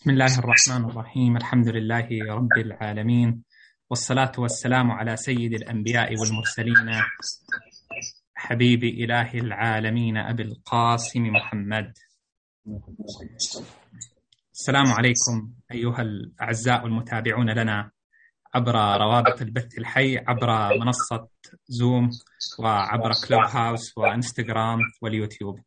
بسم الله الرحمن الرحيم. الحمد لله رب العالمين. والصلاة والسلام على سيد الأنبياء والمرسلين. حبيب إله العالمين أبي القاسم محمد. السلام عليكم أيها الأعزاء المتابعون لنا عبر روابط البث الحي عبر منصة زوم وعبر كلوب هاوس وإنستغرام واليوتيوب.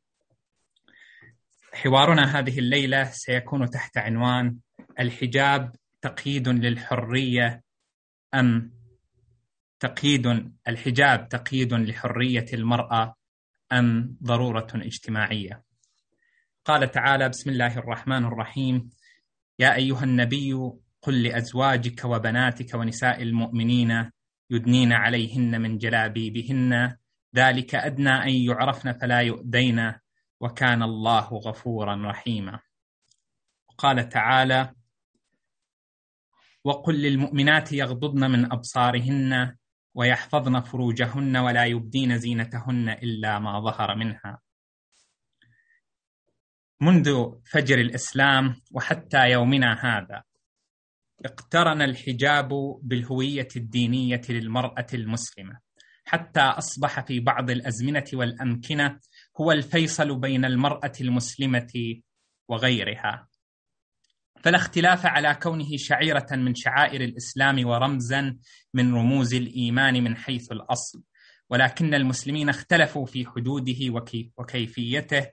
حوارنا هذه الليلة سيكون تحت عنوان الحجاب تقييد للحرية أم تقييد الحجاب تقييد لحرية المرأة أم ضرورة اجتماعية. قال تعالى بسم الله الرحمن الرحيم. يا أيها النبي قل لأزواجك وبناتك ونساء المؤمنين يدنين عليهن من جلابيبهن. ذلك أدنى أن يعرفن فلا يؤذين. وكان الله غفورا رحيما. قال تعالى وقل للمؤمنات يغضضن من أبصارهن ويحفظن فروجهن ولا يبدين زينتهن إلا ما ظهر منها. منذ فجر الإسلام وحتى يومنا هذا اقترن الحجاب بالهوية الدينية للمرأة المسلمة حتى أصبح في بعض الأزمنة والأمكنة هو الفيصل بين المرأة المسلمة وغيرها. فلا اختلاف على كونه شعيرة من شعائر الإسلام ورمزا من رموز الإيمان من حيث الأصل ولكن المسلمين اختلفوا في حدوده وكيفيته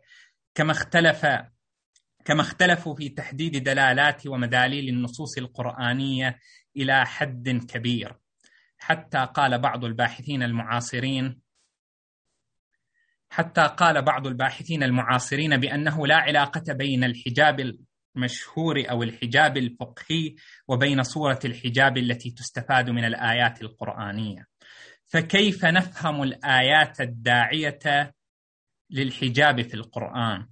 كما اختلف كما اختلفوا في تحديد دلالات ومداليل النصوص القرآنية إلى حد كبير. حتى قال بعض الباحثين المعاصرين حتى قال بعض الباحثين المعاصرين بأنه لا علاقة بين الحجاب المشهور أو الحجاب الفقهي وبين صورة الحجاب التي تستفاد من الآيات القرآنية. فكيف نفهم الآيات الداعية للحجاب في القرآن؟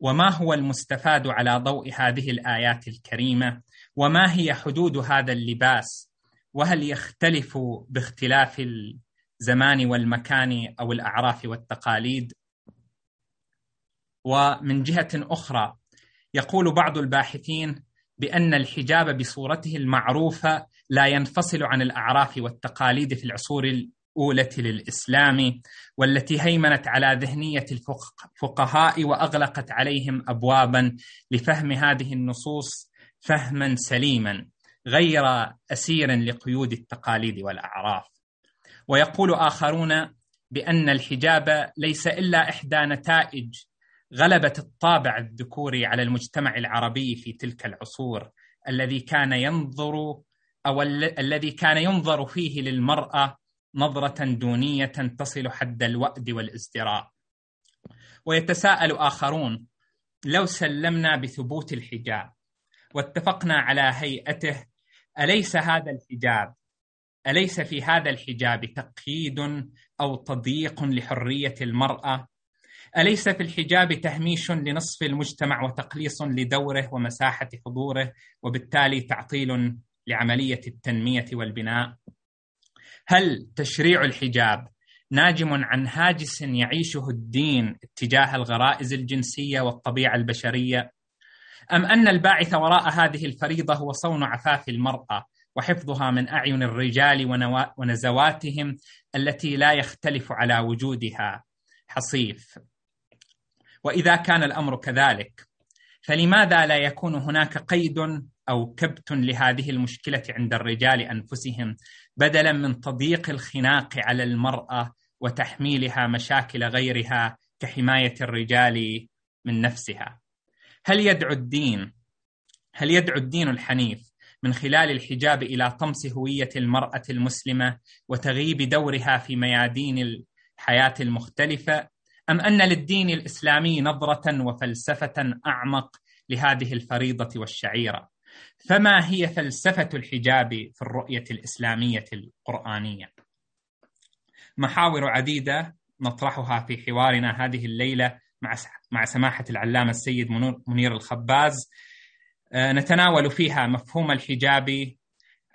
وما هو المستفاد على ضوء هذه الآيات الكريمة؟ وما هي حدود هذا اللباس؟ وهل يختلف باختلاف الزمان والمكان أو الأعراف والتقاليد. ومن جهة أخرى يقول بعض الباحثين بأن الحجاب بصورته المعروفة لا ينفصل عن الأعراف والتقاليد في العصور الأولى للإسلام والتي هيمنت على ذهنية الفقهاء وأغلقت عليهم ابوابا لفهم هذه النصوص فهما سليما غير اسير لقيود التقاليد والأعراف. ويقول آخرون بأن الحجاب ليس إلا إحدى نتائج غلبه الطابع الذكوري على المجتمع العربي في تلك العصور الذي كان ينظر أو الذي كان ينظر فيه للمرأة نظرة دونية تصل حد الوأد والازدراء. ويتساءل آخرون لو سلمنا بثبوت الحجاب واتفقنا على هيئته أليس هذا الحجاب؟ أليس في هذا الحجاب تقييد أو تضييق لحرية المرأة؟ أليس في الحجاب تهميش لنصف المجتمع وتقليص لدوره ومساحة حضوره وبالتالي تعطيل لعملية التنمية والبناء؟ هل تشريع الحجاب ناجم عن هاجس يعيشه الدين اتجاه الغرائز الجنسية والطبيعة البشرية؟ أم أن الباعث وراء هذه الفريضة هو صون عفاف المرأة وحفظها من أعين الرجال ونزواتهم التي لا يختلف على وجودها. حصيف. وإذا كان الأمر كذلك فلماذا لا يكون هناك قيد أو كبت لهذه المشكلة عند الرجال أنفسهم بدلا من تضييق الخناق على المرأة وتحميلها مشاكل غيرها كحماية الرجال من نفسها؟ هل يدعو الدين هل يدعو الدين الحنيف من خلال الحجاب إلى طمس هوية المرأة المسلمة وتغييب دورها في ميادين الحياة المختلفة أم أن للدين الإسلامي نظرة وفلسفة أعمق لهذه الفريضة والشعيرة؟ فما هي فلسفة الحجاب في الرؤية الإسلامية القرآنية؟ محاور عديدة نطرحها في حوارنا هذه الليلة مع سماحة العلامة السيد منير الخباز. نتناول فيها مفهوم الحجاب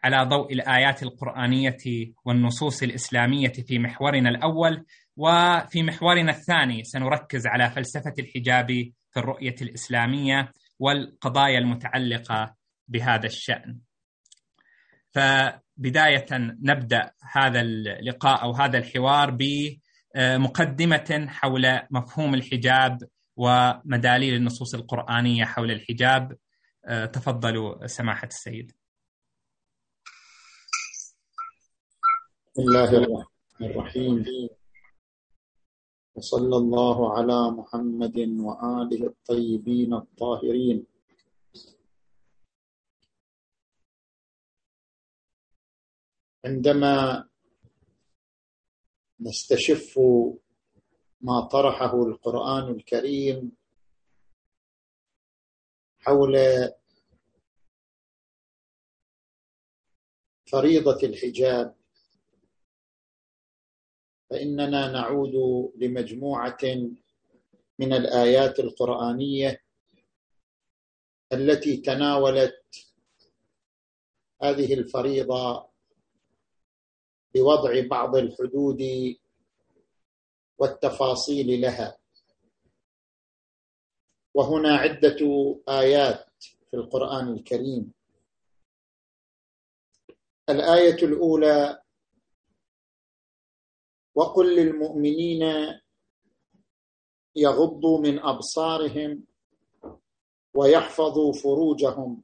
على ضوء الآيات القرآنية والنصوص الإسلامية في محورنا الأول وفي محورنا الثاني سنركز على فلسفة الحجاب في الرؤية الإسلامية والقضايا المتعلقة بهذا الشأن. فبداية نبدأ هذا اللقاء أو هذا الحوار بمقدمه حول مفهوم الحجاب ومداليل النصوص القرآنية حول الحجاب. تفضلوا سماحة السيد. الله الرحمن الرحيم وصلى الله على محمد وآله الطيبين الطاهرين عندما نستشف ما طرحه القرآن الكريم حول فريضة الحجاب فإننا نعود لمجموعة من الآيات القرآنية التي تناولت هذه الفريضة بوضع بعض الحدود والتفاصيل لها. وهنا عدة آيات في القرآن الكريم. الآية الأولى وقل للمؤمنين يغضوا من أبصارهم ويحفظوا فروجهم.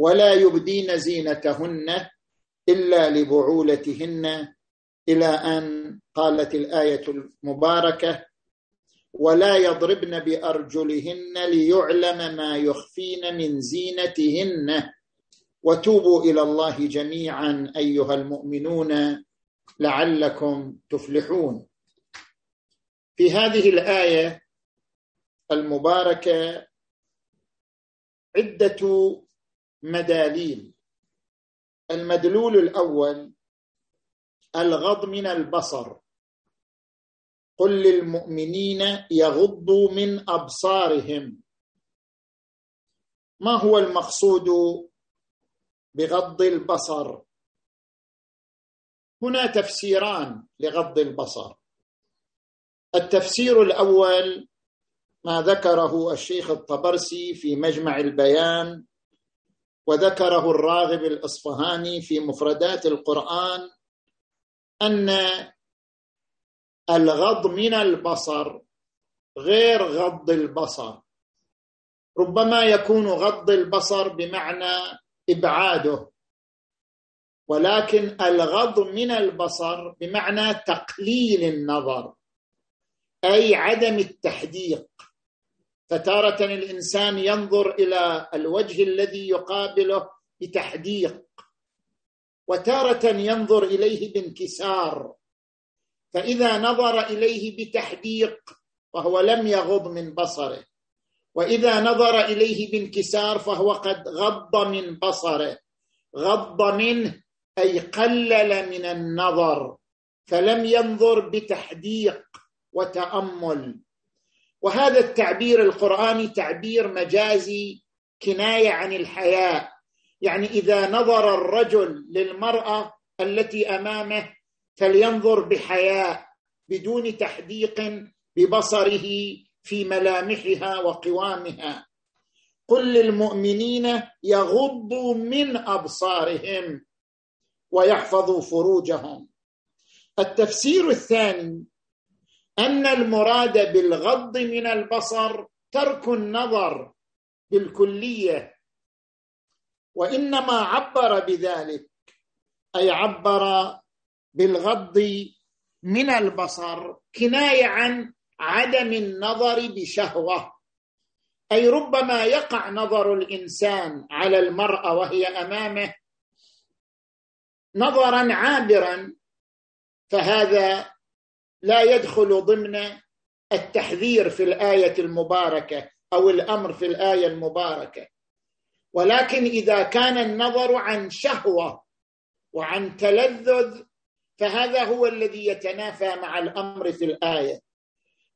ولا يبدين زينتهن إلا لبعولتهن. إلى أن قالت الآية المباركة ولا يضربن بأرجلهن ليعلم ما يخفين من زينتهن. وتوبوا إلى الله جميعا أيها المؤمنون لعلكم تفلحون. في هذه الآية المباركة عدة مداليل. المدلول الأول الغض من البصر. قل للمؤمنين يغضوا من أبصارهم. ما هو المقصود بغض البصر؟ هنا تفسيران لغض البصر. التفسير الأول ما ذكره الشيخ الطبرسي في مجمع البيان وذكره الراغب الإصفهاني في مفردات القرآن أن الغض من البصر غير غض البصر. ربما يكون غض البصر بمعنى إبعاده ولكن الغض من البصر بمعنى تقليل النظر أي عدم التحديق. فتارة الإنسان ينظر إلى الوجه الذي يقابله بتحديق وتارة ينظر إليه بانكسار فإذا نظر إليه بتحديق فهو لم يغض من بصره وإذا نظر إليه بانكسار فهو قد غض من بصره غض منه أي قلل من النظر فلم ينظر بتحديق وتأمل. وهذا التعبير القرآني تعبير مجازي كناية عن الحياء يعني إذا نظر الرجل للمرأة التي أمامه فلينظر بحياء بدون تحديق ببصره في ملامحها وقوامها. قل للمؤمنين يغضوا من أبصارهم ويحفظوا فروجهم. التفسير الثاني أن المراد بالغض من البصر ترك النظر بالكلية وإنما عبر بذلك أي عبر بالغض من البصر كناية عن عدم النظر بشهوة أي ربما يقع نظر الإنسان على المرأة وهي أمامه نظرا عابرا فهذا لا يدخل ضمن التحذير في الآية المباركة أو الأمر في الآية المباركة. ولكن إذا كان النظر عن شهوة وعن تلذذ فهذا هو الذي يتنافى مع الأمر في الآية.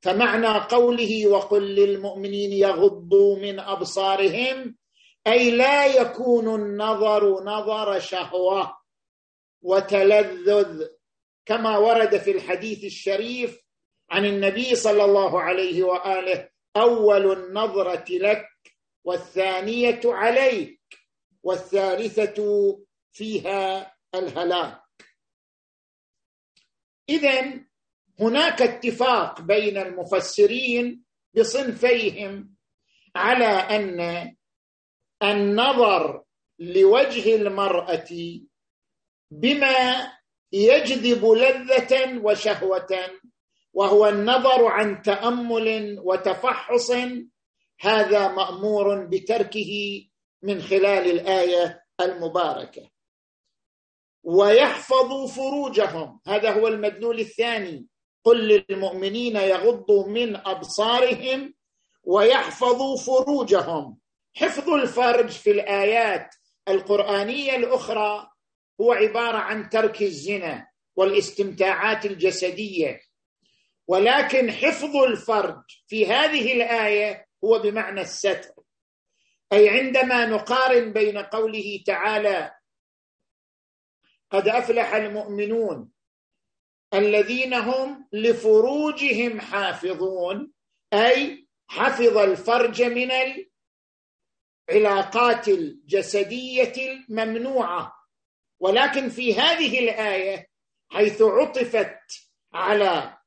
فمعنى قوله وقل للمؤمنين يغضوا من أبصارهم أي لا يكون النظر نظر شهوة وتلذذ كما ورد في الحديث الشريف عن النبي صلى الله عليه وآله أول النظرة لك والثانية عليك والثالثة فيها الهلاك. اذا هناك اتفاق بين المفسرين بصنفيهم على أن النظر لوجه المرأة بما يجذب لذة وشهوة وهو النظر عن تأمل وتفحص. هذا مأمور بتركه من خلال الآية المباركة. ويحفظوا فروجهم. هذا هو المدلول الثاني. قل للمؤمنين يغضوا من أبصارهم ويحفظوا فروجهم. حفظ الفرج في الآيات القرآنية الأخرى هو عبارة عن ترك الزنا والاستمتاعات الجسدية. ولكن حفظ الفرج في هذه الآية هو بمعنى الستر. أي عندما نقارن بين قوله تعالى قد أفلح المؤمنون الذين هم لفروجهم حافظون أي حفظ الفرج من العلاقات الجسدية الممنوعة. ولكن في هذه الآية حيث عطفت على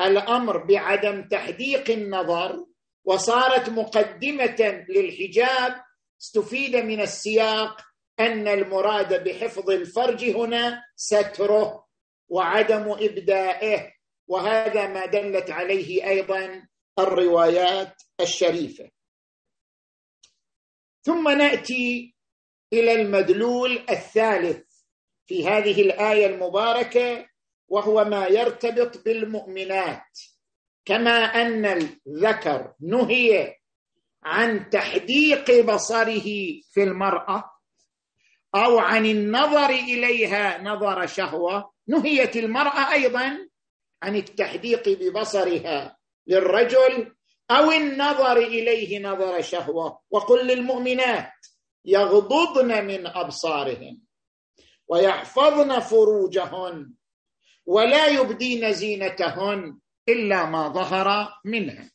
الأمر بعدم تحديق النظر وصارت مقدمة للحجاب استفيد من السياق أن المراد بحفظ الفرج هنا ستره وعدم ابدائه وهذا ما دلت عليه أيضا الروايات الشريفة. ثم نأتي إلى المدلول الثالث في هذه الآية المباركة وهو ما يرتبط بالمؤمنات. كما أن الذكر نهي عن تحديق بصره في المرأة أو عن النظر إليها نظر شهوة. نهيت المرأة أيضا عن التحديق ببصرها للرجل أو النظر إليه نظر شهوة. وقل للمؤمنات يغضضن من ابصارهن ويحفظن فروجهن ولا يبدين زينتهن إلا ما ظهر منها.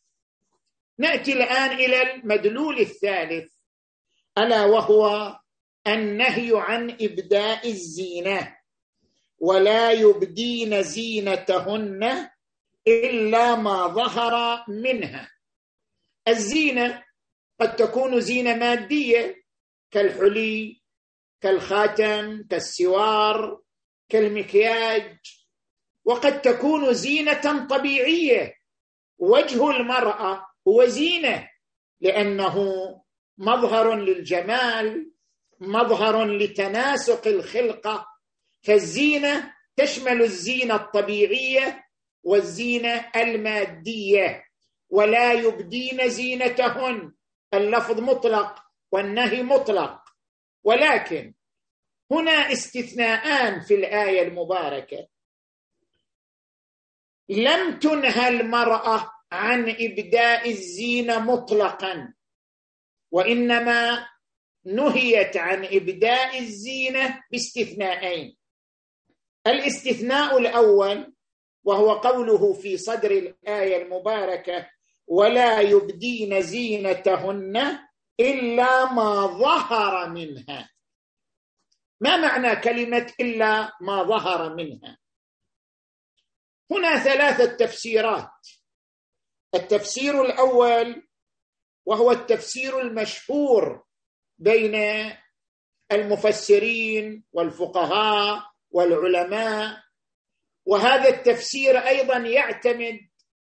نأتي الآن إلى المدلول الثالث ألا وهو النهي عن إبداء الزينة ولا يبدين زينتهن إلا ما ظهر منها. الزينة قد تكون زينة مادية كالحلي كالخاتم كالسوار كالمكياج. وقد تكون زينة طبيعية. وجه المرأة هو زينة لأنه مظهر للجمال مظهر لتناسق الخلقة. فالزينة تشمل الزينة الطبيعية والزينة المادية ولا يبدين زينتهن. اللفظ مطلق. والنهي مطلق. ولكن هنا استثناءان في الآية المباركة. لم تنهى المرأة عن إبداء الزينة مطلقا وإنما نهيت عن إبداء الزينة باستثناءين. الاستثناء الأول وهو قوله في صدر الآية المباركة ولا يبدين زينتهن إلا ما ظهر منها. ما معنى كلمة إلا ما ظهر منها؟ هنا ثلاثة تفسيرات. التفسير الأول وهو التفسير المشهور بين المفسرين والفقهاء والعلماء وهذا التفسير أيضا يعتمد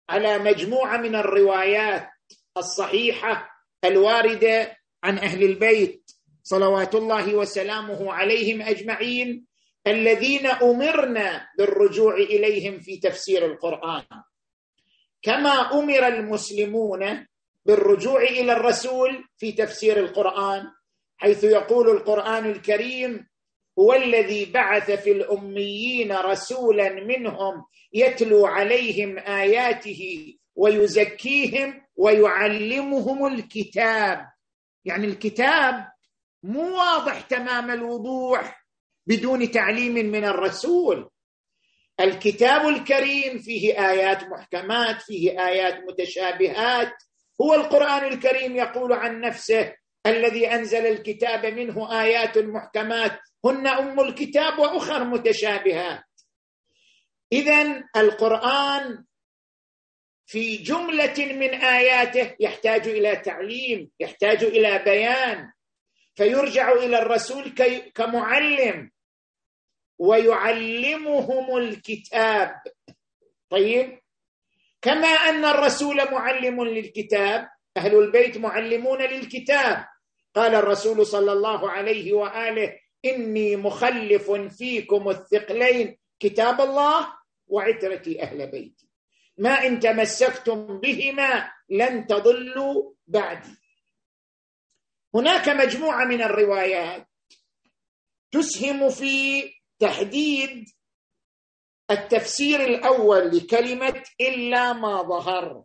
على مجموعة من الروايات الصحيحة الواردة عن أهل البيت صلوات الله وسلامه عليهم أجمعين الذين أمرنا بالرجوع إليهم في تفسير القرآن. كما أمر المسلمون بالرجوع إلى الرسول في تفسير القرآن حيث يقول القرآن الكريم هو الذي بعث في الأميين رسولا منهم يتلو عليهم آياته ويزكيهم ويعلمهم الكتاب. يعني الكتاب مو واضح تمام الوضوح بدون تعليم من الرسول. الكتاب الكريم فيه آيات محكمات فيه آيات متشابهات. هو القرآن الكريم يقول عن نفسه الذي أنزل الكتاب منه آيات محكمات. هن أم الكتاب وأخر متشابهات. اذا القرآن في جملة من آياته يحتاج إلى تعليم يحتاج إلى بيان. فيرجع إلى الرسول كمعلم. ويعلمهم الكتاب. طيب؟ كما أن الرسول معلم للكتاب أهل البيت معلمون للكتاب. قال الرسول صلى الله عليه وآله إني مخلف فيكم الثقلين. كتاب الله وعترتي أهل بيتي. ما إن تمسكتم بهما لن تضلوا بعدي. هناك مجموعة من الروايات تسهم في تحديد التفسير الأول لكلمة إلا ما ظهر.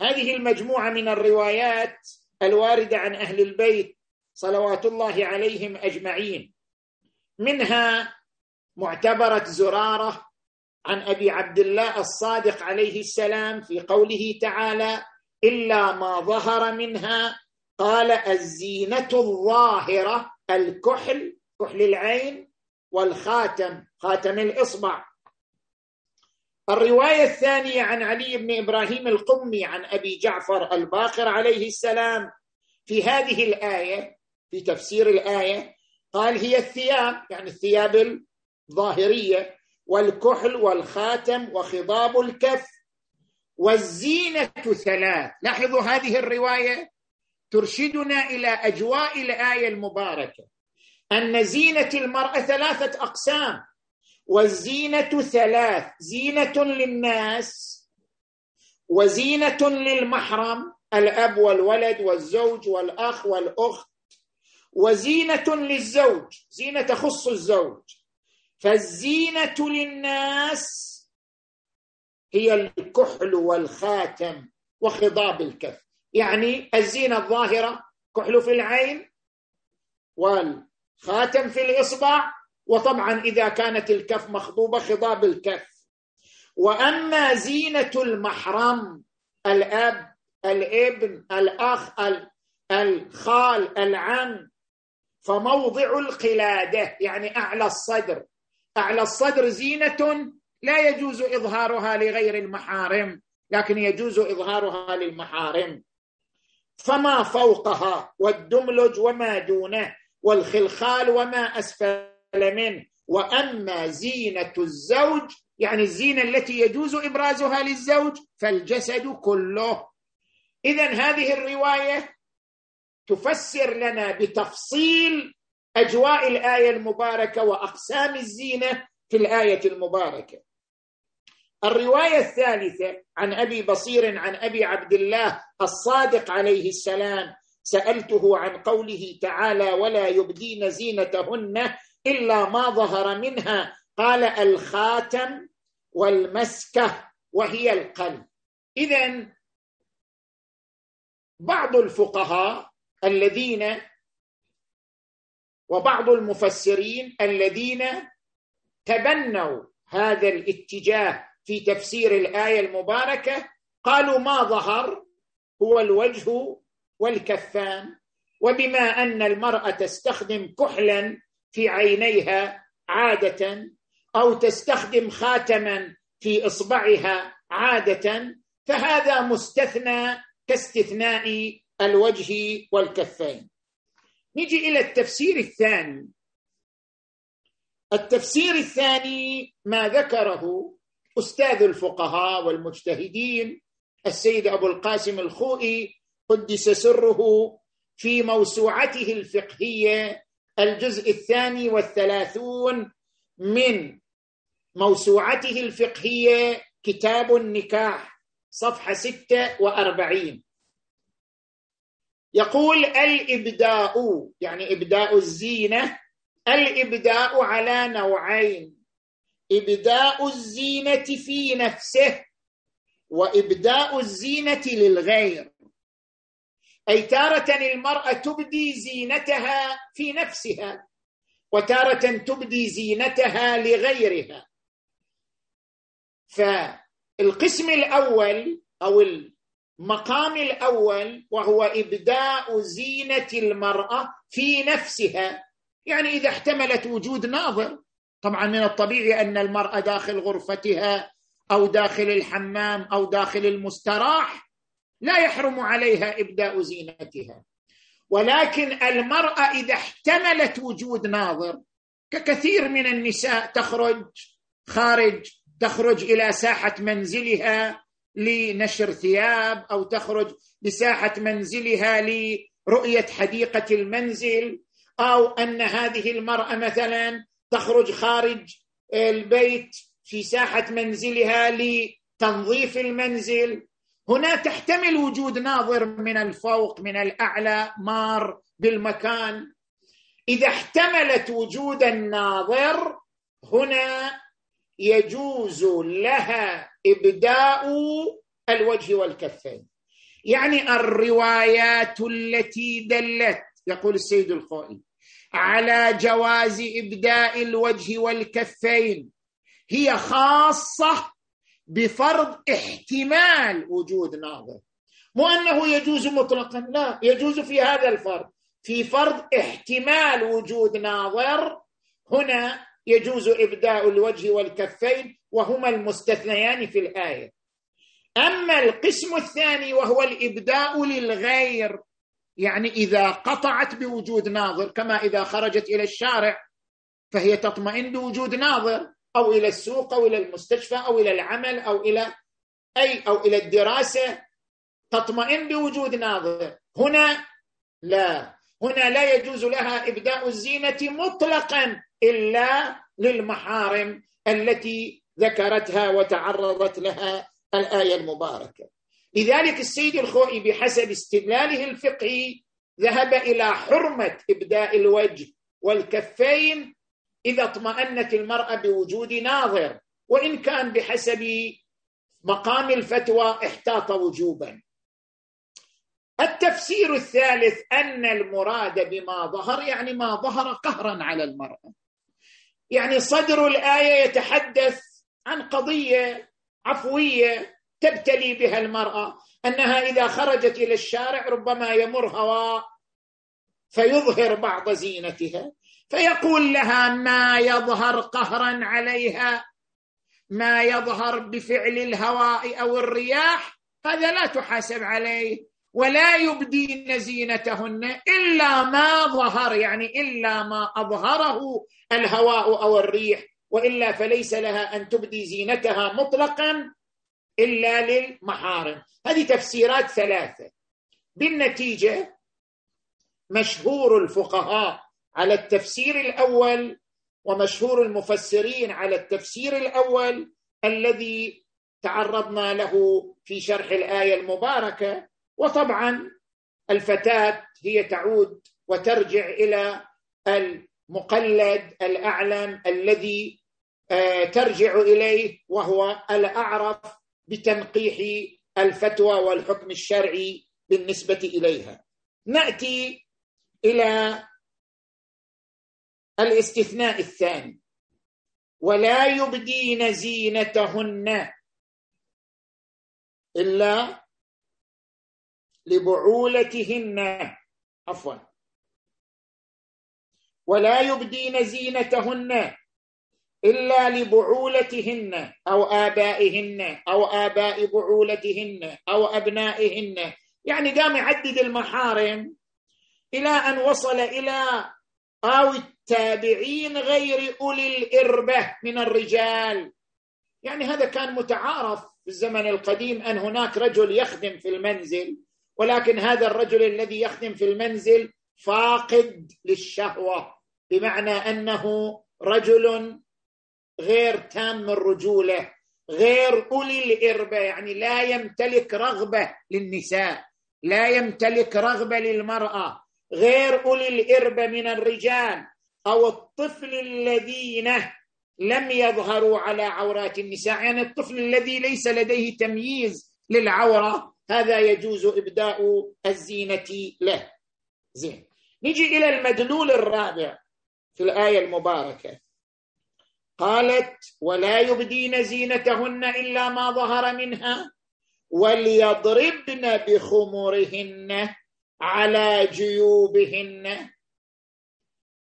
هذه المجموعة من الروايات الواردة عن أهل البيت صلوات الله عليهم أجمعين. منها معتبرة زرارة عن أبي عبد الله الصادق عليه السلام في قوله تعالى إلا ما ظهر منها قال الزينة الظاهرة الكحل كحل العين والخاتم خاتم الإصبع. الرواية الثانية عن علي بن إبراهيم القمي عن أبي جعفر الباقر عليه السلام في هذه الآية في تفسير الآية قال هي الثياب يعني الثياب الظاهرية والكحل والخاتم وخضاب الكف والزينة ثلاث. لاحظوا هذه الرواية؟ ترشدنا إلى أجواء الآية المباركة. أن زينة المرأة ثلاثة أقسام. والزينة ثلاث. زينة للناس وزينة للمحرم الأب والولد والزوج والأخ والأخت وزينة للزوج. زينة تخص الزوج. فالزينة للناس هي الكحل والخاتم وخضاب الكف. يعني الزينة الظاهرة كحل في العين والخاتم في الإصبع وطبعا إذا كانت الكف مخضوبة خضاب الكف. وأما زينة المحرم الأب الابن الأخ الخال العم فموضع القلادة يعني أعلى الصدر. اعلى الصدر زينة لا يجوز إظهارها لغير المحارم لكن يجوز إظهارها للمحارم. فما فوقها والدملج وما دونه والخلخال وما أسفل منه. وأما زينة الزوج يعني الزينة التي يجوز إبرازها للزوج فالجسد كله. اذا هذه الرواية تفسر لنا بتفصيل أجواء الآية المباركة وأقسام الزينة في الآية المباركة. الرواية الثالثة عن أبي بصير عن أبي عبد الله الصادق عليه السلام سألته عن قوله تعالى ولا يبدين زينتهن إلا ما ظهر منها قال الخاتم والمسكة وهي القلب اذا بعض الفقهاء الذين وبعض المفسرين الذين تبنوا هذا الاتجاه في تفسير الآية المباركة قالوا ما ظهر هو الوجه والكفان وبما أن المرأة تستخدم كحلا في عينيها عادة أو تستخدم خاتما في إصبعها عادة فهذا مستثنى كاستثناء الوجه والكفين. نجي إلى التفسير الثاني. التفسير الثاني ما ذكره أستاذ الفقهاء والمجتهدين السيد أبو القاسم الخوئي قدس سره في موسوعته الفقهية الجزء الثاني والثلاثون من موسوعته الفقهية كتاب النكاح صفحة ستة وأربعين. يقول الإبداء يعني إبداء الزينة الإبداء على نوعين. إبداء الزينة في نفسه وإبداء الزينة للغير. أي تارة المرأة تبدي زينتها في نفسها وتارة تبدي زينتها لغيرها. فالقسم الأول أو المقام الأول وهو إبداء زينة المرأة في نفسها. يعني إذا احتملت وجود ناظر طبعا من الطبيعي أن المرأة داخل غرفتها أو داخل الحمام أو داخل المستراح لا يحرم عليها إبداء زينتها. ولكن المرأة إذا احتملت وجود ناظر ككثير من النساء تخرج خارج تخرج إلى ساحة منزلها لنشر ثياب أو تخرج لساحه منزلها لرؤية حديقة المنزل أو أن هذه المرأة مثلا تخرج خارج البيت في ساحة منزلها لتنظيف المنزل. هنا تحتمل وجود ناظر من الفوق من الأعلى مار بالمكان. إذا احتملت وجود الناظر هنا يجوز لها إبداء الوجه والكفين. يعني الروايات التي دلت يقول السيد الخوئي على جواز إبداء الوجه والكفين هي خاصة بفرض احتمال وجود ناظر. مو أنه يجوز مطلقا لا يجوز في هذا الفرض. في فرض احتمال وجود ناظر هنا يجوز ابداء الوجه والكفين وهما المستثنيان في الآية. أما القسم الثاني وهو الإبداء للغير يعني إذا قطعت بوجود ناظر كما إذا خرجت إلى الشارع فهي تطمئن بوجود ناظر أو إلى السوق أو إلى المستشفى أو إلى العمل أو إلى أي أو إلى الدراسة تطمئن بوجود ناظر. هنا لا. هنا لا يجوز لها إبداء الزينة مطلقا إلا للمحارم التي ذكرتها وتعرضت لها الآية المباركة. لذلك السيد الخوئي بحسب استدلاله الفقهي ذهب إلى حرمة إبداء الوجه والكفين إذا اطمأنت المرأة بوجود ناظر وإن كان بحسب مقام الفتوى احتاط وجوبا. التفسير الثالث أن المراد بما ظهر يعني ما ظهر قهرا على المراه يعني صدر الآية يتحدث عن قضية عفوية تبتلي بها المرأة أنها إذا خرجت إلى الشارع ربما يمر هواء فيظهر بعض زينتها فيقول لها ما يظهر قهرا عليها ما يظهر بفعل الهواء أو الرياح هذا لا تحاسب عليه. ولا يبدين زينتهن إلا ما ظهر يعني إلا ما أظهره الهواء أو الريح وإلا فليس لها أن تبدي زينتها مطلقا إلا للمحارم. هذه تفسيرات ثلاثة. بالنتيجة مشهور الفقهاء على التفسير الأول ومشهور المفسرين على التفسير الأول الذي تعرضنا له في شرح الآية المباركة وطبعا الفتاة هي تعود وترجع إلى المقلد الأعلم الذي آه، ترجع إليه وهو الأعرف بتنقيح الفتوى والحكم الشرعي بالنسبة إليها. نأتي إلى الاستثناء الثاني. ولا يبدين زينتهن إلا لبعولتهن. عفوا. ولا يبدين زينتهن إلا لبعولتهن أو آبائهن أو آباء بعولتهن أو أبنائهن. يعني قام يعدد المحارم إلى أن وصل إلى أو التابعين غير أولي الإربة من الرجال. يعني هذا كان متعارف في الزمن القديم أن هناك رجل يخدم في المنزل ولكن هذا الرجل الذي يخدم في المنزل فاقد للشهوة بمعنى أنه رجل غير تام الرجوله غير أولي الإربة يعني لا يمتلك رغبة للنساء لا يمتلك رغبة للمرأة غير أولي الإربة من الرجال أو الطفل الذين لم يظهروا على عورات النساء يعني الطفل الذي ليس لديه تمييز للعورة هذا يجوز إبداء الزينة له. زين. نجي إلى المدلول الرابع في الآية المباركة. قالت ولا يبدين زينتهن إلا ما ظهر منها وليضربن بخمرهن على جيوبهن.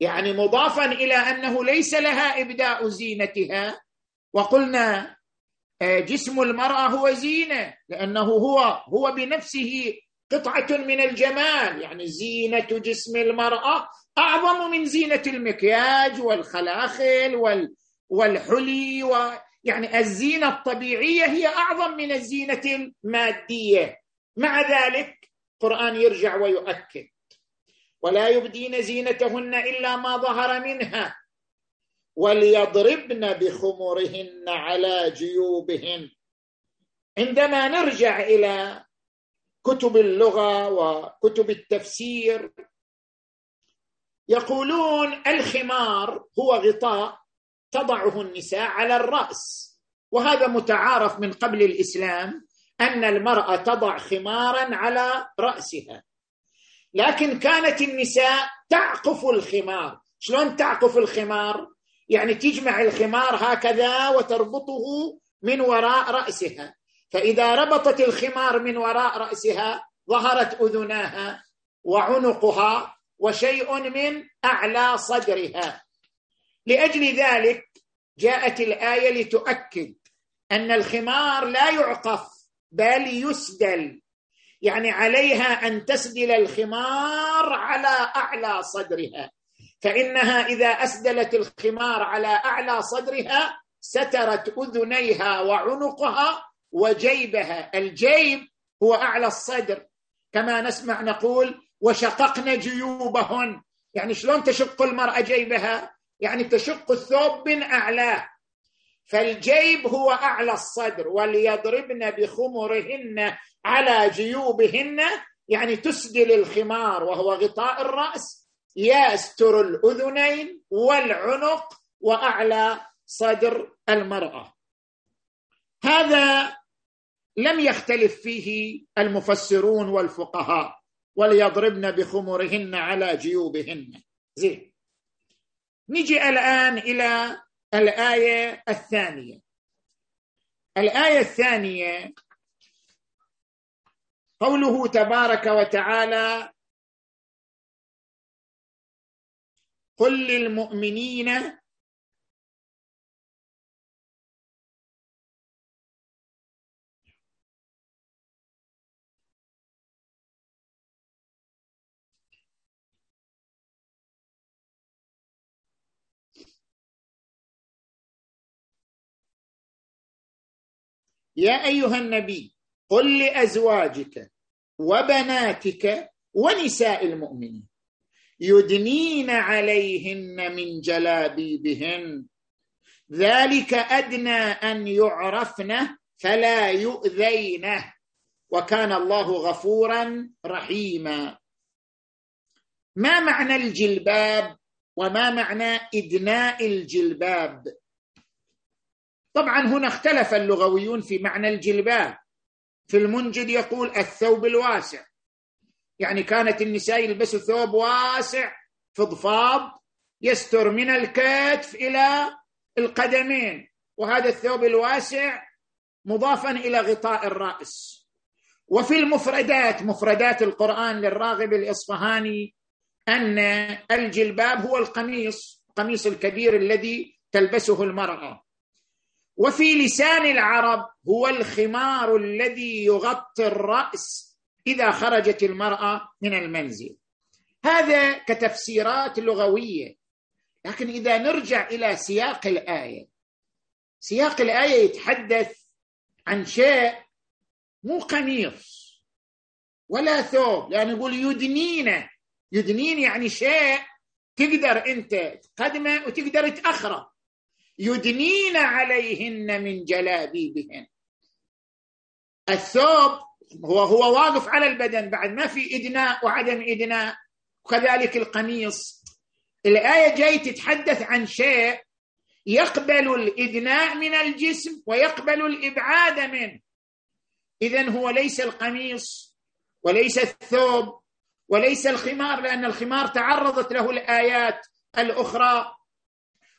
يعني مضافا إلى أنه ليس لها إبداء زينتها. وقلنا جسم المرأة هو زينة لأنه هو هو بنفسه قطعة من الجمال. يعني زينة جسم المرأة أعظم من زينة المكياج والخلاخل وال والحلي و يعني الزينة الطبيعية هي أعظم من الزينة المادية. مع ذلك القرآن يرجع ويؤكد ولا يبدين زينتهن إلا ما ظهر منها. وليضربن بخمرهن على جيوبهن. عندما نرجع إلى كتب اللغة وكتب التفسير يقولون الخمار هو غطاء تضعه النساء على الرأس. وهذا متعارف من قبل الإسلام أن المرأة تضع خمارا على رأسها. لكن كانت النساء تعقف الخمار. شلون تعقف الخمار؟ يعني تجمع الخمار هكذا وتربطه من وراء رأسها. فإذا ربطت الخمار من وراء رأسها ظهرت أذناها وعنقها وشيء من أعلى صدرها. لأجل ذلك جاءت الآية لتؤكد أن الخمار لا يعقف بل يسدل. يعني عليها أن تسدل الخمار على أعلى صدرها. فإنها إذا أسدلت الخمار على أعلى صدرها سترت أذنيها وعنقها وجيبها. الجيب هو أعلى الصدر. كما نسمع نقول وشققن جيوبهن. يعني شلون تشق المرأة جيبها؟ يعني تشق الثوب من اعلاه فالجيب هو أعلى الصدر وليضربن بخمرهن على جيوبهن. يعني تسدل الخمار وهو غطاء الرأس. يستر الأذنين والعنق وأعلى صدر المرأة. هذا لم يختلف فيه المفسرون والفقهاء وليضربن بخمرهن على جيوبهن. زين. نجي الآن إلى الآية الثانية. الآية الثانية قوله تبارك وتعالى قل للمؤمنين يا أيها النبي قل لأزواجك وبناتك ونساء المؤمنين. يدنين عليهن من جلابيبهن. ذلك أدنى أن يعرفن فلا يؤذينه وكان الله غفورا رحيما. ما معنى الجلباب وما معنى إدناء الجلباب؟ طبعا هنا اختلف اللغويون في معنى الجلباب. في المنجد يقول الثوب الواسع. يعني كانت النساء يلبسوا ثوب واسع فضفاض يستر من الكتف إلى القدمين وهذا الثوب الواسع مضافا إلى غطاء الرأس. وفي المفردات مفردات القرآن للراغب الإصفهاني أن الجلباب هو القميص القميص الكبير الذي تلبسه المرأة. وفي لسان العرب هو الخمار الذي يغطي الرأس. إذا خرجت المرأة من المنزل. هذا كتفسيرات لغوية. لكن إذا نرجع إلى سياق الآية سياق الآية يتحدث عن شيء مو قميص ولا ثوب. لأنه يقول يدنين يدنين يعني شيء تقدر أنت تقدمه وتقدر تأخره. يدنين عليهن من جلابيبهن. الثوب هو هو واقف على البدن بعد ما في إدناء وعدم إدناء. وكذلك القميص. الآية جاي تتحدث عن شيء يقبل الإدناء من الجسم ويقبل الإبعاد منه. إذا هو ليس القميص وليس الثوب وليس الخمار لأن الخمار تعرضت له الآيات الأخرى.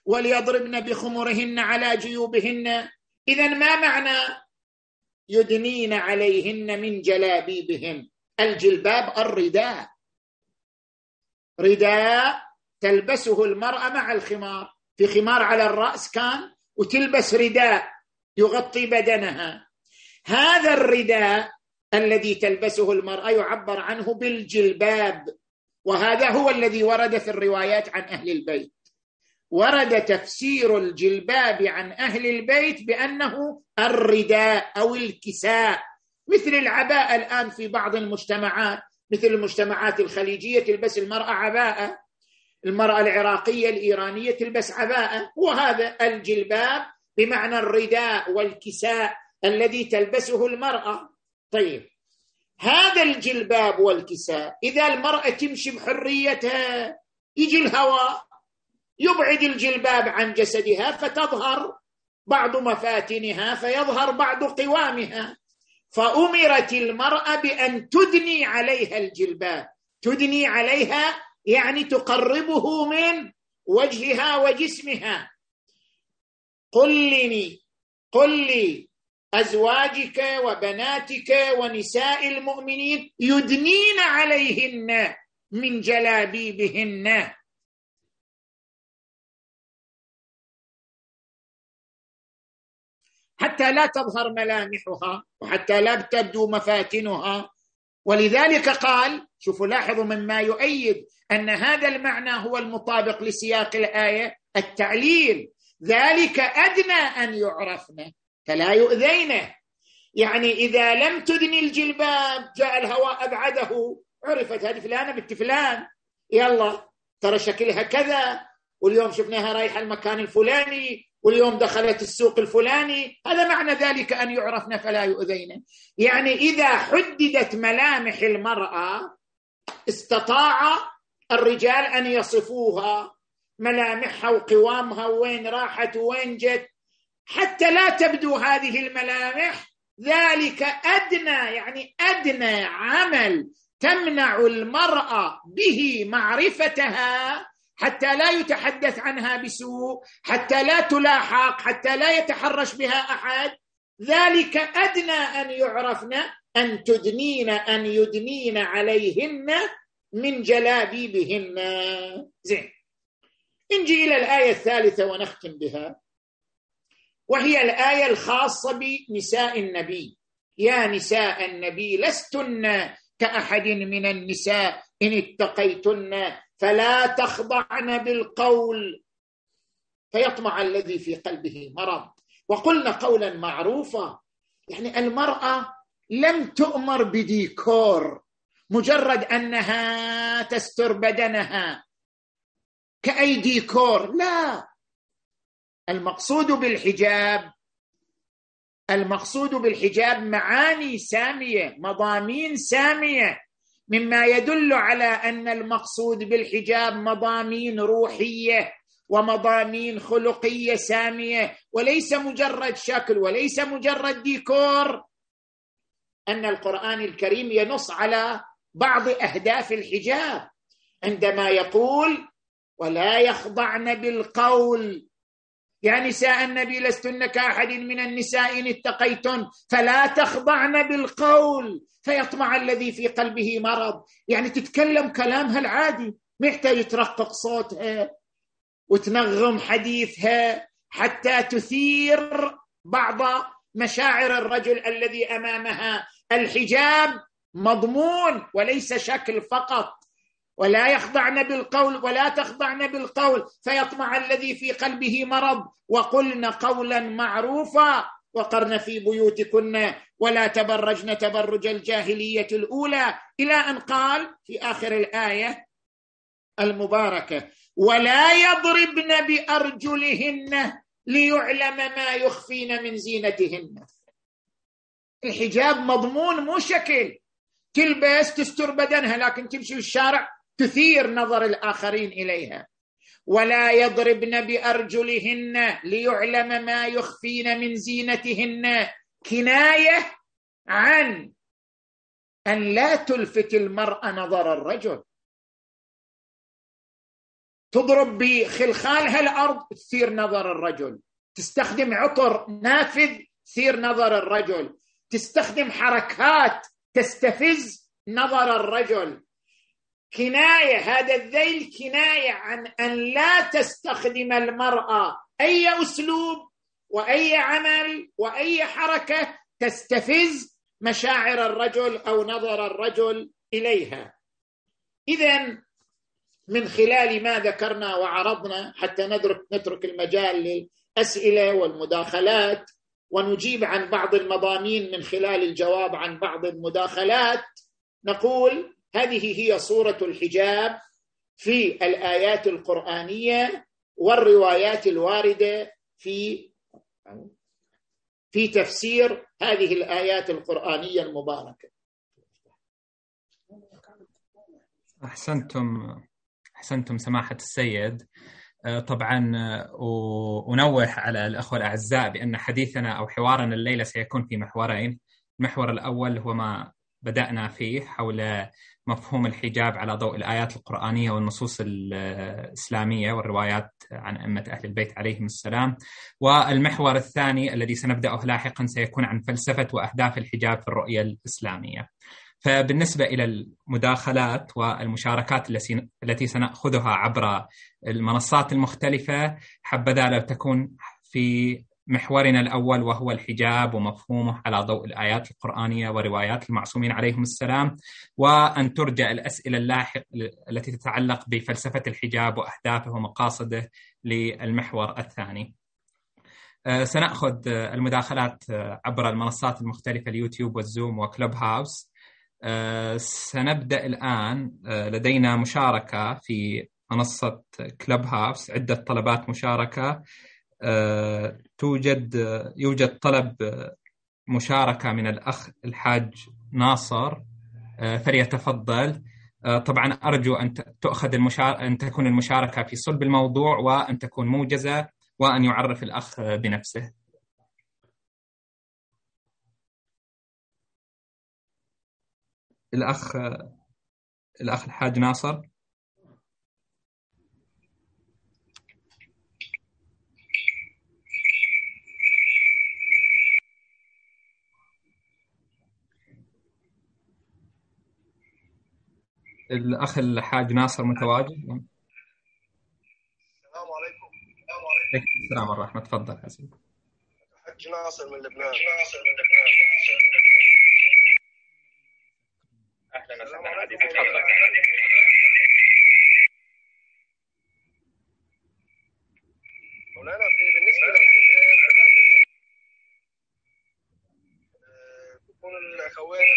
وليضربن بخمرهن على جيوبهن. إذا ما معنى يدنين عليهن من جلابيبهن الجلباب الرداء. رداء تلبسه المرأة مع الخمار. في خمار على الرأس كان وتلبس رداء يغطي بدنها. هذا الرداء الذي تلبسه المرأة يعبر عنه بالجلباب. وهذا هو الذي ورد في الروايات عن أهل البيت. ورد تفسير الجلباب عن أهل البيت بأنه الرداء أو الكساء مثل العباءه الآن في بعض المجتمعات مثل المجتمعات الخليجية تلبس المرأة عباءة المرأة العراقية الإيرانية تلبس عباءة. وهذا الجلباب بمعنى الرداء والكساء الذي تلبسه المرأة. طيب هذا الجلباب والكساء إذا المرأة تمشي بحريتها يجي الهواء. يبعد الجلباب عن جسدها فتظهر بعض مفاتنها فيظهر بعض قوامها. فأمرت المرأة بأن تدني عليها الجلباب. تدني عليها يعني تقربه من وجهها وجسمها. قل لي قل لي أزواجك وبناتك ونساء المؤمنين يدنين عليهن من جلابيبهن. حتى لا تظهر ملامحها وحتى لا تبدو مفاتنها. ولذلك قال شوفوا لاحظوا مما يؤيد أن هذا المعنى هو المطابق لسياق الآية التعليل. ذلك أدنى أن يعرفن فلا يؤذينه يعني إذا لم تدن الجلباب جاء الهواء أبعده عرفت هذه فلانة بنت فلان يلا ترى شكلها كذا واليوم شفناها رايحة المكان الفلاني واليوم دخلت السوق الفلاني هذا معنى ذلك أن يعرفن فلا يؤذين يعني إذا حددت ملامح المرأة استطاع الرجال أن يصفوها ملامحها وقوامها وين راحت وين جت. حتى لا تبدو هذه الملامح ذلك أدنى يعني أدنى عمل تمنع المرأة به معرفتها حتى لا يتحدث عنها بسوء حتى لا تلاحق حتى لا يتحرش بها أحد. ذلك أدنى أن يعرفن أن تدنين أن يدنين عليهن من جلابيبهن. زين. نجي إلى الآية الثالثة ونختم بها. وهي الآية الخاصة بنساء النبي. يا نساء النبي لستن كأحد من النساء إن اتقيتن. فلا تخضعن بالقول. فيطمع الذي في قلبه مرض. وقلنا قولا معروفا يعني المرأة لم تؤمر بديكور مجرد أنها تستر بدنها كأي ديكور. لا. المقصود بالحجاب المقصود بالحجاب معاني سامية مضامين سامية. مما يدل على أن المقصود بالحجاب مضامين روحية ومضامين خلقية سامية وليس مجرد شكل وليس مجرد ديكور. أن القرآن الكريم ينص على بعض أهداف الحجاب عندما يقول ولا يخضعن بالقول يا نساء النبي لستن كأحد من النساء إن اتقيتن فلا تخضعن بالقول فيطمع الذي في قلبه مرض. يعني تتكلم كلامها العادي ما يحتاج ترقق صوتها وتنغم حديثها حتى تثير بعض مشاعر الرجل الذي أمامها. الحجاب مضمون وليس شكل فقط. ولا يخضعن بالقول ولا تخضعن بالقول فيطمع الذي في قلبه مرض. وقلن قولا معروفا. وقرن في بيوتكن. ولا تبرجن تبرج الجاهلية الأولى. إلى أن قال في آخر الآية المباركة ولا يضربن بأرجلهن ليعلم ما يخفين من زينتهن. الحجاب مضمون مو شكل. تلبس تستر بدنها لكن تمشي في الشارع تثير نظر الآخرين إليها. ولا يضربن بأرجلهن ليعلم ما يخفين من زينتهن. كناية عن أن لا تلفت المرأة نظر الرجل. تضرب بخلخالها الأرض تثير نظر الرجل. تستخدم عطر نافذ تثير نظر الرجل. تستخدم حركات تستفز نظر الرجل. كناية هذا الذيل كناية عن أن لا تستخدم المرأة. أي أسلوب وأي عمل وأي حركة تستفز مشاعر الرجل أو نظر الرجل إليها. إذا من خلال ما ذكرنا وعرضنا حتى ندرك نترك المجال للأسئلة والمداخلات ونجيب عن بعض المضامين من خلال الجواب عن بعض المداخلات نقول هذه هي صوره الحجاب في الآيات القرآنية والروايات الواردة في في تفسير هذه الآيات القرآنية المباركة. أحسنتم أحسنتم سماحة السيد. آه، طبعا آه، أنوه على الأخوة الأعزاء بأن حديثنا أو حوارنا الليلة سيكون في محورين. المحور الأول هو ما بدأنا فيه حول مفهوم الحجاب على ضوء الآيات القرآنية والنصوص الإسلامية والروايات عن أئمة أهل البيت عليهم السلام. والمحور الثاني الذي سنبدأه لاحقا سيكون عن فلسفة وأهداف الحجاب في الرؤية الإسلامية. فبالنسبة إلى المداخلات والمشاركات التي سنأخذها عبر المنصات المختلفة حبذا لو تكون في محورنا الأول وهو الحجاب ومفهومه على ضوء الآيات القرآنية وروايات المعصومين عليهم السلام وأن ترجع الأسئلة اللاحق التي تتعلق بفلسفة الحجاب وأهدافه ومقاصده للمحور الثاني. آه، سنأخذ المداخلات عبر المنصات المختلفة اليوتيوب والزوم وكلوب هاوس. آه، سنبدأ الآن آه، لدينا مشاركة في منصة كلب هاوس عدة طلبات مشاركة. آه، توجد يوجد طلب مشاركة من الأخ الحاج ناصر فليتفضل. طبعا أرجو أن تؤخذ المشار... أن تكون المشاركة في صلب الموضوع وأن تكون موجزة وأن يعرف الأخ بنفسه. الأخ الأخ الحاج ناصر. الأخ الحاج ناصر متواجد؟ السلام عليكم. عليكم. السلام ورحمة تفضل حسين الحاج ناصر من لبنان. ناصر من لبنان. أهلا وسهلا. تفضل. مولانا في بالنسبة للحجاب اللي عم نشوف بكون الاخوات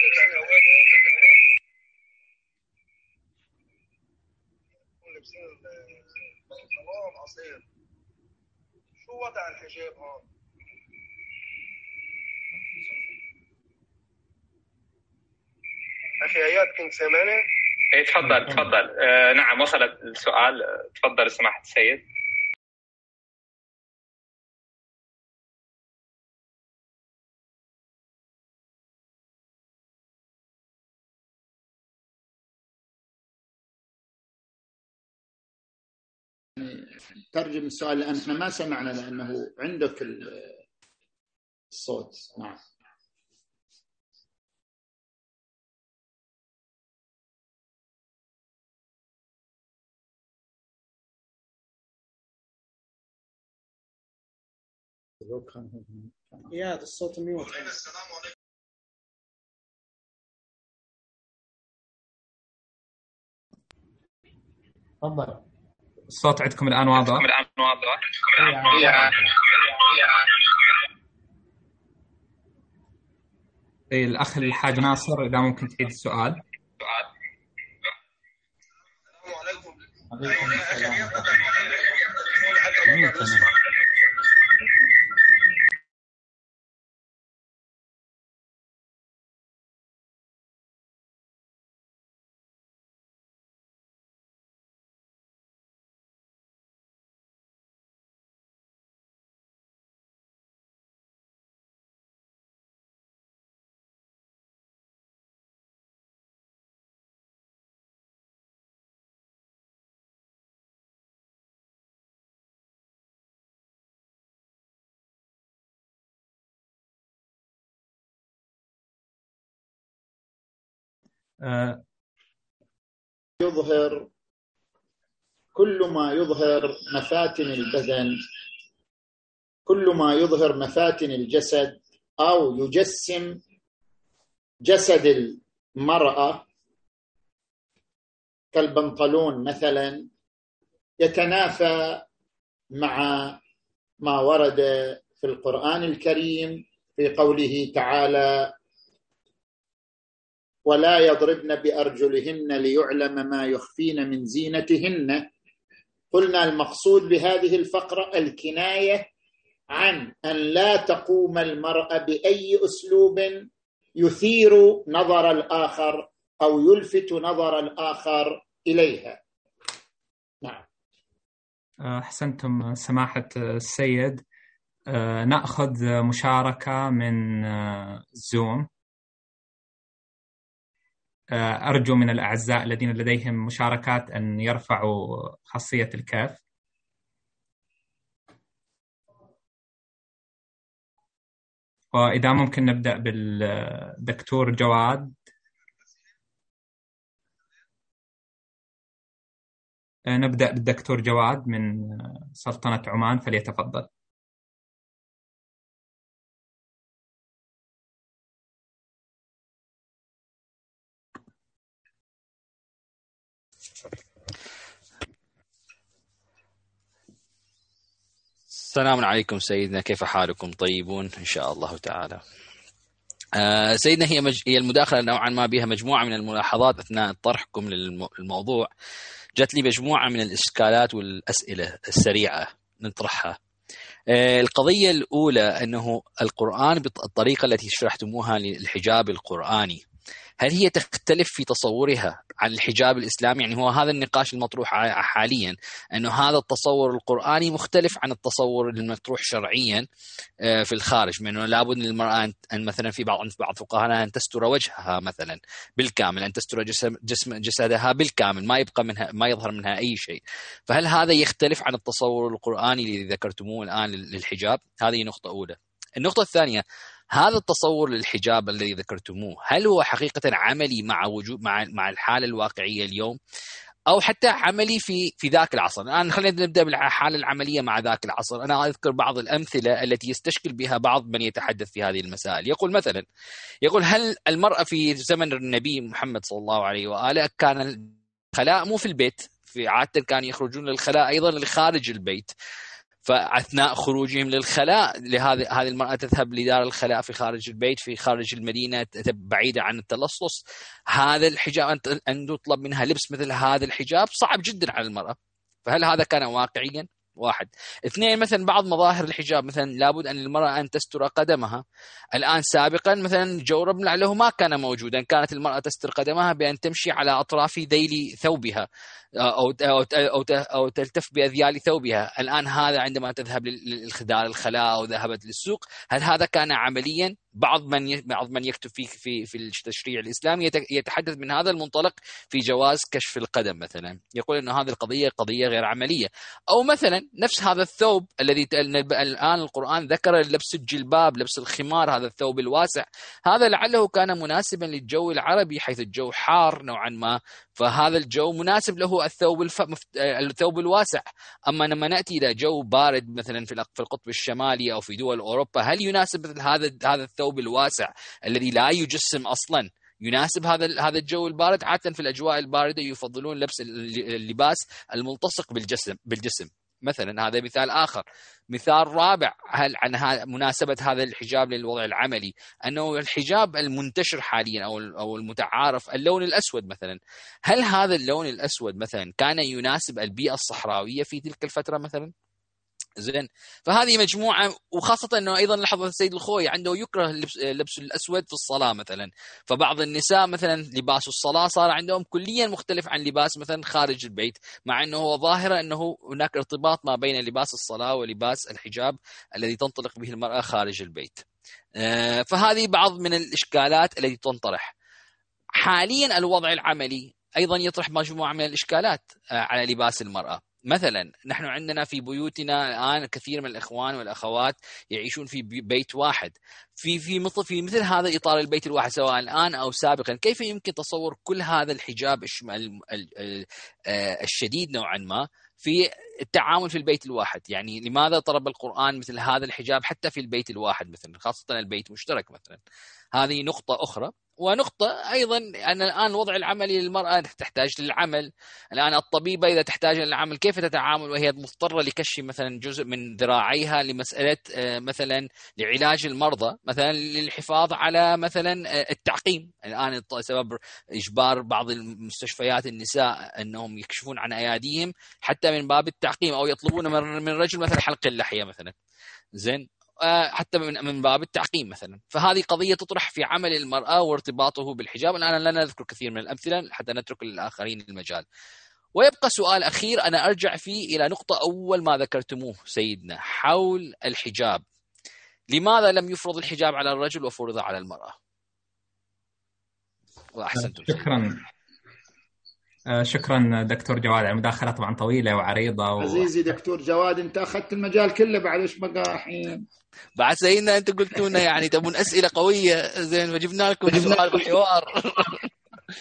لابسين الصواب عصير شو وضع الحجاب هون؟ أخي أياد كنت سامعني؟ إيه تفضل تفضل آه نعم وصلت السؤال تفضل سماحة السيد ترجم السؤال لأن إحنا ما سمعنا لأنه عندك الصوت. نعم. يا الصوت ميوت. السلام عليكم. تفضل. الصوت عندكم الآن واضح؟ الآن واضح. اي الأخ الحاج ناصر إذا ممكن تعيد السؤال. السلام عليكم. آه، يظهر كل ما يظهر مفاتن البدن كل ما يظهر مفاتن الجسد أو يجسم جسد المرأة كالبنطلون مثلا يتنافى مع ما ورد في القرآن الكريم في قوله تعالى ولا يضربن بأرجلهن ليعلم ما يخفين من زينتهن. قلنا المقصود بهذه الفقرة الكناية عن أن لا تقوم المرأة بأي أسلوب يثير نظر الآخر أو يلفت نظر الآخر إليها. نعم. آه، أحسنتم سماحة السيد. آه، نأخذ مشاركة من آه، زوم أرجو من الأعزاء الذين لديهم مشاركات أن يرفعوا خاصية الكاف. وإذا ممكن نبدأ بالدكتور جواد. نبدأ بالدكتور جواد من سلطنة عمان فليتفضل. السلام عليكم سيدنا كيف حالكم؟ طيبون إن شاء الله تعالى. آه سيدنا هي مج... هي المداخلة نوعا ما بها مجموعة من الملاحظات أثناء طرحكم للموضوع. جت لي مجموعة من الإشكالات والأسئلة السريعة نطرحها. آه القضية الأولى أنه القرآن بالطريقة التي شرحتموها للحجاب القرآني. هل هي تختلف في تصورها عن الحجاب الإسلامي؟ يعني هو هذا النقاش المطروح حاليا أنه هذا التصور القرآني مختلف عن التصور المطروح شرعيا آه، في الخارج من أنه لابد للمرأة ان مثلا في بعض عند بعض فقهاء أن تستر وجهها مثلا بالكامل أن تستر جسم, جسم جسدها بالكامل ما يبقى منها ما يظهر منها أي شيء. فهل هذا يختلف عن التصور القرآني الذي ذكرتموه الآن للحجاب؟ هذه نقطة أولى. النقطة الثانية هذا التصور للحجاب الذي ذكرتموه. هل هو حقيقة عملي مع وجود مع مع الحالة الواقعية اليوم؟ أو حتى عملي في في ذاك العصر. الآن خلينا نبدأ بالحالة العملية مع ذاك العصر. أنا أذكر بعض الأمثلة التي يستشكل بها بعض من يتحدث في هذه المسائل. يقول مثلا يقول هل المرأة في زمن النبي محمد صلى الله عليه وآله كان الخلاء مو في البيت؟ في عادة كانوا يخرجون للخلاء أيضا لخارج البيت. فأثناء خروجهم للخلاء لهذه هذه المرأة تذهب لدار الخلاء في خارج البيت في خارج المدينة بعيدة عن التلصص. هذا الحجاب أن تطلب منها لبس مثل هذا الحجاب صعب جدا على المرأة. فهل هذا كان واقعيا؟ واحد. اثنين مثلا بعض مظاهر الحجاب مثلا لابد أن المرأة أن تستر قدمها. الآن سابقا مثلا جورب نعله ما كان موجودا. كانت المرأة تستر قدمها بأن تمشي على أطراف ذيل ثوبها. أو أو أو, أو تلتف بأذيال ثوبها. الآن هذا عندما تذهب للخدار الخلاء أو ذهبت للسوق هل هذا كان عمليا؟ بعض من بعض من يكتب في في في التشريع الإسلامي يتحدث من هذا المنطلق في جواز كشف القدم مثلا. يقول إنه هذه القضية قضية غير عملية. أو مثلا نفس هذا الثوب الذي الآن القرآن ذكر لبس الجلباب لبس الخمار هذا الثوب الواسع. هذا لعله كان مناسبا للجو العربي حيث الجو حار نوعا ما. فهذا الجو مناسب له الثوب الف... الثوب الواسع. أما لما نأتي إلى جو بارد مثلا في القطب الشمالي أو في دول أوروبا هل يناسب مثل هذا هذا الثوب الواسع الذي لا يجسم أصلا؟ يناسب هذا هذا الجو البارد؟ عادة في الأجواء الباردة يفضلون لبس اللباس الملتصق بالجسم بالجسم. مثلا هذا مثال آخر. مثال رابع هل عن مناسبة هذا الحجاب للوضع العملي؟ أنه الحجاب المنتشر حاليا أو أو المتعارف اللون الأسود مثلا. هل هذا اللون الأسود مثلا كان يناسب البيئة الصحراوية في تلك الفترة مثلا؟ زين. فهذه مجموعة وخاصة إنه أيضا لاحظ السيد الخوي عنده يكره لبس, لبس الأسود في الصلاة مثلا. فبعض النساء مثلا لباس الصلاة صار عندهم كليا مختلف عن لباس مثلا خارج البيت مع إنه هو ظاهرة إنه هناك ارتباط ما بين لباس الصلاة ولباس الحجاب الذي تنطلق به المرأة خارج البيت. آه، فهذه بعض من الإشكالات التي تنطرح. حاليا الوضع العملي أيضا يطرح مجموعة من الإشكالات آه، على لباس المرأة. مثلا نحن عندنا في بيوتنا الآن كثير من الإخوان والأخوات يعيشون في بيت واحد. في في مثل في مثل هذا إطار البيت الواحد سواء الآن أو سابقا كيف يمكن تصور كل هذا الحجاب آه، الشديد نوعا ما في التعامل في البيت الواحد؟ يعني لماذا طلب القرآن مثل هذا الحجاب حتى في البيت الواحد مثلا خاصة البيت مشترك مثلا؟ هذه نقطة أخرى. ونقطة أيضا أن الآن الوضع العملي للمرأة تحتاج للعمل. الآن الطبيبة إذا تحتاج للعمل كيف تتعامل؟ وهي مضطرة لكشف مثلا جزء من ذراعيها لمسألة آه، مثلا لعلاج المرضى مثلا للحفاظ على مثلا آه، التعقيم. الآن سبب إجبار بعض المستشفيات النساء أنهم يكشفون عن أياديهم حتى من باب التعقيم أو يطلبون من رجل مثلا حلق اللحية مثلا. زين؟ حتى من من باب التعقيم مثلا. فهذه قضية تطرح في عمل المرأة وارتباطه بالحجاب. الآن لا نذكر كثير من الأمثلة حتى نترك للاخرين المجال ويبقى سؤال أخير. أنا أرجع فيه إلى نقطة أول ما ذكرتموه سيدنا حول الحجاب. لماذا لم يفرض الحجاب على الرجل وفرض على المرأة؟ وأحسنتم شكرا. آه، شكرا دكتور جواد على المداخلة طبعا طويلة وعريضة و... عزيزي دكتور جواد انت أخذت المجال كله بعد إيش بقى الحين؟ بعد سيدنا انت قلتوا لنا يعني تبون أسئلة قوية زين فجبنا لكم سؤال بحوار.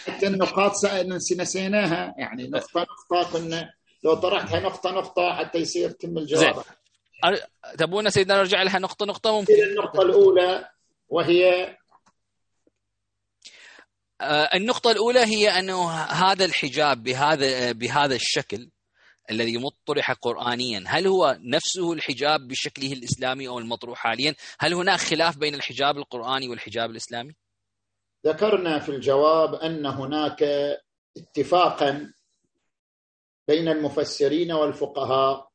حتى النقاط نسيناها. يعني نقطة نقطة كنا لو طرحتها نقطة نقطة حتى يصير تم الجواب. تبون سيدنا نرجع لها نقطة نقطة ممكن. النقطة الأولى وهي آه، النقطة الأولى هي أنه هذا الحجاب بهذا بهذا الشكل الذي مطرح قرآنيا هل هو نفسه الحجاب بشكله الإسلامي أو المطروح حاليا؟ هل هناك خلاف بين الحجاب القرآني والحجاب الإسلامي؟ ذكرنا في الجواب أن هناك اتفاقا بين المفسرين والفقهاء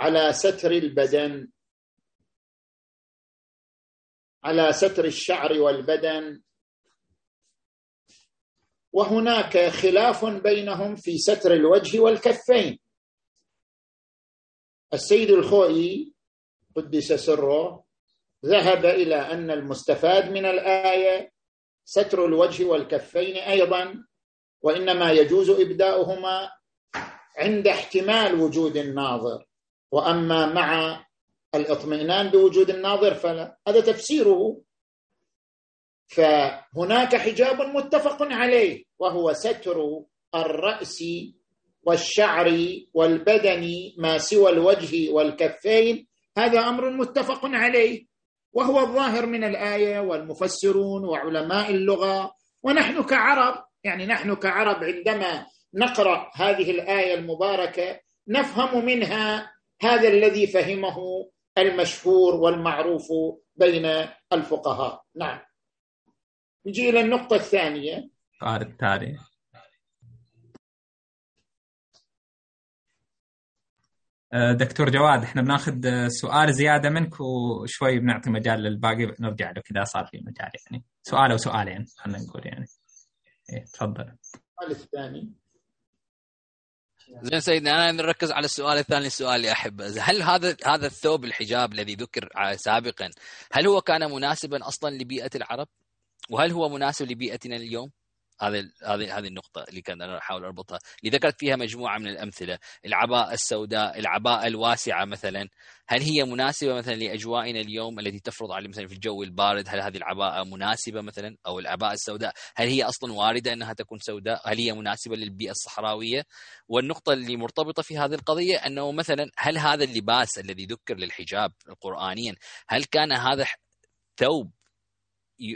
على ستر البدن على ستر الشعر والبدن وهناك خلاف بينهم في ستر الوجه والكفين. السيد الخوئي قدس سره ذهب إلى أن المستفاد من الآية ستر الوجه والكفين أيضا وإنما يجوز إبداؤهما عند احتمال وجود الناظر. وأما مع الاطمئنان بوجود الناظر فلا. هذا تفسيره فهناك حجاب متفق عليه وهو ستر الرأس والشعر والبدن ما سوى الوجه والكفين. هذا أمر متفق عليه وهو الظاهر من الآية والمفسرون وعلماء اللغة. ونحن كعرب يعني نحن كعرب عندما نقرأ هذه الآية المباركة نفهم منها هذا الذي فهمه المشهور والمعروف بين الفقهاء. نعم. نجي إلى النقطة الثانية. السؤال التالي آه، دكتور جواد إحنا بناخذ سؤال زيادة منك وشوي بنعطي مجال للباقي نرجع له كذا صار في مجال يعني. سؤال أو سؤالين خلينا نقول يعني. إيه تفضل. السؤال الثاني. زين سيدنا أنا نركز على السؤال الثاني السؤال اللي احبه هل هذا هذا الثوب الحجاب الذي ذكر سابقا هل هو كان مناسبا أصلا لبيئة العرب؟ وهل هو مناسب لبيئتنا اليوم؟ هذه هذه هذه النقطة اللي كان أنا أحاول أربطها، اللي ذكرت فيها مجموعة من الأمثلة، العباءة السوداء، العباءة الواسعة مثلا، هل هي مناسبة مثلا لأجوائنا اليوم التي تفرض على مثلا في الجو البارد، هل هذه العباءة مناسبة مثلا أو العباءة السوداء، هل هي أصلا واردة أنها تكون سوداء؟ هل هي مناسبة للبيئة الصحراوية؟ والنقطة اللي مرتبطة في هذه القضية أنه مثلا هل هذا اللباس الذي ذكر للحجاب قرآنيا، هل كان هذا ثوب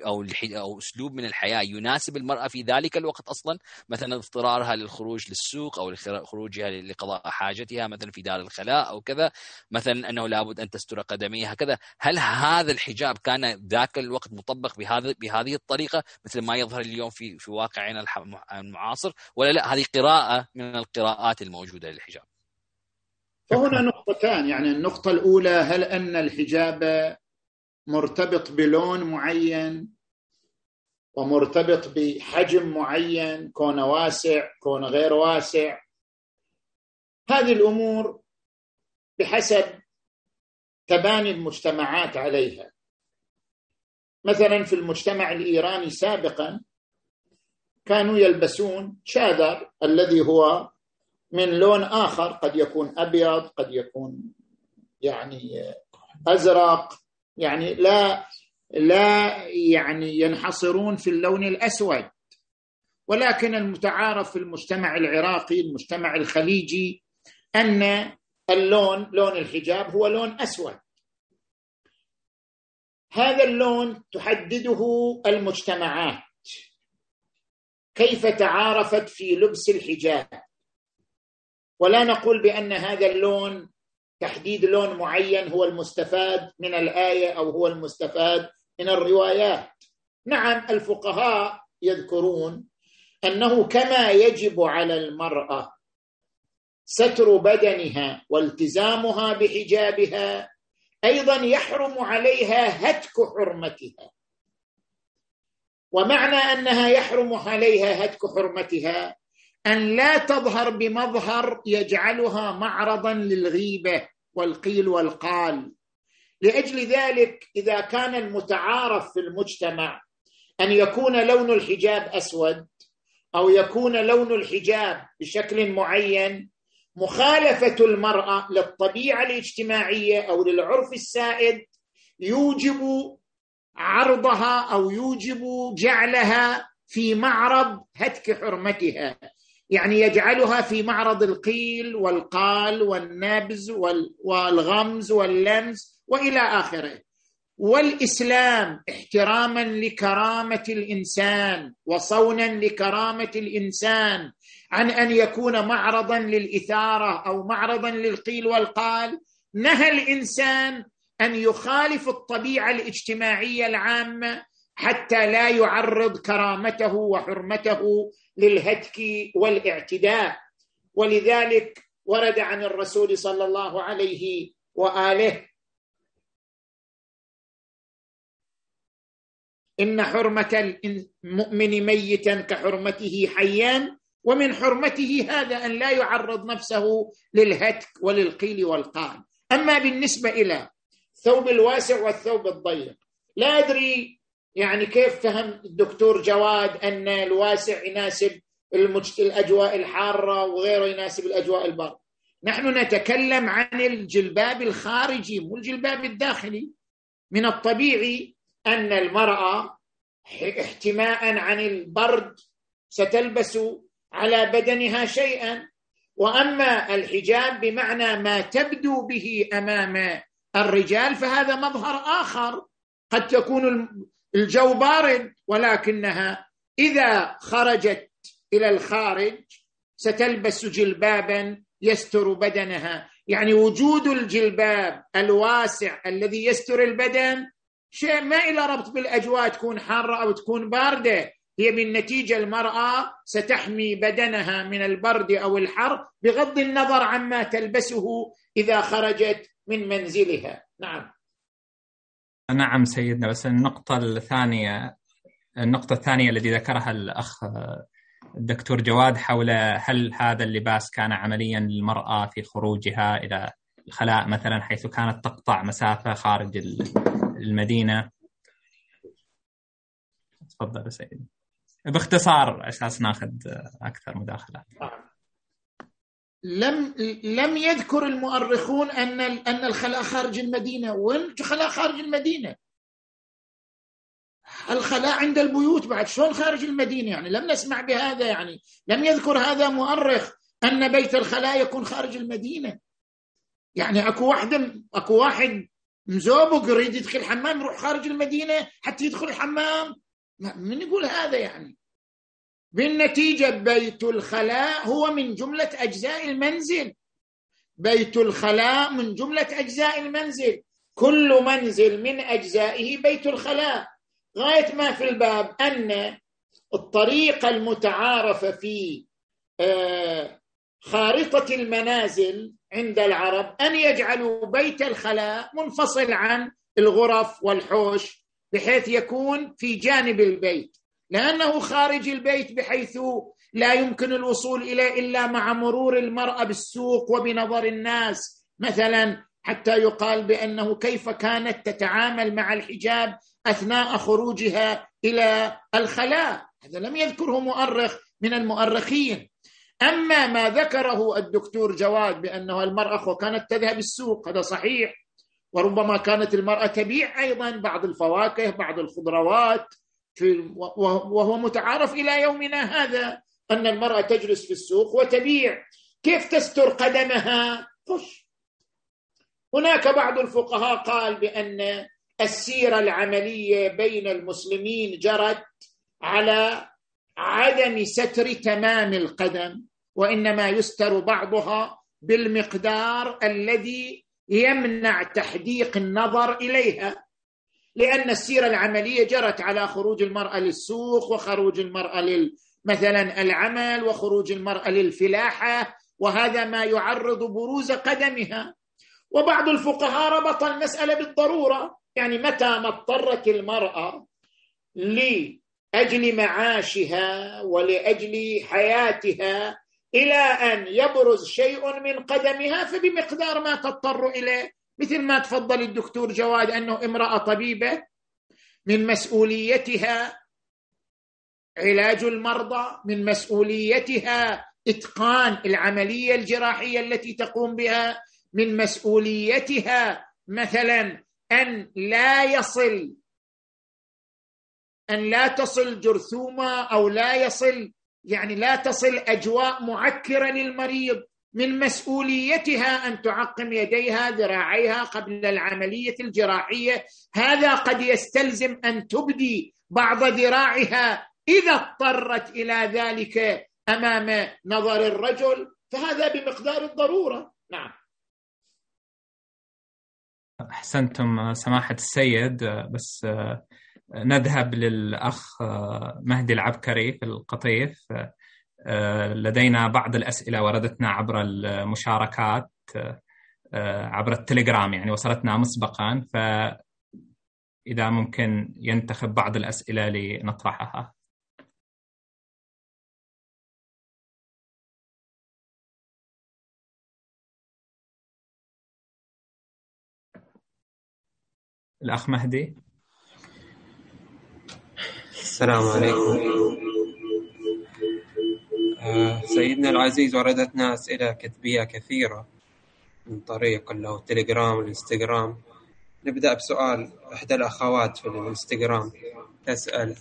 أو أو أسلوب من الحياة يناسب المرأة في ذلك الوقت أصلا. مثلا اضطرارها للخروج للسوق أو خروجها لقضاء حاجتها مثلا في دار الخلاء أو كذا. مثلا أنه لابد أن تستر قدميها كذا. هل هذا الحجاب كان ذاك الوقت مطبق بهذا بهذه الطريقة؟ مثل ما يظهر اليوم في في واقعنا المعاصر. ولا لا؟ هذه قراءة من القراءات الموجودة للحجاب. فهنا نقطتان. يعني النقطة الأولى هل أن الحجاب مرتبط بلون معين ومرتبط بحجم معين كون واسع كون غير واسع. هذه الأمور بحسب تباني المجتمعات عليها. مثلا في المجتمع الإيراني سابقا كانوا يلبسون شادر الذي هو من لون آخر قد يكون أبيض قد يكون يعني أزرق يعني لا لا يعني ينحصرون في اللون الأسود. ولكن المتعارف في المجتمع العراقي المجتمع الخليجي أن اللون لون الحجاب هو لون أسود. هذا اللون تحدده المجتمعات. كيف تعارفت في لبس الحجاب؟ ولا نقول بأن هذا اللون تحديد لون معين هو المستفاد من الآية أو هو المستفاد من الروايات. نعم الفقهاء يذكرون أنه كما يجب على المرأة ستر بدنها والتزامها بحجابها أيضا يحرم عليها هتك حرمتها. ومعنى أنها يحرم عليها هتك حرمتها أن لا تظهر بمظهر يجعلها معرضا للغيبة والقيل والقال. لأجل ذلك إذا كان المتعارف في المجتمع أن يكون لون الحجاب أسود أو يكون لون الحجاب بشكل معين مخالفة المرأة للطبيعة الاجتماعية أو للعرف السائد يوجب عرضها أو يوجب جعلها في معرض هتك حرمتها. يعني يجعلها في معرض القيل والقال والنبز والغمز واللمز وإلى آخره. والإسلام احتراما لكرامة الإنسان وصونا لكرامة الإنسان عن أن يكون معرضا للإثارة أو معرضا للقيل والقال نهى الإنسان أن يخالف الطبيعة الاجتماعية العامة حتى لا يعرض كرامته وحرمته للهتك والاعتداء. ولذلك ورد عن الرسول صلى الله عليه وآله إن حرمة المؤمن ميتا كحرمته حيا ومن حرمته هذا أن لا يعرض نفسه للهتك وللقيل والقال. أما بالنسبة إلى الثوب الواسع والثوب الضيق لا أدري يعني كيف فهم الدكتور جواد أن الواسع يناسب الأجواء الحارة وغيره يناسب الأجواء البارده نحن نتكلم عن الجلباب الخارجي مو الجلباب الداخلي. من الطبيعي أن المرأة احتماء عن البرد ستلبس على بدنها شيئا. وأما الحجاب بمعنى ما تبدو به أمام الرجال فهذا مظهر آخر. قد تكون الجو بارد ولكنها إذا خرجت إلى الخارج ستلبس جلبابا يستر بدنها. يعني وجود الجلباب الواسع الذي يستر البدن شيء ما إلى ربط بالأجواء تكون حارة أو تكون باردة. هي بالنتيجة المرأة ستحمي بدنها من البرد أو الحر بغض النظر عما تلبسه إذا خرجت من منزلها. نعم. نعم سيدنا بس النقطة الثانية النقطة الثانية التي ذكرها الأخ الدكتور جواد حول هل هذا اللباس كان عمليا للمرأة في خروجها إلى الخلاء مثلا حيث كانت تقطع مسافة خارج المدينة؟ تفضل سيدي باختصار أساس ناخذ أكثر مداخلات. لم لم يذكر المؤرخون أن أن الخلاء خارج المدينة. وين خلاء خارج المدينة؟ الخلاء عند البيوت. بعد شلون خارج المدينة يعني؟ لم نسمع بهذا يعني. لم يذكر هذا مؤرخ أن بيت الخلاء يكون خارج المدينة. يعني أكو واحد أكو واحد مزوبق يريد يدخل الحمام يروح خارج المدينة حتى يدخل الحمام. من يقول هذا يعني؟ بالنتيجة بيت الخلاء هو من جملة أجزاء المنزل. بيت الخلاء من جملة أجزاء المنزل. كل منزل من أجزائه بيت الخلاء. غاية ما في الباب أن الطريقة المتعارفه في آه، خارطة المنازل عند العرب أن يجعلوا بيت الخلاء منفصل عن الغرف والحوش بحيث يكون في جانب البيت. لأنه خارج البيت بحيث لا يمكن الوصول اليه إلا مع مرور المرأة بالسوق وبنظر الناس. مثلا حتى يقال بأنه كيف كانت تتعامل مع الحجاب أثناء خروجها إلى الخلاء. هذا لم يذكره مؤرخ من المؤرخين. أما ما ذكره الدكتور جواد بانه المرأة كانت تذهب السوق هذا صحيح. وربما كانت المرأة تبيع أيضا بعض الفواكه بعض الخضروات. في وهو متعارف إلى يومنا هذا أن المرأة تجلس في السوق وتبيع. كيف تستر قدمها؟ خش. هناك بعض الفقهاء قال بأن السيرة العملية بين المسلمين جرت على عدم ستر تمام القدم وإنما يستر بعضها بالمقدار الذي يمنع تحديق النظر إليها. لأن السيرة العملية جرت على خروج المرأة للسوق وخروج المرأة لل مثلا العمل وخروج المرأة للفلاحة وهذا ما يعرض بروز قدمها. وبعض الفقهاء ربط المسألة بالضرورة. يعني متى ما اضطرت المرأة لأجل معاشها ولأجل حياتها إلى أن يبرز شيء من قدمها فبمقدار ما تضطر إليه. مثل ما تفضل الدكتور جواد أنه امرأة طبيبة من مسؤوليتها علاج المرضى من مسؤوليتها إتقان العملية الجراحية التي تقوم بها من مسؤوليتها مثلا أن لا يصل أن لا تصل جرثومة أو لا يصل يعني لا تصل أجواء معكرة للمريض. من مسؤوليتها أن تعقم يديها ذراعيها قبل العملية الجراحية. هذا قد يستلزم أن تبدي بعض ذراعها إذا اضطرت إلى ذلك أمام نظر الرجل فهذا بمقدار الضرورة. نعم. أحسنتم سماحة السيد بس نذهب للأخ مهدي العبكري في القطيف. لدينا بعض الأسئلة وردتنا عبر المشاركات عبر التليجرام يعني وصلتنا مسبقا فإذا ممكن ينتخب بعض الأسئلة لنطرحها. الأخ مهدي. السلام عليكم. آه، سيدنا العزيز وردتنا أسئلة كتبية كثيرة من طريق التليجرام والإنستغرام نبدأ بسؤال إحدى الأخوات في الإنستغرام. تسأل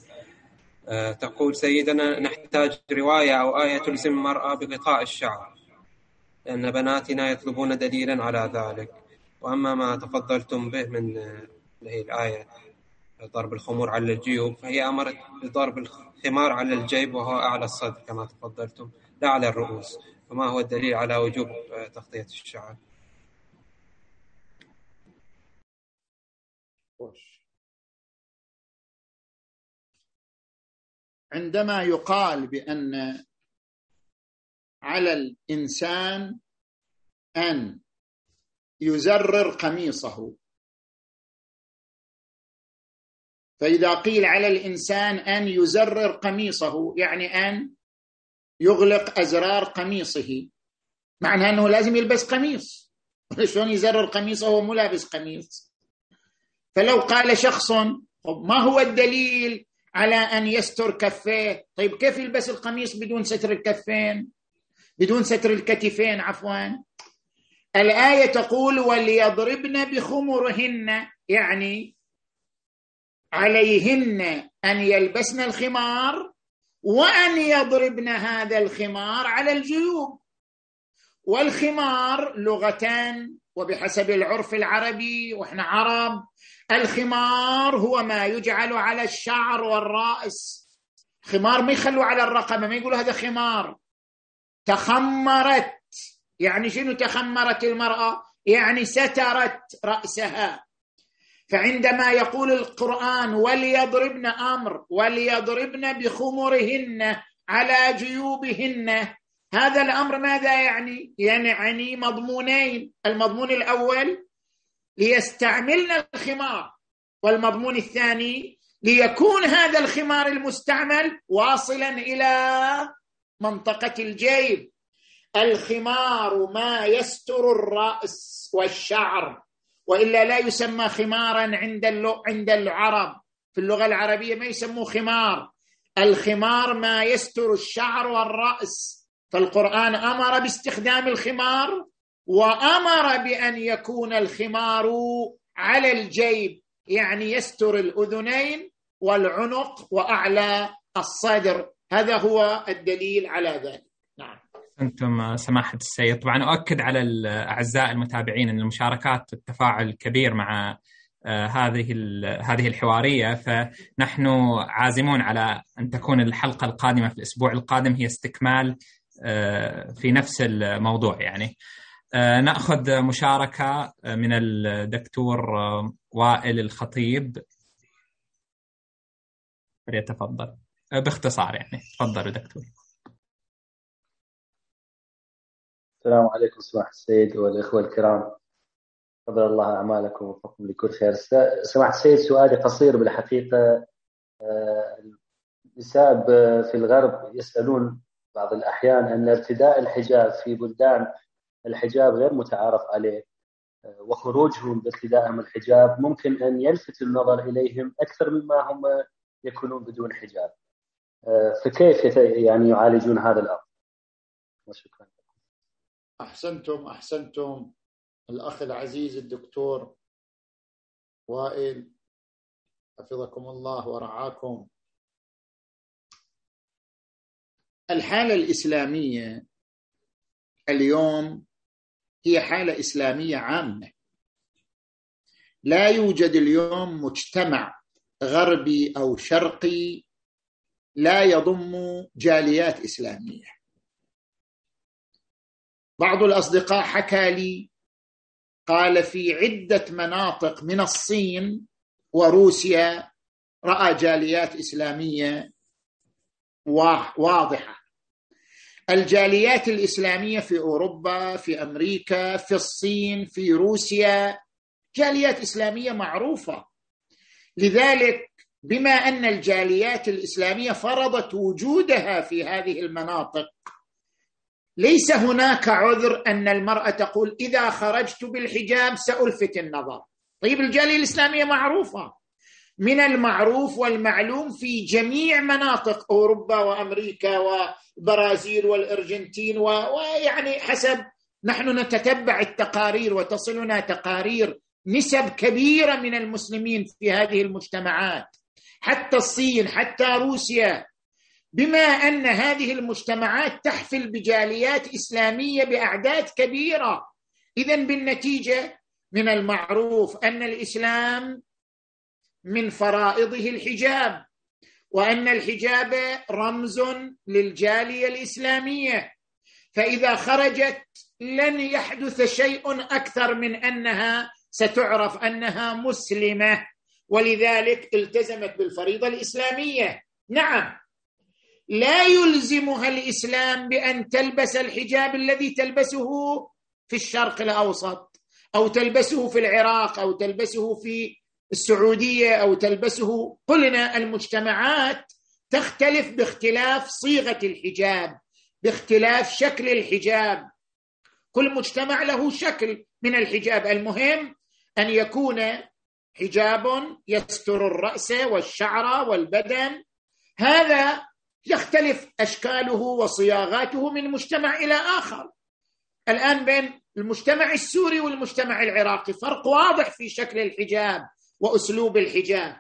آه، تقول سيدنا نحتاج رواية أو آية تلزم المرأة بغطاء الشعر لأن بناتنا يطلبون دليلا على ذلك. وأما ما تفضلتم به من اللي هي الآية. ضرب الخمور على الجيوب فهي أمرت بضرب الخمار على الجيب وهو أعلى الصدر كما تفضلتم لا على الرؤوس. فما هو الدليل على وجوب تغطية الشعر؟ عندما يقال بأن على الإنسان أن يزرر قميصه فإذا قيل على الإنسان أن يزرر قميصه يعني أن يغلق أزرار قميصه معنى أنه لازم يلبس قميص. شلون يزرر قميصه؟ وهو مو لابس قميص. فلو قال شخص ما هو الدليل على أن يستر كفيه؟ طيب كيف يلبس القميص بدون ستر الكفين؟ بدون ستر الكتفين عفوا. الآية تقول وليضربن بخمرهن يعني عليهن أن يلبسن الخمار وأن يضربن هذا الخمار على الجيوب. والخمار لغتان وبحسب العرف العربي وإحنا عرب الخمار هو ما يجعل على الشعر والرأس. خمار ما يخلوا على الرقبة ما يقولوا هذا خمار. تخمرت يعني شنو تخمرت المرأة؟ يعني سترت رأسها. فعندما يقول القرآن وليضربن أمر وليضربن بخمرهن على جيوبهن هذا الأمر ماذا يعني؟ يعني مضمونين، المضمون الأول ليستعملن الخمار والمضمون الثاني ليكون هذا الخمار المستعمل واصلا إلى منطقة الجيب. الخمار ما يستر الرأس والشعر. وإلا لا يسمى خمارا عند عند العرب. في اللغة العربية ما يسموه خمار. الخمار ما يستر الشعر والرأس. فالقرآن أمر باستخدام الخمار وأمر بأن يكون الخمار على الجيب يعني يستر الأذنين والعنق وأعلى الصدر. هذا هو الدليل على ذلك. أنتم سماحة السيد. طبعا أؤكد على الأعزاء المتابعين أن المشاركات التفاعل كبير مع آه، هذه هذه الحوارية. فنحن عازمون على أن تكون الحلقة القادمة في الأسبوع القادم هي استكمال آه، في نفس الموضوع يعني. آه، نأخذ مشاركة من الدكتور وائل الخطيب. فليتفضل باختصار يعني. تفضلوا دكتور. السلام عليكم سماحة السيد والإخوة الكرام. قدر الله أعمالكم ووفقكم لكل خير. سماحة السيد سؤالي قصير بالحقيقة. آه، النساء في الغرب يسألون بعض الأحيان أن ارتداء الحجاب في بلدان الحجاب غير متعارف عليه آه، وخروجهم بارتدائهم الحجاب ممكن أن يلفت النظر إليهم أكثر مما هم يكونون بدون حجاب. آه، فكيف يعني يعالجون هذا الأمر؟ وشكرا أحسنتم أحسنتم. الأخ العزيز الدكتور وائل حفظكم الله ورعاكم. الحالة الإسلامية اليوم هي حالة إسلامية عامة. لا يوجد اليوم مجتمع غربي أو شرقي لا يضم جاليات إسلامية. بعض الأصدقاء حكى لي قال في عدة مناطق من الصين وروسيا رأى جاليات إسلامية واضحة. الجاليات الإسلامية في أوروبا في أمريكا في الصين في روسيا جاليات إسلامية معروفة. لذلك بما أن الجاليات الإسلامية فرضت وجودها في هذه المناطق ليس هناك عذر أن المرأة تقول إذا خرجت بالحجاب سألفت النظر. طيب الجالية الإسلامية معروفة. من المعروف والمعلوم في جميع مناطق أوروبا وأمريكا والبرازيل والأرجنتين ويعني حسب نحن نتتبع التقارير وتصلنا تقارير نسب كبيرة من المسلمين في هذه المجتمعات. حتى الصين حتى روسيا بما أن هذه المجتمعات تحفل بجاليات إسلامية بأعداد كبيرة. اذا بالنتيجة من المعروف أن الإسلام من فرائضه الحجاب وأن الحجاب رمز للجالية الإسلامية. فإذا خرجت لن يحدث شيء أكثر من أنها ستعرف أنها مسلمة ولذلك التزمت بالفريضة الإسلامية. نعم. لا يلزمها الإسلام بأن تلبس الحجاب الذي تلبسه في الشرق الأوسط أو تلبسه في العراق أو تلبسه في السعودية أو تلبسه. قلنا المجتمعات تختلف باختلاف صيغة الحجاب باختلاف شكل الحجاب. كل مجتمع له شكل من الحجاب. المهم أن يكون حجاب يستر الرأس والشعر والبدن. هذا يختلف أشكاله وصياغاته من مجتمع إلى آخر. الآن بين المجتمع السوري والمجتمع العراقي فرق واضح في شكل الحجاب وأسلوب الحجاب.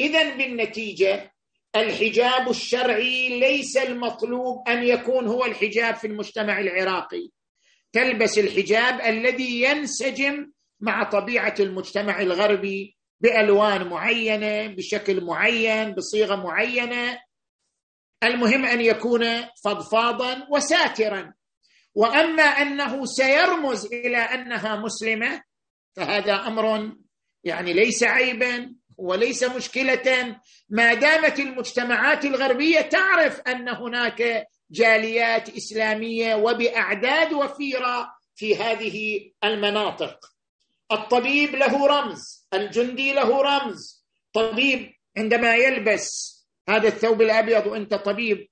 اذا بالنتيجة الحجاب الشرعي ليس المطلوب أن يكون هو الحجاب في المجتمع العراقي. تلبس الحجاب الذي ينسجم مع طبيعة المجتمع الغربي بألوان معينة بشكل معين بصيغة معينة المهم أن يكون فضفاضا وساترا. وأما أنه سيرمز إلى أنها مسلمة فهذا أمر يعني ليس عيبا وليس مشكلة. ما دامت المجتمعات الغربية تعرف أن هناك جاليات إسلامية وبأعداد وفيرة في هذه المناطق. الطبيب له رمز الجندي له رمز. طبيب عندما يلبس هذا الثوب الأبيض وأنت طبيب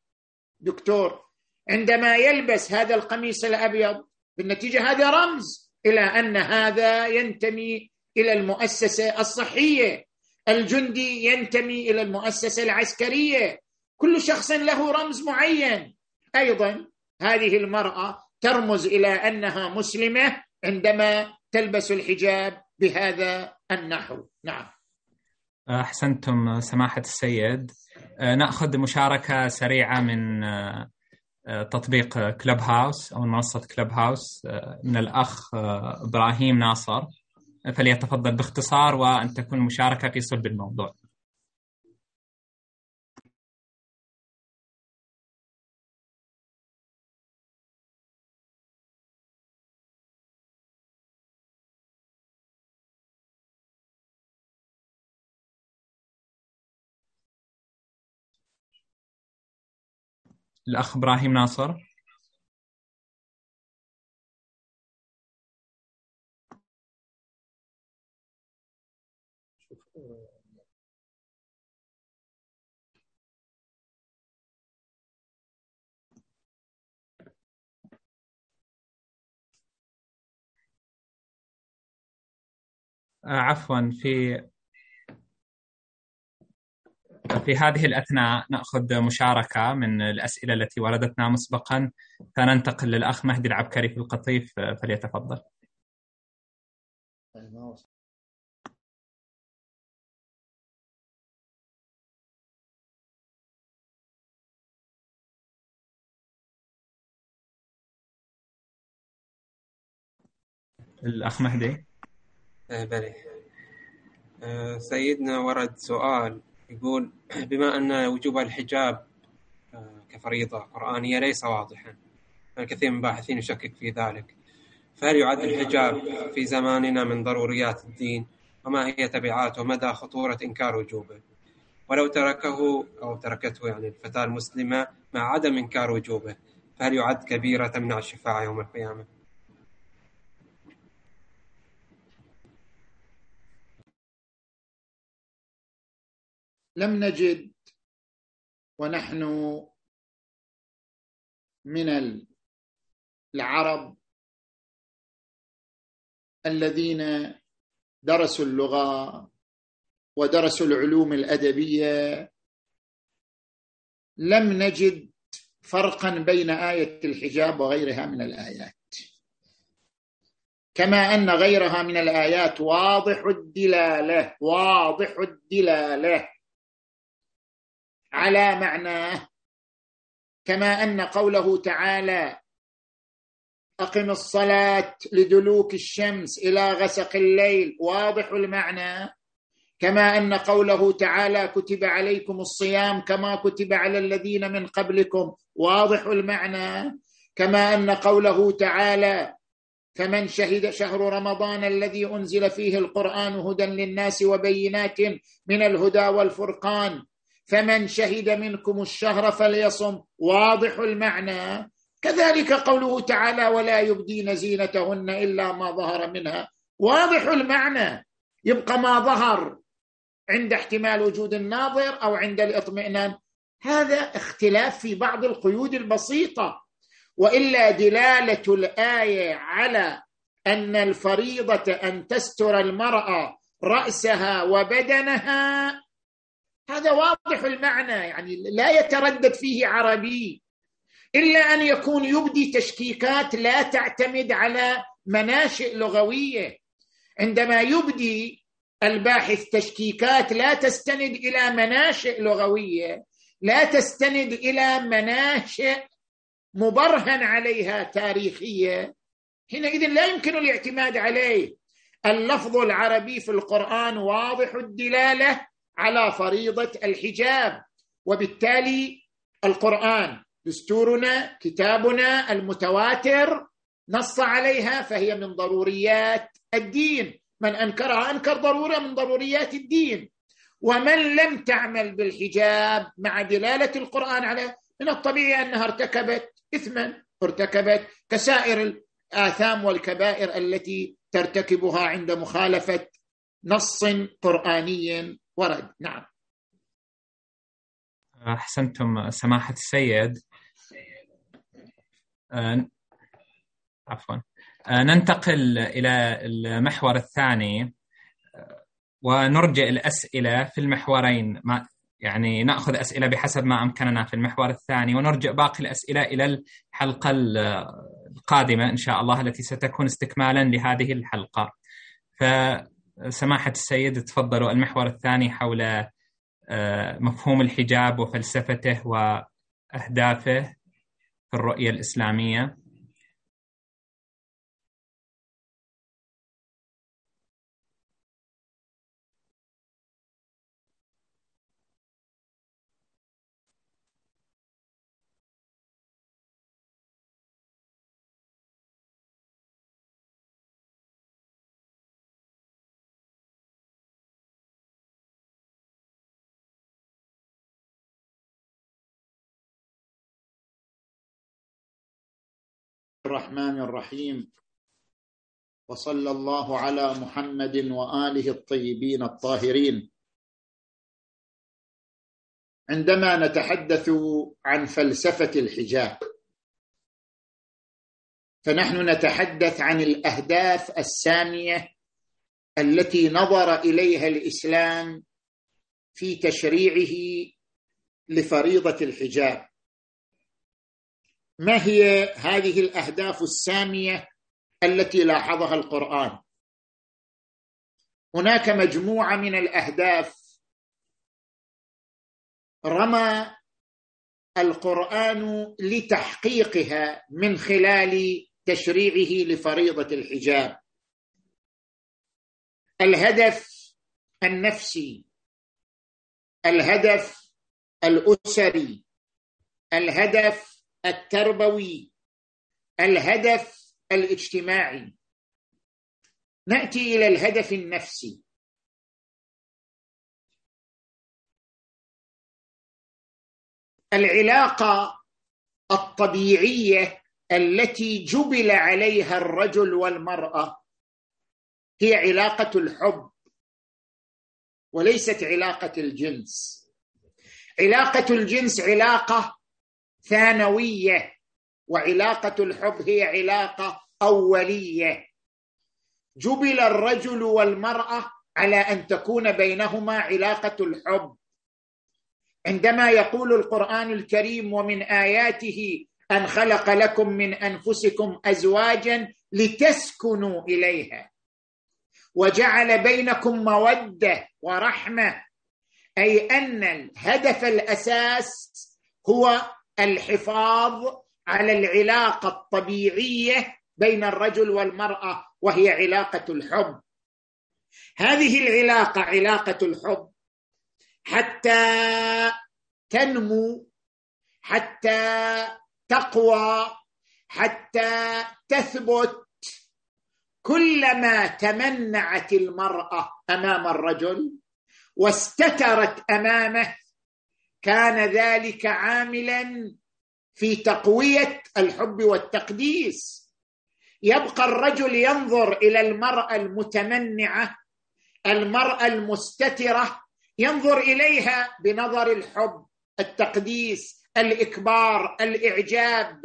دكتور. عندما يلبس هذا القميص الأبيض بالنتيجة هذا رمز إلى أن هذا ينتمي إلى المؤسسة الصحية. الجندي ينتمي إلى المؤسسة العسكرية. كل شخص له رمز معين. أيضا هذه المرأة ترمز إلى أنها مسلمة عندما تلبس الحجاب بهذا النحو. نعم. أحسنتم سماحة السيد. نأخذ مشاركة سريعة من تطبيق كلب هاوس أو منصة كلب هاوس من الأخ إبراهيم ناصر فليتفضل باختصار وأن تكون المشاركه في صلب الموضوع. الأخ إبراهيم ناصر. عفوا في في هذه الأثناء نأخذ مشاركة من الأسئلة التي وردتنا مسبقا. فننتقل للأخ مهدي العبكري في القطيف فليتفضل. الأخ مهدي. بلي. سيدنا ورد سؤال. يقول بما أن وجوب الحجاب كفريضة قرآنية ليس واضحا الكثير من الباحثين يشكك في ذلك. فهل يعد الحجاب في زماننا من ضروريات الدين؟ وما هي تبعاته؟ ومدى خطورة إنكار وجوبه؟ ولو تركه أو تركته يعني الفتاة المسلمة مع عدم إنكار وجوبه فهل يعد كبيرة تمنع الشفاعة يوم القيامة؟ لم نجد ونحن من العرب الذين درسوا اللغة ودرسوا العلوم الأدبية. لم نجد فرقا بين آية الحجاب وغيرها من الآيات. كما أن غيرها من الآيات واضح الدلالة واضح الدلالة. على معناه كما أن قوله تعالى أقم الصلاة لدلوك الشمس إلى غسق الليل واضح المعنى؟ كما أن قوله تعالى كتب عليكم الصيام كما كتب على الذين من قبلكم واضح المعنى؟ كما أن قوله تعالى فمن شهد شهر رمضان الذي أنزل فيه القرآن هدى للناس وبينات من الهدى والفرقان فمن شهد منكم الشهر فليصم. واضح المعنى. كذلك قوله تعالى ولا يبدين زينتهن إلا ما ظهر منها واضح المعنى. يبقى ما ظهر عند احتمال وجود الناظر أو عند الاطمئنان. هذا اختلاف في بعض القيود البسيطة. وإلا دلالة الآية على أن الفريضة أن تستر المرأة رأسها وبدنها هذا واضح المعنى يعني لا يتردد فيه عربي. إلا أن يكون يبدي تشكيكات لا تعتمد على مناشئ لغوية. عندما يبدي الباحث تشكيكات لا تستند إلى مناشئ لغوية لا تستند إلى مناشئ مبرهن عليها تاريخية. حينئذ لا يمكن الاعتماد عليه. اللفظ العربي في القرآن واضح الدلالة. على فريضة الحجاب. وبالتالي القرآن دستورنا كتابنا المتواتر نص عليها فهي من ضروريات الدين. من أنكرها أنكر ضرورة من ضروريات الدين. ومن لم تعمل بالحجاب مع دلالة القرآن على من الطبيعي أنها ارتكبت اثما ارتكبت كسائر الآثام والكبائر التي ترتكبها عند مخالفة نص قرآني ورد. نعم. أحسنتم سماحة السيد. آه، عفوا. آه، ننتقل إلى المحور الثاني. آه، ونرجئ الأسئلة في المحورين. ما يعني نأخذ أسئلة بحسب ما أمكننا في المحور الثاني ونرجع باقي الأسئلة إلى الحلقة القادمة إن شاء الله التي ستكون استكمالا لهذه الحلقة. فسماحه السيد تفضلوا المحور الثاني حول آه، مفهوم الحجاب وفلسفته وأهدافه في الرؤية الإسلامية. الرحمن الرحيم. وصلى الله على محمد وآله الطيبين الطاهرين. عندما نتحدث عن فلسفة الحجاب فنحن نتحدث عن الأهداف السامية التي نظر إليها الإسلام في تشريعه لفريضة الحجاب. ما هي هذه الأهداف السامية التي لاحظها القرآن؟ هناك مجموعة من الأهداف رمى القرآن لتحقيقها من خلال تشريعه لفريضة الحجاب. الهدف النفسي الهدف الأسري الهدف التربوي الهدف الاجتماعي. نأتي إلى الهدف النفسي. العلاقة الطبيعية التي جبل عليها الرجل والمرأة هي علاقة الحب وليست علاقة الجنس. علاقة الجنس علاقة ثانوية وعلاقة الحب هي علاقة أولية. جبل الرجل والمرأة على أن تكون بينهما علاقة الحب. عندما يقول القرآن الكريم ومن آياته أن خلق لكم من أنفسكم ازواجا لتسكنوا إليها وجعل بينكم مودة ورحمة. أي أن الهدف الأساس هو الحفاظ على العلاقة الطبيعية بين الرجل والمرأة وهي علاقة الحب. هذه العلاقة علاقة الحب حتى تنمو حتى تقوى حتى تثبت. كلما تمنعت المرأة أمام الرجل واستترت أمامه كان ذلك عاملا في تقوية الحب والتقديس. يبقى الرجل ينظر إلى المرأة المتمنعة المرأة المستترة ينظر إليها بنظر الحب التقديس الإكبار الإعجاب.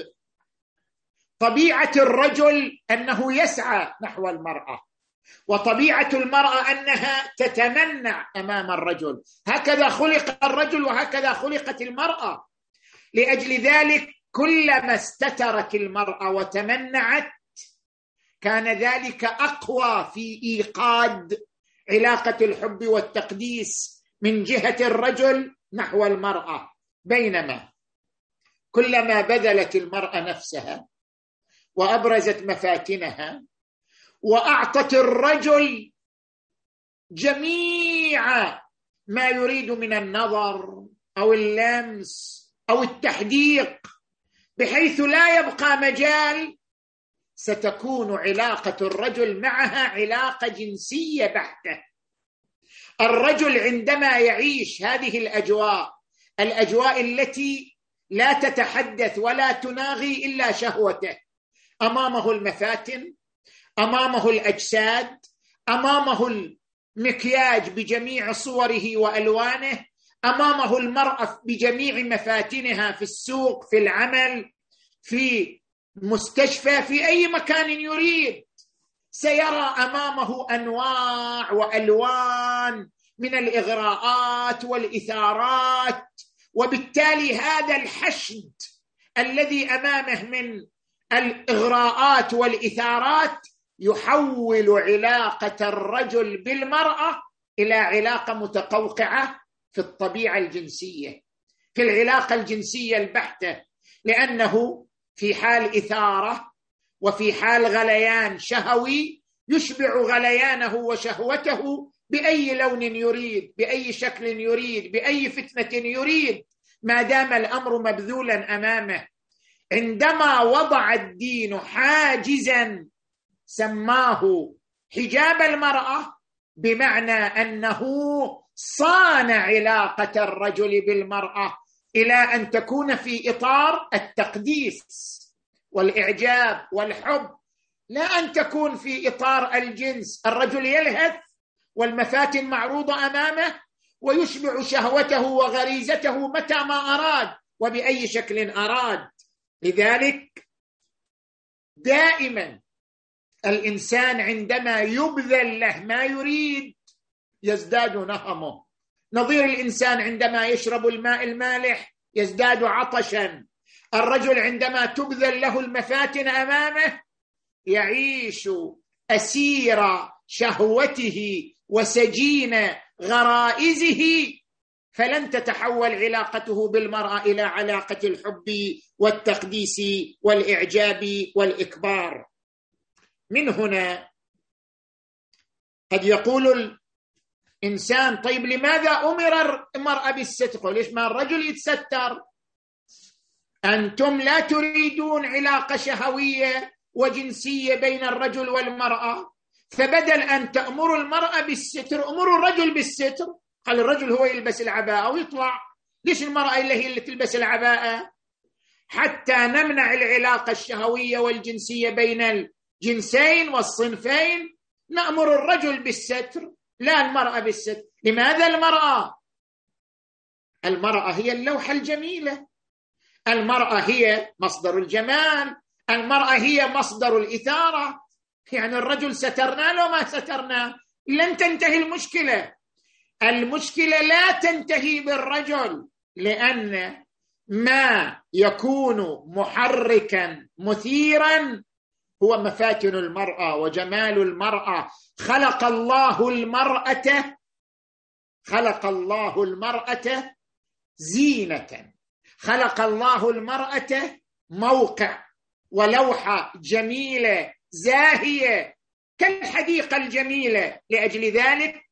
طبيعة الرجل أنه يسعى نحو المرأة. وطبيعة المرأة أنها تتمنع أمام الرجل. هكذا خلق الرجل وهكذا خلقت المرأة. لأجل ذلك كلما استترت المرأة وتمنعت كان ذلك أقوى في إيقاد علاقة الحب والتقديس من جهة الرجل نحو المرأة. بينما كلما بذلت المرأة نفسها وأبرزت مفاتنها واعطت الرجل جميع ما يريد من النظر أو اللمس أو التحديق بحيث لا يبقى مجال ستكون علاقة الرجل معها علاقة جنسية بحتة. الرجل عندما يعيش هذه الأجواء الأجواء التي لا تتحدث ولا تناغي إلا شهوته أمامه المفاتن أمامه الأجساد أمامه المكياج بجميع صوره وألوانه أمامه المرأة بجميع مفاتنها في السوق في العمل في مستشفى في أي مكان يريد. سيرى أمامه أنواع وألوان من الإغراءات والإثارات وبالتالي هذا الحشد الذي أمامه من الإغراءات والإثارات يحول علاقة الرجل بالمرأة إلى علاقة متقوقعة في الطبيعة الجنسية في العلاقة الجنسية البحتة لأنه في حال إثارة وفي حال غليان شهوي يشبع غليانه وشهوته بأي لون يريد بأي شكل يريد بأي فتنة يريد. ما دام الأمر مبذولا أمامه عندما وضع الدين حاجزا سماه حجاب المرأة بمعنى أنه صان علاقة الرجل بالمرأة إلى أن تكون في إطار التقديس والإعجاب والحب لا أن تكون في إطار الجنس. الرجل يلهث والمفاتن معروضه أمامه ويشبع شهوته وغريزته متى ما أراد وبأي شكل أراد. لذلك دائما الإنسان عندما يبذل له ما يريد يزداد نهمه. نظير الإنسان عندما يشرب الماء المالح يزداد عطشا. الرجل عندما تبذل له المفاتن أمامه يعيش أسير شهوته وسجين غرائزه فلن تتحول علاقته بالمرأة إلى علاقة الحب والتقديس والإعجاب والإكبار. من هنا قد يقول الإنسان طيب لماذا أمر المرأة بالستر؟ ليش ما الرجل يتستر؟ أنتم لا تريدون علاقة شهوية وجنسية بين الرجل والمرأة فبدل أن تامروا المرأة بالستر امروا الرجل بالستر. خلي الرجل هو يلبس العباءة ويطلع. ليش المرأة اللي هي اللي تلبس العباءة؟ حتى نمنع العلاقة الشهوية والجنسية بين الجنسين والصنفين نأمر الرجل بالستر لا المرأة بالستر. لماذا المرأة؟ المرأة هي اللوحه الجميلة. المرأة هي مصدر الجمال. المرأة هي مصدر الإثارة. يعني الرجل سترنا لو ما سترنا. لن تنتهي المشكلة. المشكلة لا تنتهي بالرجل لأن ما يكون محركا مثيرا هو مفاتن المرأة وجمال المرأة. خلق الله المرأة خلق الله المرأة زينة. خلق الله المرأة موقع ولوحة جميلة زاهية. كالحديقة الجميلة. لأجل ذلك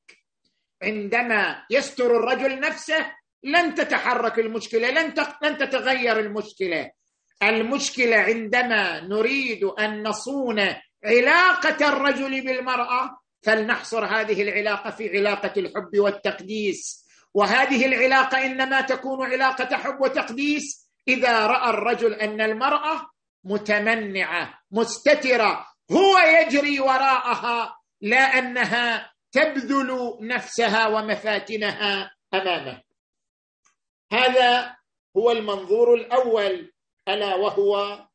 عندما يستر الرجل نفسه لن تتحرك المشكلة لن لن تتغير المشكلة. المشكلة عندما نريد أن نصون علاقة الرجل بالمرأة فلنحصر هذه العلاقة في علاقة الحب والتقديس. وهذه العلاقة إنما تكون علاقة حب وتقديس إذا رأى الرجل أن المرأة متمنعة مستترة هو يجري وراءها لا أنها تبذل نفسها ومفاتنها أمامه. هذا هو المنظور الأول. ألا وهو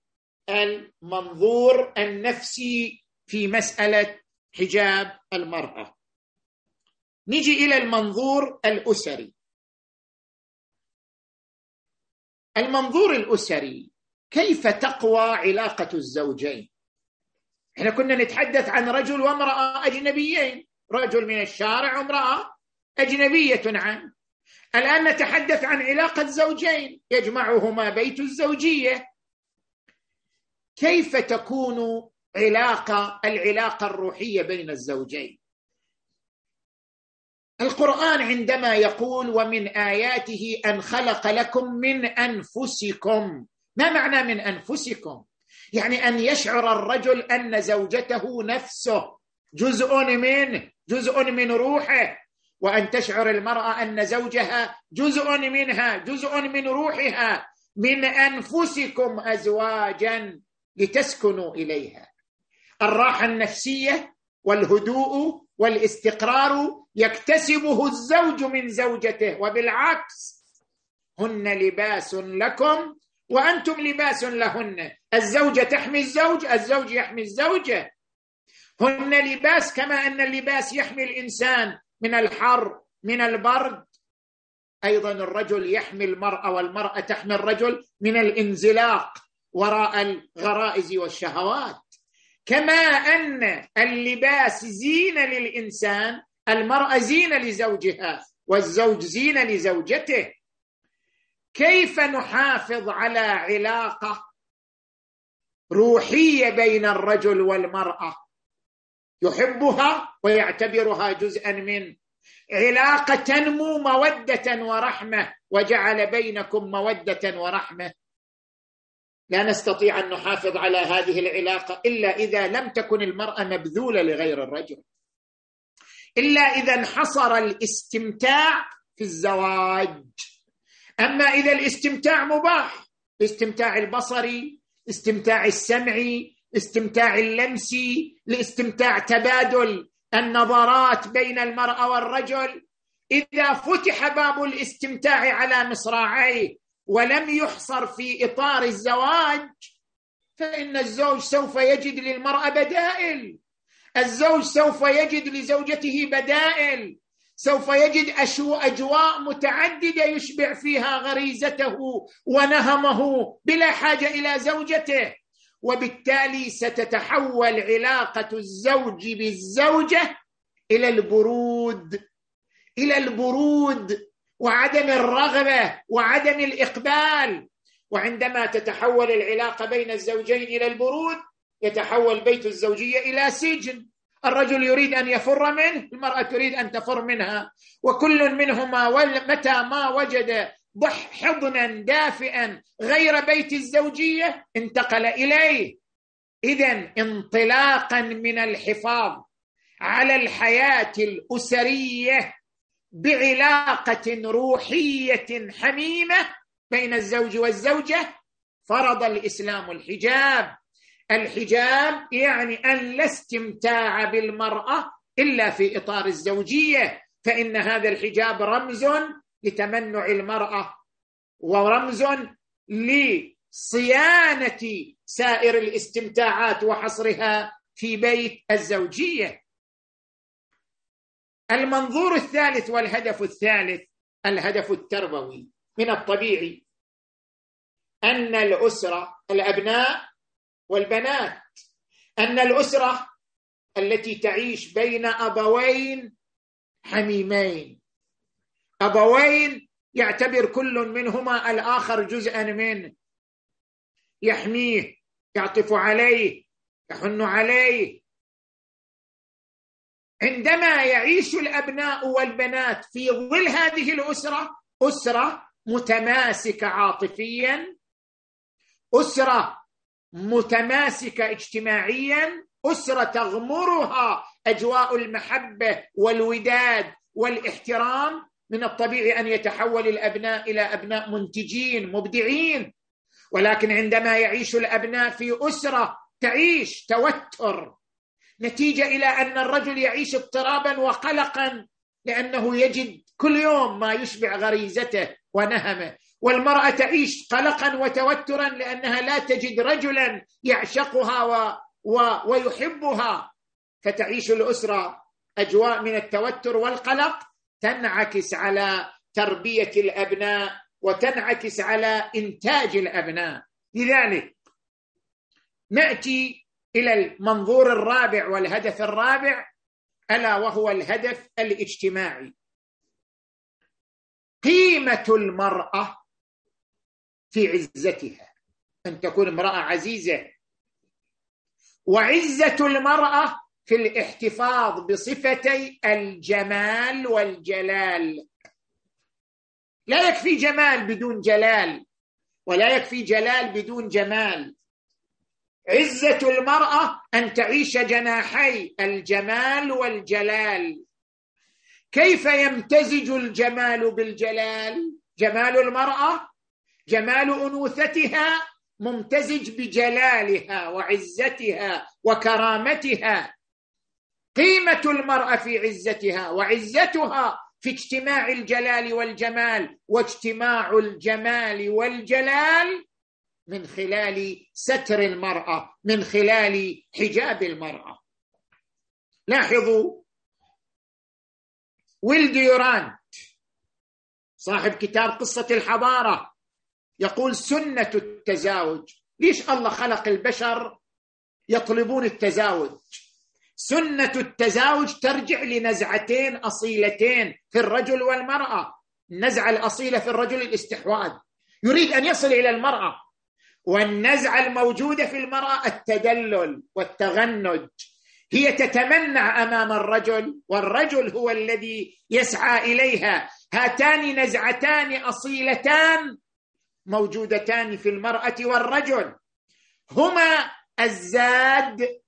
المنظور النفسي في مسألة حجاب المرأة. نجي إلى المنظور الأسري. المنظور الأسري كيف تقوى علاقة الزوجين؟ إحنا كنا نتحدث عن رجل وامرأة أجنبيين. رجل من الشارع وامرأة أجنبية عنه الآن نتحدث عن علاقة زوجين يجمعهما بيت الزوجية. كيف تكون علاقه العلاقة الروحية بين الزوجين؟ القرآن عندما يقول ومن آياته أن خلق لكم من أنفسكم. ما معنى من أنفسكم؟ يعني أن يشعر الرجل أن زوجته نفسه جزء منه جزء من روحه. وأن تشعر المرأة أن زوجها جزء منها جزء من روحها من أنفسكم ازواجا لتسكنوا إليها. الراحة النفسية والهدوء والاستقرار يكتسبه الزوج من زوجته وبالعكس هن لباس لكم وأنتم لباس لهن. الزوجه تحمي الزوج الزوج يحمي الزوجة. هن لباس كما أن اللباس يحمي الإنسان. من الحر من البرد. أيضا الرجل يحمي المرأة والمرأة تحمي الرجل من الانزلاق وراء الغرائز والشهوات. كما أن اللباس زينه للإنسان المرأة زينة لزوجها والزوج زينه لزوجته. كيف نحافظ على علاقة روحية بين الرجل والمرأة؟ يحبها ويعتبرها جزءا من علاقة تنمو مودة ورحمة وجعل بينكم مودة ورحمة. لا نستطيع أن نحافظ على هذه العلاقة إلا إذا لم تكن المرأة مبذولة لغير الرجل. إلا إذا انحصر الاستمتاع في الزواج. أما إذا الاستمتاع مباح الاستمتاع البصري الاستمتاع السمعي الاستمتاع اللمسي الاستمتاع تبادل النظرات بين المرأة والرجل. إذا فتح باب الاستمتاع على مصراعيه ولم يحصر في إطار الزواج فإن الزوج سوف يجد للمرأة بدائل. الزوج سوف يجد لزوجته بدائل. سوف يجد أجواء متعددة يشبع فيها غريزته ونهمه بلا حاجة إلى زوجته. وبالتالي ستتحول علاقة الزوج بالزوجة إلى البرود إلى البرود وعدم الرغبة وعدم الإقبال. وعندما تتحول العلاقة بين الزوجين إلى البرود يتحول بيت الزوجية إلى سجن. الرجل يريد أن يفر منه المرأة تريد أن تفر منها. وكل منهما متى ما وجد ضح حضنا دافئا غير بيت الزوجية انتقل إليه. اذا انطلاقا من الحفاظ على الحياة الأسرية بعلاقة روحية حميمة بين الزوج والزوجة فرض الإسلام الحجاب. الحجاب يعني أن لا استمتاع بالمرأة إلا في إطار الزوجية فإن هذا الحجاب رمز لتمنع المرأة ورمز لصيانة سائر الاستمتاعات وحصرها في بيت الزوجية. المنظور الثالث والهدف الثالث الهدف التربوي من الطبيعي أن الأسرة الأبناء والبنات أن الأسرة التي تعيش بين أبوين حميمين. أبوين يعتبر كل منهما الآخر جزءا منه يحميه يعطف عليه يحن عليه. عندما يعيش الأبناء والبنات في ظل هذه الأسرة أسرة متماسكة عاطفيا أسرة متماسكة اجتماعيا أسرة تغمرها أجواء المحبة والوداد والاحترام. من الطبيعي أن يتحول الأبناء إلى أبناء منتجين مبدعين. ولكن عندما يعيش الأبناء في أسرة تعيش توتر. نتيجة إلى أن الرجل يعيش اضطرابا وقلقا لأنه يجد كل يوم ما يشبع غريزته ونهمه. والمرأة تعيش قلقا وتوترا لأنها لا تجد رجلا يعشقها و... و... ويحبها. فتعيش الأسرة أجواء من التوتر والقلق. تنعكس على تربية الأبناء وتنعكس على إنتاج الأبناء. لذلك نأتي إلى المنظور الرابع والهدف الرابع ألا وهو الهدف الاجتماعي. قيمة المرأة في عزتها. أن تكون امرأة عزيزة. وعزة المرأة في الاحتفاظ بصفتي الجمال والجلال. لا يكفي جمال بدون جلال ولا يكفي جلال بدون جمال. عزة المرأة أن تعيش جناحي الجمال والجلال. كيف يمتزج الجمال بالجلال؟ جمال المرأة جمال أنوثتها ممتزج بجلالها وعزتها وكرامتها. قيمة المرأة في عزتها وعزتها في اجتماع الجلال والجمال واجتماع الجمال والجلال من خلال ستر المرأة من خلال حجاب المرأة. لاحظوا ويل ديورانت صاحب كتاب قصة الحضارة يقول سنة التزاوج. ليش الله خلق البشر يطلبون التزاوج؟ سنة التزاوج ترجع لنزعتين أصيلتين في الرجل والمرأة. النزعه الأصيلة في الرجل الاستحواذ. يريد أن يصل إلى المرأة. والنزعه الموجوده في المرأة التدلل والتغنج. هي تتمنع أمام الرجل والرجل هو الذي يسعى إليها. هاتان نزعتان أصيلتان موجودتان في المرأة والرجل. هما الزاد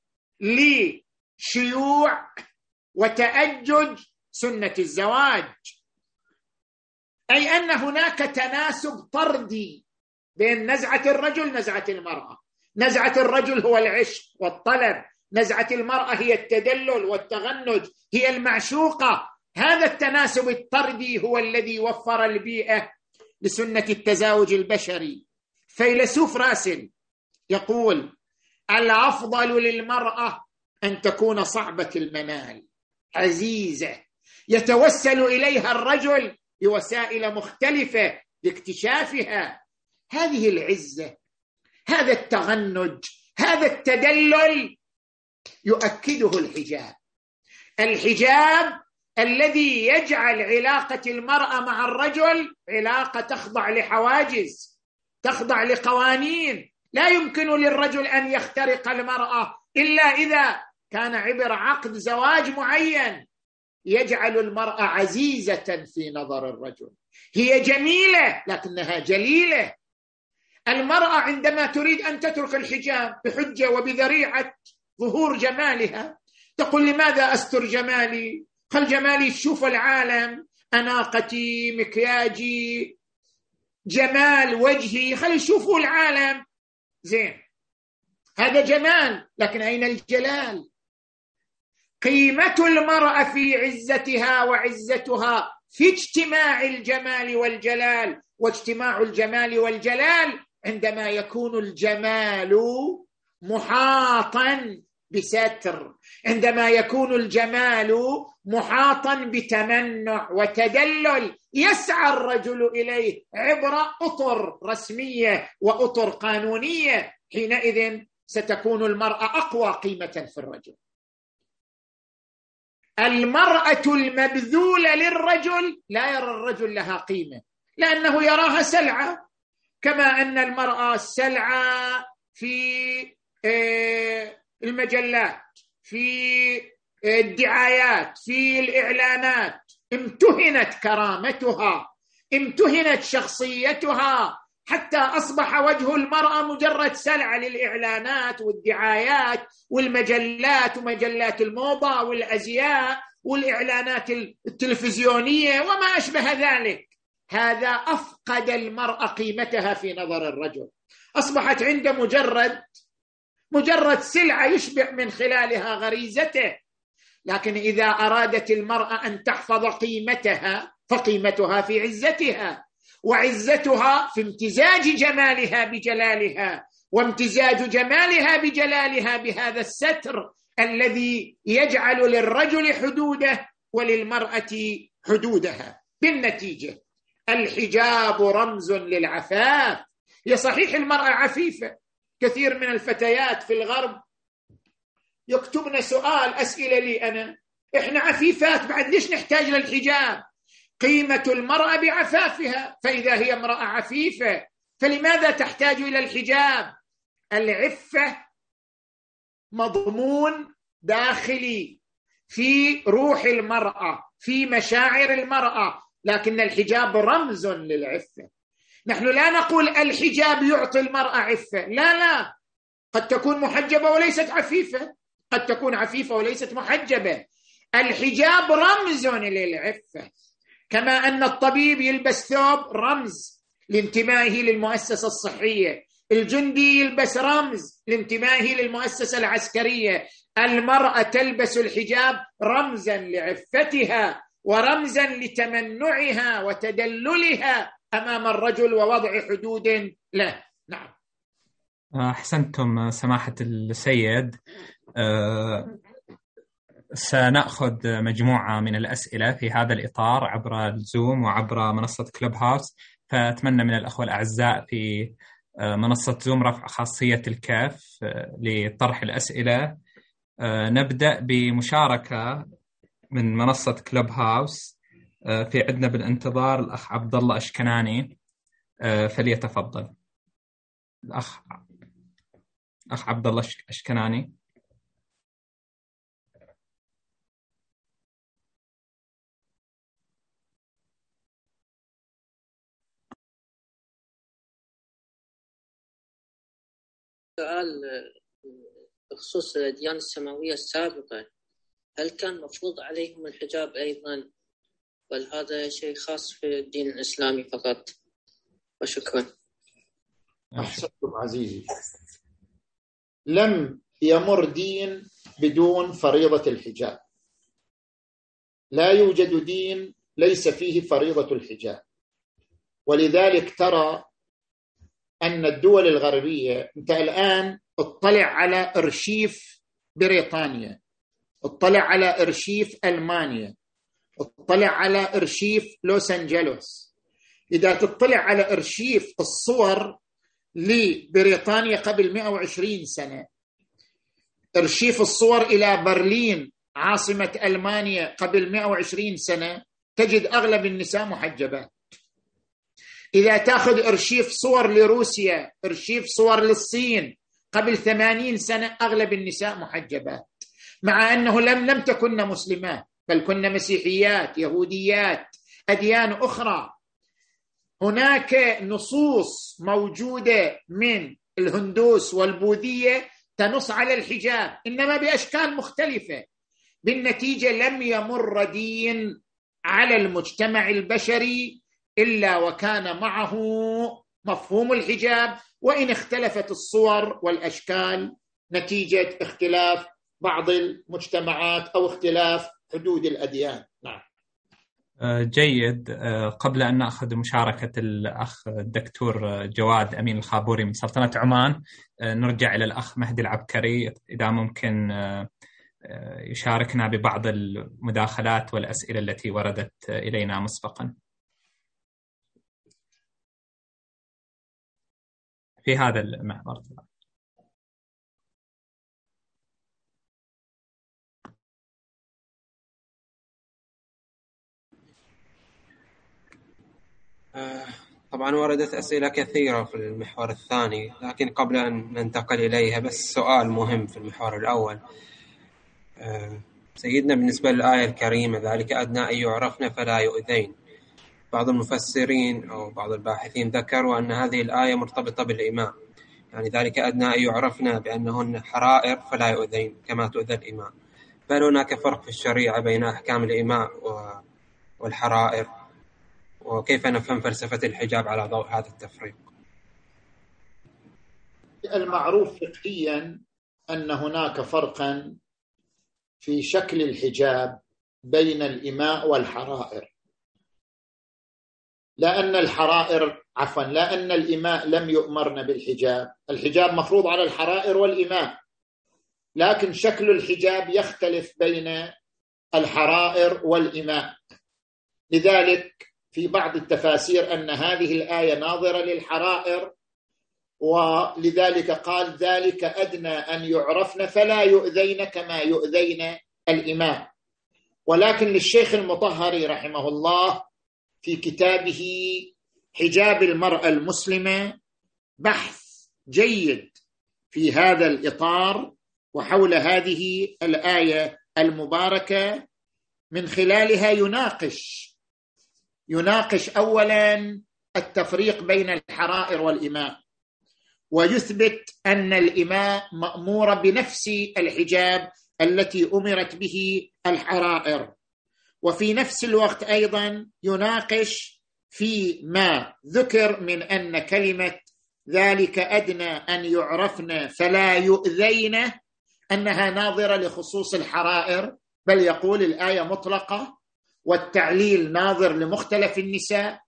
لشيوع وتأجج سنة الزواج. أي أن هناك تناسب طردي بين نزعة الرجل نزعة المرأة. نزعة الرجل هو العشق والطلب. نزعة المرأة هي التدلل والتغنج هي المعشوقة. هذا التناسب الطردي هو الذي وفر البيئة لسنة التزاوج البشري. فيلسوف راسل يقول الأفضل للمرأة أن تكون صعبة المنال. عزيزة يتوسل إليها الرجل بوسائل مختلفة لاكتشافها. هذه العزة هذا التغنج هذا التدلل يؤكده الحجاب. الحجاب الذي يجعل علاقة المرأة مع الرجل علاقة تخضع لحواجز تخضع لقوانين. لا يمكن للرجل أن يخترق المرأة إلا إذا كان عبر عقد زواج معين. يجعل المرأة عزيزة في نظر الرجل. هي جميلة لكنها جليلة. المرأة عندما تريد أن تترك الحجاب بحجة وبذريعة ظهور جمالها تقول لماذا أستر جمالي؟ خل جمالي تشوف العالم. اناقتي مكياجي جمال وجهي. خلي يشوفوا العالم. زين. هذا جمال لكن أين الجلال؟ قيمة المرأة في عزتها وعزتها في اجتماع الجمال والجلال واجتماع الجمال والجلال عندما يكون الجمال محاطا بستر عندما يكون الجمال محاطا بتمنع وتدلل. يسعى الرجل إليه عبر أطر رسمية وأطر قانونية. حينئذ ستكون المرأة أقوى قيمة في الرجل. المرأة المبذولة للرجل لا يرى الرجل لها قيمة لأنه يراها سلعة كما أن المرأة سلعة في آه، المجلات في الدعايات في الإعلانات امتهنت كرامتها امتهنت شخصيتها. حتى أصبح وجه المرأة مجرد سلعة للإعلانات والدعايات والمجلات ومجلات الموضه والأزياء والإعلانات التلفزيونية وما أشبه ذلك. هذا أفقد المرأة قيمتها في نظر الرجل. أصبحت عنده مجرد مجرد سلعة يشبع من خلالها غريزته. لكن إذا أرادت المرأة أن تحفظ قيمتها فقيمتها في عزتها. وعزتها في امتزاج جمالها بجلالها وامتزاج جمالها بجلالها بهذا الستر الذي يجعل للرجل حدوده وللمرأة حدودها. بالنتيجة الحجاب رمز للعفاف. هي صحيح المرأة عفيفة كثير من الفتيات في الغرب يكتبن سؤال أسئلة لي أنا. إحنا عفيفات بعد ليش نحتاج للحجاب؟ قيمة المرأة بعفافها فإذا هي امرأة عفيفة فلماذا تحتاج إلى الحجاب؟ العفة مضمون داخلي في روح المرأة في مشاعر المرأة لكن الحجاب رمز للعفة. نحن لا نقول الحجاب يعطي المرأة عفة لا لا. قد تكون محجبة وليست عفيفة قد تكون عفيفة وليست محجبة. الحجاب رمز للعفة. كما أن الطبيب يلبس ثوب رمز لانتمائه للمؤسسة الصحية. الجندي يلبس رمز لانتمائه للمؤسسة العسكرية. المرأة تلبس الحجاب رمزا لعفتها ورمزا لتمنعها وتدللها أمام الرجل ووضع حدود له. نعم. أحسنتم سماحة السيد. أه سنأخذ مجموعة من الأسئلة في هذا الإطار عبر الزوم وعبر منصة كلوب هاوس فأتمنى من الأخوة الأعزاء في أه، منصة زوم رفع خاصية الكاف أه، لطرح الأسئلة. أه، نبدأ بمشاركة من منصة كلوب هاوس في عندنا بالانتظار الأخ عبد الله اشكناني فليتفضل. الأخ أخ عبد الله أشكناني. سؤال بخصوص الأديان السماوية السابقة هل كان مفروض عليهم الحجاب أيضا؟ بل هذا شيء خاص في الدين الإسلامي فقط. وشكرا. أحسنتم عزيزي. لم يمر دين بدون فريضة الحجاب. لا يوجد دين ليس فيه فريضة الحجاب. ولذلك ترى أن الدول الغربية أنت الآن اطلع على أرشيف بريطانيا اطلع على أرشيف ألمانيا اطلع على أرشيف لوس أنجلوس. إذا تطلع على أرشيف الصور لبريطانيا قبل 120 سنة أرشيف الصور إلى برلين عاصمة ألمانيا قبل 120 سنة تجد أغلب النساء محجبات. إذا تأخذ أرشيف صور لروسيا أرشيف صور للصين قبل ثمانين سنة أغلب النساء محجبات. مع أنه لم لم تكن مسلمات بل كن مسيحيات يهوديات أديان أخرى. هناك نصوص موجودة من الهندوس والبوذية تنص على الحجاب إنما بأشكال مختلفة. بالنتيجة لم يمر دين على المجتمع البشري إلا وكان معه مفهوم الحجاب وإن اختلفت الصور والأشكال نتيجة اختلاف بعض المجتمعات أو اختلاف حدود الأديان. نعم. آه، جيد. آه، قبل أن نأخذ مشاركة الأخ الدكتور جواد أمين الخابوري من سلطنة عمان آه، نرجع إلى الأخ مهدي العبكري. إذا ممكن يشاركنا ببعض المداخلات والأسئلة التي وردت إلينا مسبقا. في هذا المحور طبعا وردت أسئلة كثيرة في المحور الثاني لكن قبل أن ننتقل إليها بس سؤال مهم في المحور الأول. آه، سيدنا بالنسبة للآية الكريمة ذلك أدنى أن يعرفن فلا يؤذين. بعض المفسرين أو بعض الباحثين ذكروا أن هذه الآية مرتبطة بالإماء يعني ذلك أدنى أن يعرفن بأنهن حرائر فلا يؤذين كما تؤذى الإماء بل هناك فرق في الشريعة بين أحكام الإماء والحرائر. وكيف نفهم فلسفة الحجاب على ضوء هذا التفريق؟ المعروف فقهيا أن هناك فرقا في شكل الحجاب بين الإماء والحرائر. لأن الحرائر عفوا لأن الإماء لم يؤمرن بالحجاب. الحجاب مفروض على الحرائر والإماء. لكن شكل الحجاب يختلف بين الحرائر والإماء. لذلك في بعض التفاسير أن هذه الآية ناظرة للحرائر ولذلك قال ذلك أدنى أن يعرفن فلا يؤذين كما يؤذين الإماء. ولكن للشيخ المطهري رحمه الله في كتابه حجاب المرأة المسلمة بحث جيد في هذا الإطار وحول هذه الآية المباركة من خلالها يناقش يناقش اولا التفريق بين الحرائر والاماء ويثبت أن الاماء ماموره بنفس الحجاب التي أمرت به الحرائر. وفي نفس الوقت أيضا يناقش في ما ذكر من أن كلمة ذلك أدنى أن يعرفن فلا يؤذين أنها ناظرة لخصوص الحرائر بل يقول الآية مطلقة والتعليل ناظر لمختلف النساء.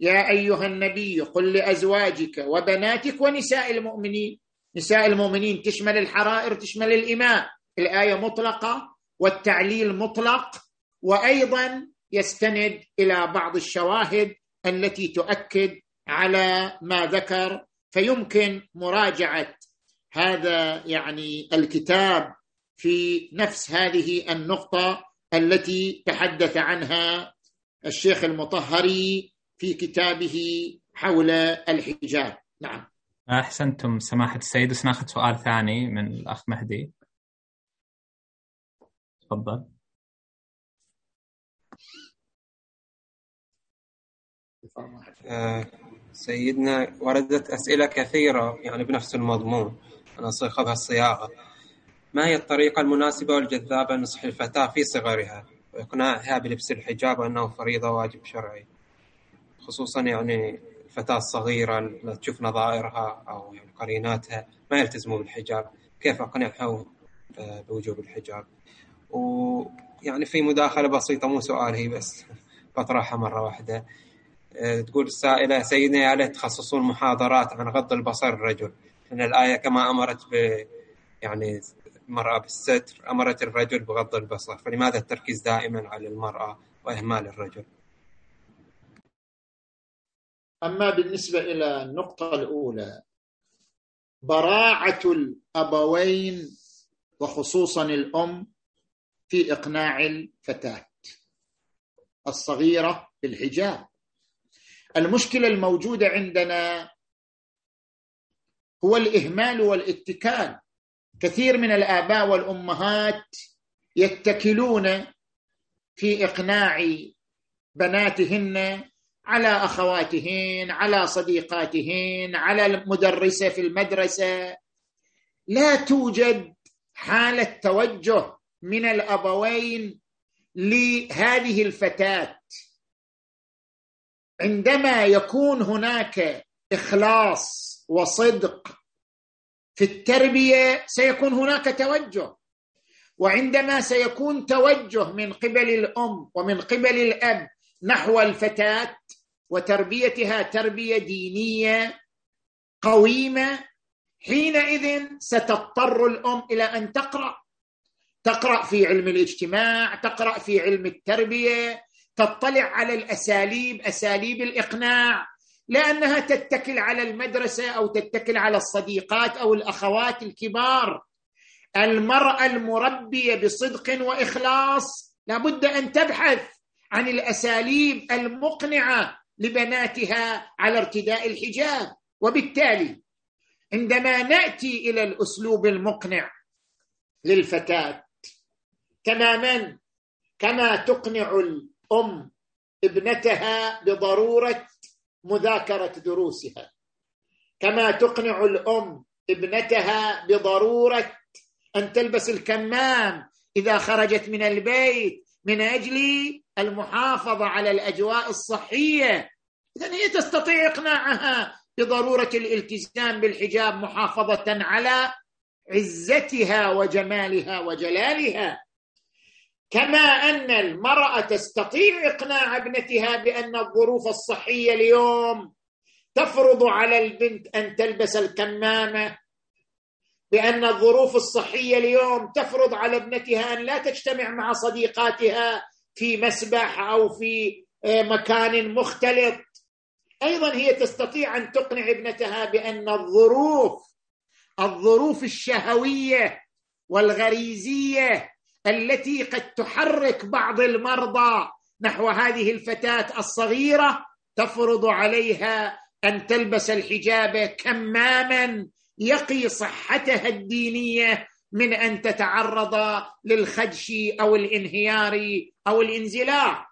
يا أيها النبي قل لأزواجك وبناتك ونساء المؤمنين. نساء المؤمنين تشمل الحرائر تشمل الاماء الآية مطلقة والتعليل مطلق وأيضا يستند إلى بعض الشواهد التي تؤكد على ما ذكر فيمكن مراجعة هذا يعني الكتاب في نفس هذه النقطة التي تحدث عنها الشيخ المطهري في كتابه حول الحجاب. نعم. أحسنتم سماحة السيد بس ناخذ سؤال ثاني من الأخ مهدي. تفضل. سيدنا وردت أسئلة كثيرة يعني بنفس المضمون. أنا صيغها الصياغة ما هي الطريقة المناسبة والجذابة لنصح الفتاة في صغرها؟ وإقناعها بلبس الحجاب وأنه فريضة واجب شرعي. خصوصا يعني الفتاة الصغيرة لا تشوف نظائرها أو يعني قريناتها ما يلتزموا بالحجاب. كيف أقنعها بوجوب الحجاب. ويعني في مداخلة بسيطة مو سؤال هي بس. بطرحها مرة واحدة. تقول السائلة سيدنا يا ليت تخصصون محاضرات عن غض البصر الرجل. لأن الآية كما أمرت ب يعني المرأة بالستر أمرت الرجل بغض البصر. فلماذا التركيز دائما على المرأة وإهمال الرجل؟ أما بالنسبة إلى النقطة الأولى براعة الأبوين وخصوصا الأم في إقناع الفتاة الصغيرة بالحجاب. المشكلة الموجودة عندنا هو الإهمال والاتكال. كثير من الآباء والأمهات يتكلون في إقناع بناتهن على أخواتهن على صديقاتهن على المدرسة في المدرسة. لا توجد حالة توجه من الأبوين لهذه الفتاة. عندما يكون هناك إخلاص وصدق في التربية سيكون هناك توجه. وعندما سيكون توجه من قبل الأم ومن قبل الأب نحو الفتاة وتربيتها تربية دينية قويمة حينئذ ستضطر الأم إلى أن تقرأ. تقرأ في علم الاجتماع تقرأ في علم التربية تطلع على الأساليب أساليب الإقناع لأنها تتكل على المدرسة أو تتكل على الصديقات أو الأخوات الكبار. المرأة المربية بصدق وإخلاص لابد أن تبحث عن الأساليب المقنعة لبناتها على ارتداء الحجاب. وبالتالي عندما نأتي إلى الأسلوب المقنع للفتاة تماما كما تقنع الام ابنتها بضرورة مذاكرة دروسها. كما تقنع الأم ابنتها بضرورة أن تلبس الكمام إذا خرجت من البيت من أجل المحافظة على الأجواء الصحية. اذا هي تستطيع إقناعها بضرورة الالتزام بالحجاب محافظة على عزتها وجمالها وجلالها. كما أن المرأة تستطيع إقناع ابنتها بأن الظروف الصحية اليوم تفرض على البنت أن تلبس الكمامة بأن الظروف الصحية اليوم تفرض على ابنتها أن لا تجتمع مع صديقاتها في مسبح أو في آه، مكان مختلط. أيضا هي تستطيع أن تقنع ابنتها بأن الظروف الظروف الشهوية والغريزية التي قد تحرك بعض المرضى نحو هذه الفتاة الصغيرة تفرض عليها أن تلبس الحجاب كماما يقي صحتها الدينية من أن تتعرض للخدش أو الانهيار أو الانزلاق.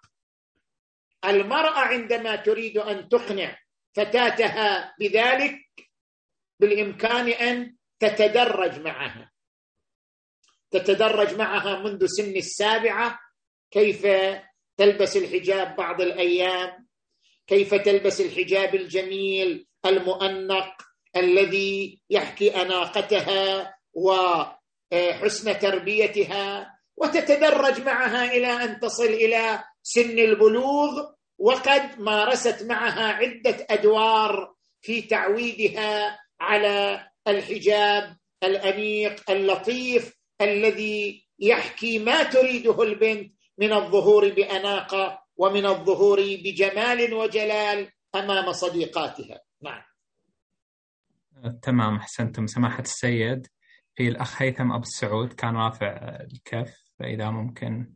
المرأة عندما تريد أن تقنع فتاتها بذلك بالإمكان أن تتدرج معها. تتدرج معها منذ سن السابعة. كيف تلبس الحجاب بعض الأيام؟ كيف تلبس الحجاب الجميل المؤنق الذي يحكي أناقتها وحسن تربيتها؟ وتتدرج معها إلى أن تصل إلى سن البلوغ. وقد مارست معها عدة أدوار في تعويدها على الحجاب الأنيق اللطيف الذي يحكي ما تريده البنت من الظهور باناقه ومن الظهور بجمال وجلال أمام صديقاتها. نعم. تمام أحسنتم. سماحة السيد في الأخ هيثم أبو السعود كان رافع الكف فإذا ممكن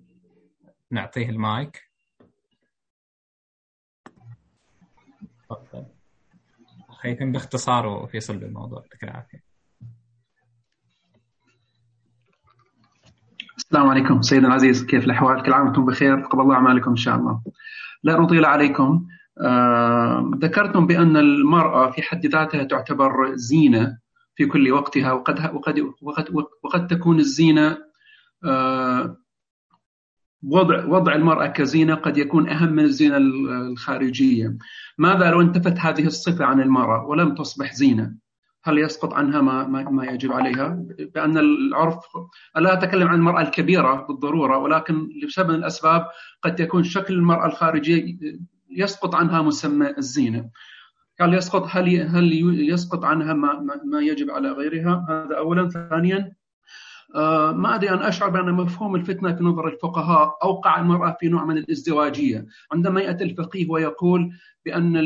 نعطيه المايك. تفضل هيثم باختصار وفي صلب الموضوع يعطيك العافية. السلام عليكم. سيدنا العزيز كيف الأحوال؟ كل عام وأنتم بخير؟ تقبل الله أعمالكم إن شاء الله. لا نطيل عليكم. آه، ذكرتم بأن المرأة في حد ذاتها تعتبر زينة في كل وقتها وقد وقد وقد, وقد تكون الزينة آه، وضع وضع المرأة كزينة قد يكون أهم من الزينة الخارجية. ماذا لو انتفت هذه الصفة عن المرأة ولم تصبح زينة؟ هل يسقط عنها ما, ما يجب عليها؟ بأن العرف لا أتكلم عن المرأة الكبيرة بالضرورة ولكن لسبب الأسباب قد يكون شكل المرأة الخارجية يسقط عنها مسمى الزينة. هل يسقط هل هل يسقط عنها ما, ما يجب على غيرها؟ هذا أولا. ثانيا آه، ما أدري ان أشعر بأن مفهوم الفتنة في نظر الفقهاء أوقع المرأة في نوع من الازدواجية. عندما يأتي الفقيه ويقول بأن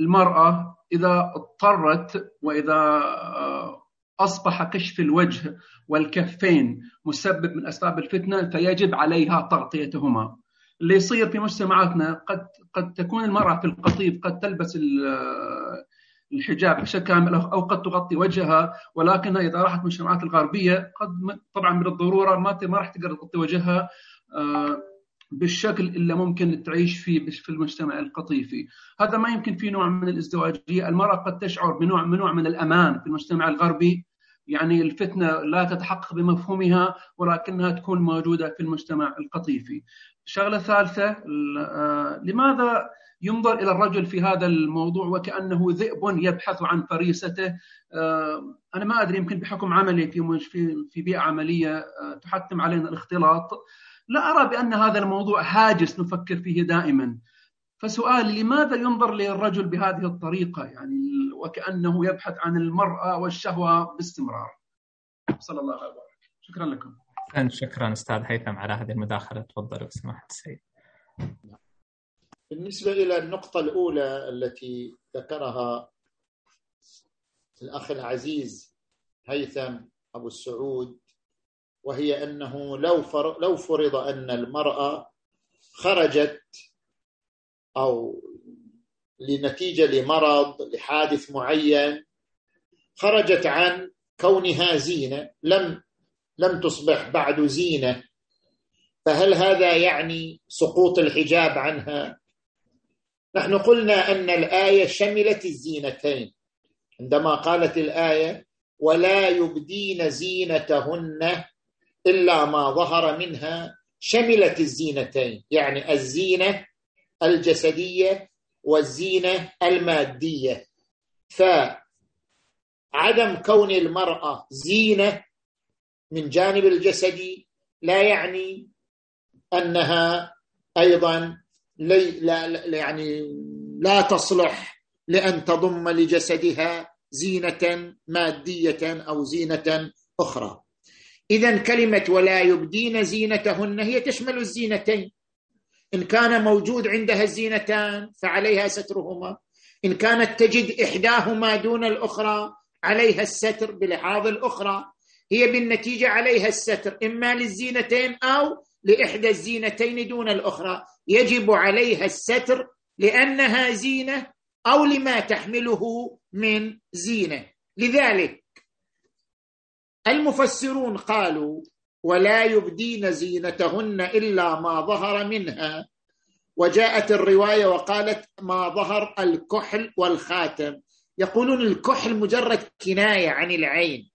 المرأة إذا اضطرت وإذا آه، أصبح كشف الوجه والكفين مسبب من أسباب الفتنة فيجب عليها تغطيتهما. اللي يصير في مجتمعاتنا قد قد تكون المرأة في القطيف قد تلبس آه، الحجاب بشكل كامل أو قد تغطي وجهها ولكنها إذا راحت المجتمعات الغربية قد طبعا من الضرورة ما ما راح تقدر تغطي وجهها آه، بالشكل اللي ممكن تعيش فيه في المجتمع القطيفي هذا ما يمكن فيه نوع من الازدواجية. المرأة قد تشعر بنوع من نوع من الأمان في المجتمع الغربي. يعني الفتنة لا تتحقق بمفهومها ولكنها تكون موجودة في المجتمع القطيفي الشغلة الثالثة آه، لماذا ينظر إلى الرجل في هذا الموضوع وكأنه ذئب يبحث عن فريسته؟ آه، أنا ما أدري يمكن بحكم عملي في في بيئة عملية آه، تحتم علينا الاختلاط. لا أرى بأن هذا الموضوع هاجس نفكر فيه دائما. فسؤالي لماذا ينظر للرجل بهذه الطريقة؟ يعني وكأنه يبحث عن المرأة والشهوة باستمرار. صلى الله عليه وسلم. شكرا لكم. شكرا أستاذ هيثم على هذه المداخلة. تفضل سماحة السيد بالنسبة إلى النقطة الأولى التي ذكرها الأخ العزيز هيثم أبو السعود وهي أنه لو لو فرض أن المرأة خرجت أو لنتيجة لمرض لحادث معين خرجت عن كونها زينة لم لم تصبح بعد زينة فهل هذا يعني سقوط الحجاب عنها؟ نحن قلنا أن الآية شملت الزينتين. عندما قالت الآية ولا يبدين زينتهن إلا ما ظهر منها شملت الزينتين يعني الزينة الجسدية والزينة المادية. فعدم كون المرأة زينة من جانب الجسدي لا يعني أنها أيضا لي لا يعني لا تصلح لأن تضم لجسدها زينة مادية أو زينة أخرى. اذا كلمة ولا يبدين زينتهن هي تشمل الزينتين. إن كان موجود عندها الزينتان فعليها سترهما. إن كانت تجد إحداهما دون الأخرى عليها الستر بلحاظ الأخرى هي بالنتيجة عليها الستر إما للزينتين أو لإحدى الزينتين دون الأخرى. يجب عليها الستر لأنها زينة أو لما تحمله من زينة. لذلك المفسرون قالوا ولا يبدين زينتهن إلا ما ظهر منها. وجاءت الرواية وقالت ما ظهر الكحل والخاتم. يقولون الكحل مجرد كناية عن العين.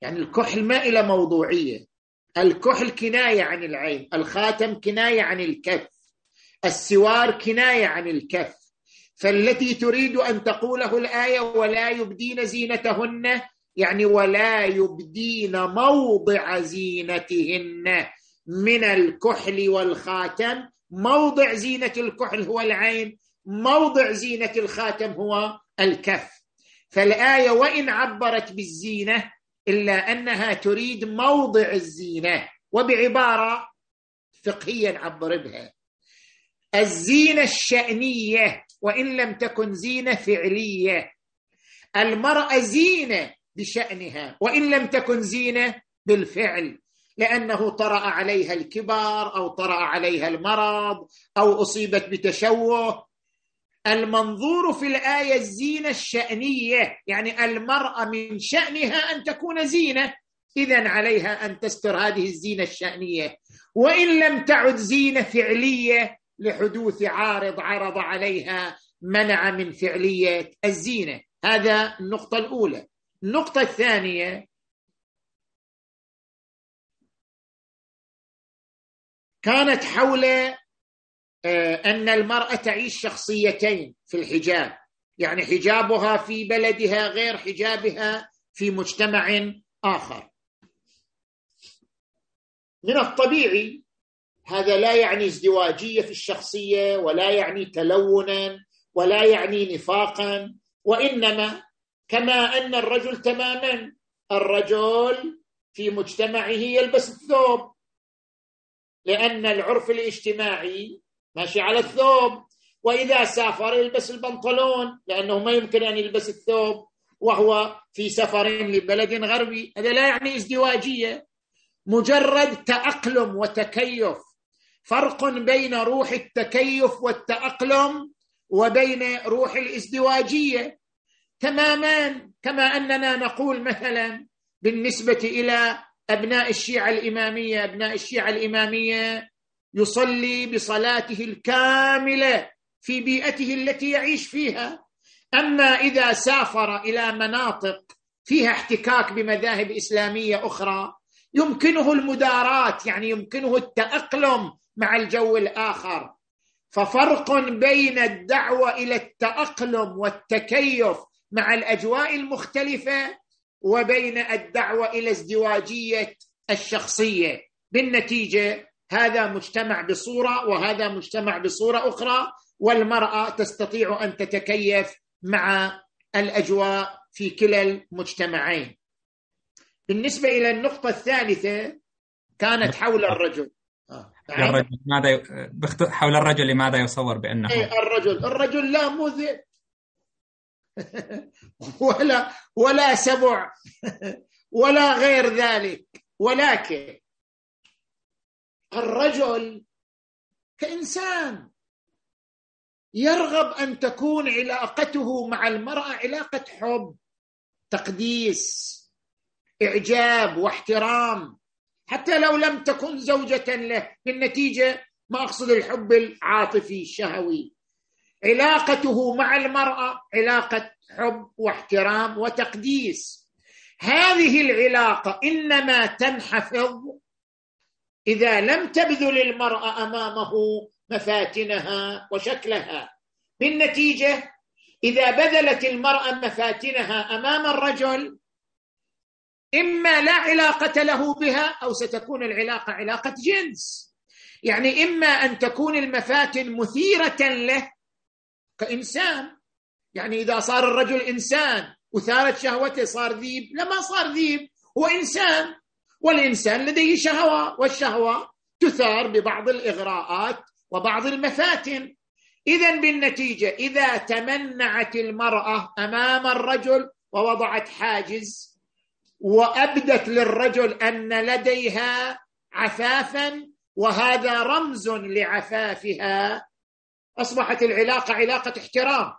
يعني الكحل ما إلى موضوعية. الكحل كناية عن العين. الخاتم كناية عن الكف. السوار كناية عن الكف. فالتي تريد أن تقوله الآية ولا يبدين زينتهن يعني ولا يبدين موضع زينتهن من الكحل والخاتم. موضع زينة الكحل هو العين موضع زينة الخاتم هو الكف. فالآية وإن عبرت بالزينة إلا أنها تريد موضع الزينة وبعبارة فقهيه نعبر بها الزينة الشأنية وإن لم تكن زينة فعلية. المرأة زينة بشأنها وإن لم تكن زينة بالفعل لأنه طرأ عليها الكبر أو طرأ عليها المرض أو أصيبت بتشوه. المنظور في الآية الزينة الشأنية يعني المرأة من شأنها أن تكون زينة اذا عليها أن تستر هذه الزينة الشأنية. وإن لم تعد زينة فعلية لحدوث عارض عرض عليها منع من فعلية الزينة. هذا النقطة الأولى. النقطة الثانية كانت حول آه، أن المرأة تعيش شخصيتين في الحجاب. يعني حجابها في بلدها غير حجابها في مجتمع آخر. من الطبيعي هذا لا يعني ازدواجية في الشخصية ولا يعني تلونا ولا يعني نفاقا وإنما كما أن الرجل تماما الرجل في مجتمعه يلبس الثوب. لأن العرف الاجتماعي ماشي على الثوب. وإذا سافر يلبس البنطلون لأنه ما يمكن أن يلبس الثوب وهو في سفر لبلد غربي. هذا لا يعني ازدواجية. مجرد تأقلم وتكيف. فرق بين روح التكيف والتأقلم وبين روح الازدواجية. تماما كما أننا نقول مثلا بالنسبة إلى أبناء الشيعة الإمامية أبناء الشيعة الإمامية يصلي بصلاته الكاملة في بيئته التي يعيش فيها. أما إذا سافر إلى مناطق فيها احتكاك بمذاهب إسلامية أخرى يمكنه المداراه يعني يمكنه التأقلم مع الجو الآخر. ففرق بين الدعوة إلى التأقلم والتكيف مع الأجواء المختلفة وبين الدعوة إلى ازدواجية الشخصية. بالنتيجة هذا مجتمع بصورة وهذا مجتمع بصورة أخرى والمرأة تستطيع أن تتكيف مع الأجواء في كلا المجتمعين. بالنسبة إلى النقطة الثالثة كانت حول الرجل. آه. الرجل ماذا حول الرجل لماذا يصور بأنه؟ إيه الرجل. الرجل لا مذئب ولا ولا سبع ولا غير ذلك. ولكن الرجل كإنسان يرغب أن تكون علاقته مع المرأة علاقة حب تقديس إعجاب واحترام. حتى لو لم تكن زوجة له بالنتيجه ما أقصد الحب العاطفي الشهوي. علاقته مع المرأة علاقة حب واحترام وتقديس. هذه العلاقة إنما تنحفظ إذا لم تبذل المرأة أمامه مفاتنها وشكلها. بالنتيجة إذا بذلت المرأة مفاتنها أمام الرجل إما لا علاقة له بها أو ستكون العلاقة علاقة جنس. يعني إما أن تكون المفاتن مثيرة له كإنسان. يعني إذا صار الرجل إنسان وثارت شهوته صار ذيب لما صار ذيب هو إنسان. والإنسان لديه شهوة والشهوة تثار ببعض الإغراءات وبعض المفاتن. اذا بالنتيجة إذا تمنعت المرأة أمام الرجل ووضعت حاجز وأبدت للرجل أن لديها عفافا وهذا رمز لعفافها أصبحت العلاقة علاقة احترام.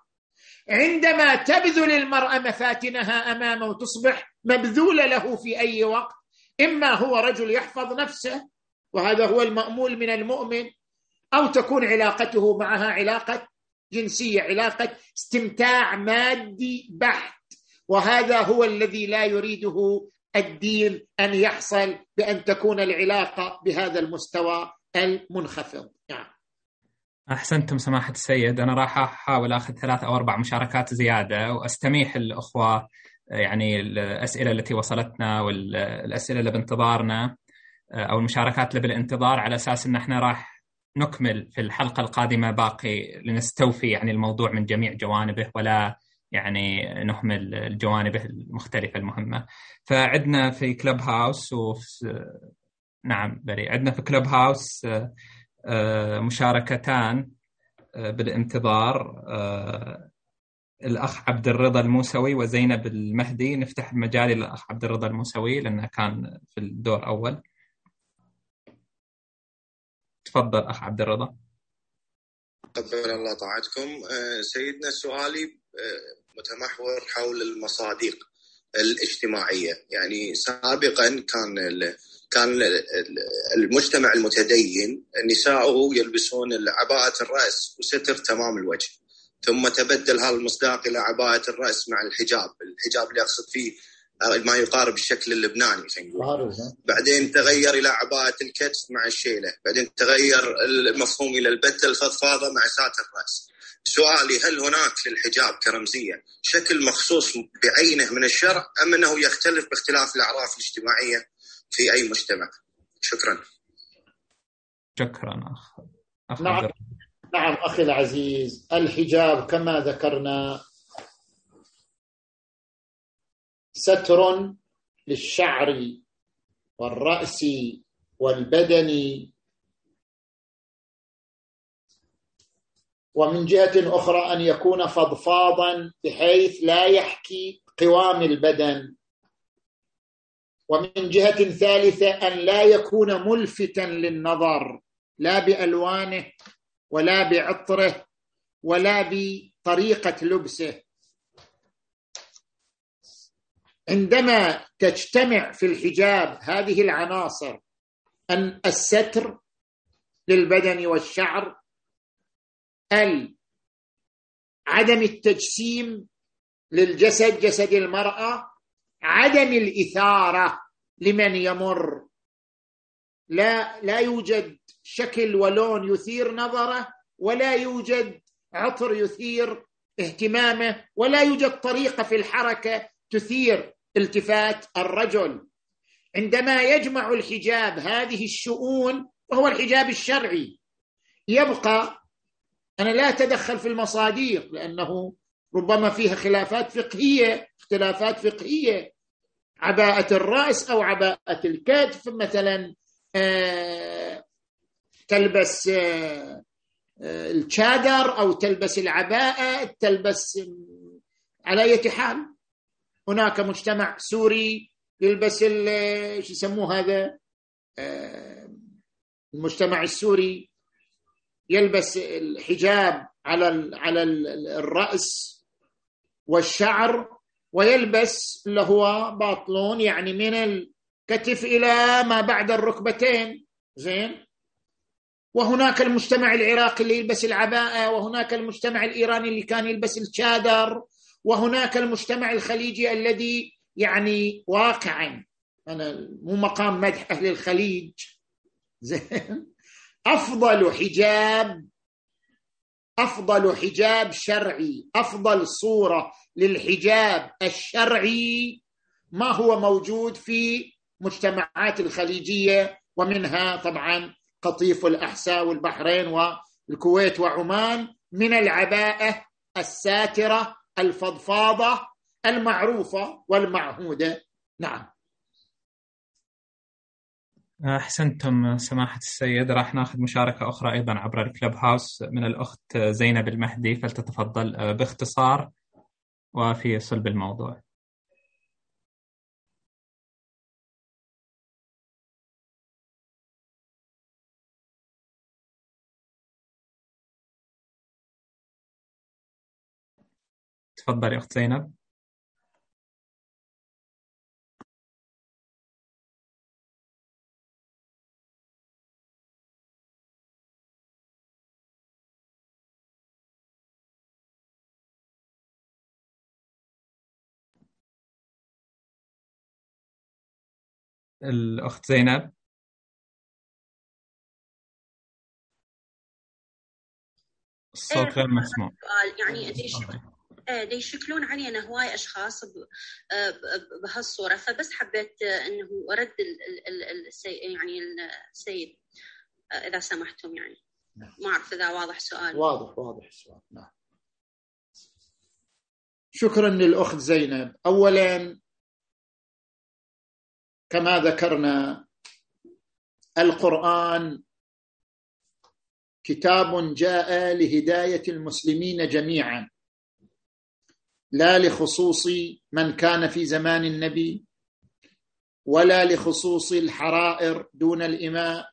عندما تبذل المرأة مفاتنها أمامه وتصبح مبذولة له في أي وقت إما هو رجل يحفظ نفسه وهذا هو المأمول من المؤمن أو تكون علاقته معها علاقة جنسية علاقة استمتاع مادي بحت. وهذا هو الذي لا يريده الدين أن يحصل بأن تكون العلاقة بهذا المستوى المنخفض. نعم. أحسنتم سماحة السيد. أنا راح أحاول أخذ ثلاث أو أربع مشاركات زيادة واستميح الأخوة يعني الأسئلة التي وصلتنا والأسئلة اللي بانتظارنا أو المشاركات اللي بالانتظار على أساس إن إحنا راح نكمل في الحلقة القادمة باقي لنستوفي يعني الموضوع من جميع جوانبه ولا يعني نهمل الجوانب المختلفة المهمة. فعندنا في كلوب هاوس وفي نعم بري عندنا في كلوب هاوس مشاركتان بالانتظار. الأخ عبد الرضا الموسوي وزينب المهدي. نفتح المجال للأخ عبد الرضا الموسوي لأنه كان في الدور الأول تفضل أخ عبد الرضا قبل الله طاعتكم. سيدنا سؤالي متمحور حول المصادق الاجتماعية. يعني سابقا كان كان المجتمع المتدين نساؤه يلبسون عباءة الرأس وستر تمام الوجه. ثم تبدل هذا المصداق إلى عباءة الرأس مع الحجاب. الحجاب اللي أقصد فيه ما يقارب الشكل اللبناني بعدين تغير إلى عباءة الكتف مع الشيلة. بعدين تغير المفهوم إلى البتة الفضفاضة مع ساتر الرأس. سؤالي هل هناك للحجاب كرمزية؟ شكل مخصوص بعينه من الشرع أم أنه يختلف باختلاف الأعراف الاجتماعية؟ في أي مجتمع. شكرا. شكرا أخ نعم. نعم أخي العزيز. الحجاب كما ذكرنا ستر للشعر والرأس والبدن ومن جهة أخرى أن يكون فضفاضا بحيث لا يحكي قوام البدن. ومن جهة ثالثة أن لا يكون ملفتا للنظر لا بألوانه ولا بعطره ولا بطريقة لبسه. عندما تجتمع في الحجاب هذه العناصر أن الستر للبدن والشعر عدم التجسيم للجسد جسد المرأة عدم الإثارة لمن يمر. لا لا يوجد شكل ولون يثير نظره ولا يوجد عطر يثير اهتمامه ولا يوجد طريقة في الحركة تثير التفات الرجل. عندما يجمع الحجاب هذه الشؤون وهو الحجاب الشرعي يبقى أنا لا أتدخل في المصاديق لأنه ربما فيها خلافات فقهية اختلافات فقهية. عباءة الرأس أو عباءة الكتف مثلا آه، تلبس آه، آه، الشادر أو تلبس العباءة تلبس على أي حال. هناك مجتمع سوري يلبس إيش يسموه هذا؟ المجتمع السوري يلبس الحجاب على على الرأس والشعر. ويلبس اللي هو باطلون يعني من الكتف إلى ما بعد الركبتين. زين؟ وهناك المجتمع العراقي اللي يلبس العباءة وهناك المجتمع الإيراني اللي كان يلبس الشادر وهناك المجتمع الخليجي الذي يعني واقعا أنا مو مقام مدح أهل الخليج. زين؟ أفضل حجاب أفضل حجاب شرعي أفضل صورة للحجاب الشرعي ما هو موجود في مجتمعات الخليجية ومنها طبعا قطيف الأحساء والبحرين والكويت وعمان من العباءة الساترة الفضفاضة المعروفة والمعهودة. نعم. أحسنتم سماحة السيد. راح ناخذ مشاركة أخرى أيضا عبر الكلب هاوس. من الأخت زينب المهدي فلتتفضل باختصار وفي صلب الموضوع. تفضلي أخت زينب. الأخت زينب. الصوت غير مسموع. سؤال يعني ليش آه، دي يشكلون علينا هواي أشخاص ب- آه، ب- بهالصورة؟ فبس حبيت آه، إنه أرد ال- ال- ال- السي يعني السيد آه، إذا سمحتم يعني. ما أعرف إذا واضح سؤال. واضح واضح السؤال. نعم. شكرا للأخت زينب. أولا كما ذكرنا القرآن كتاب جاء لهداية المسلمين جميعا لا لخصوص من كان في زمان النبي ولا لخصوص الحرائر دون الإماء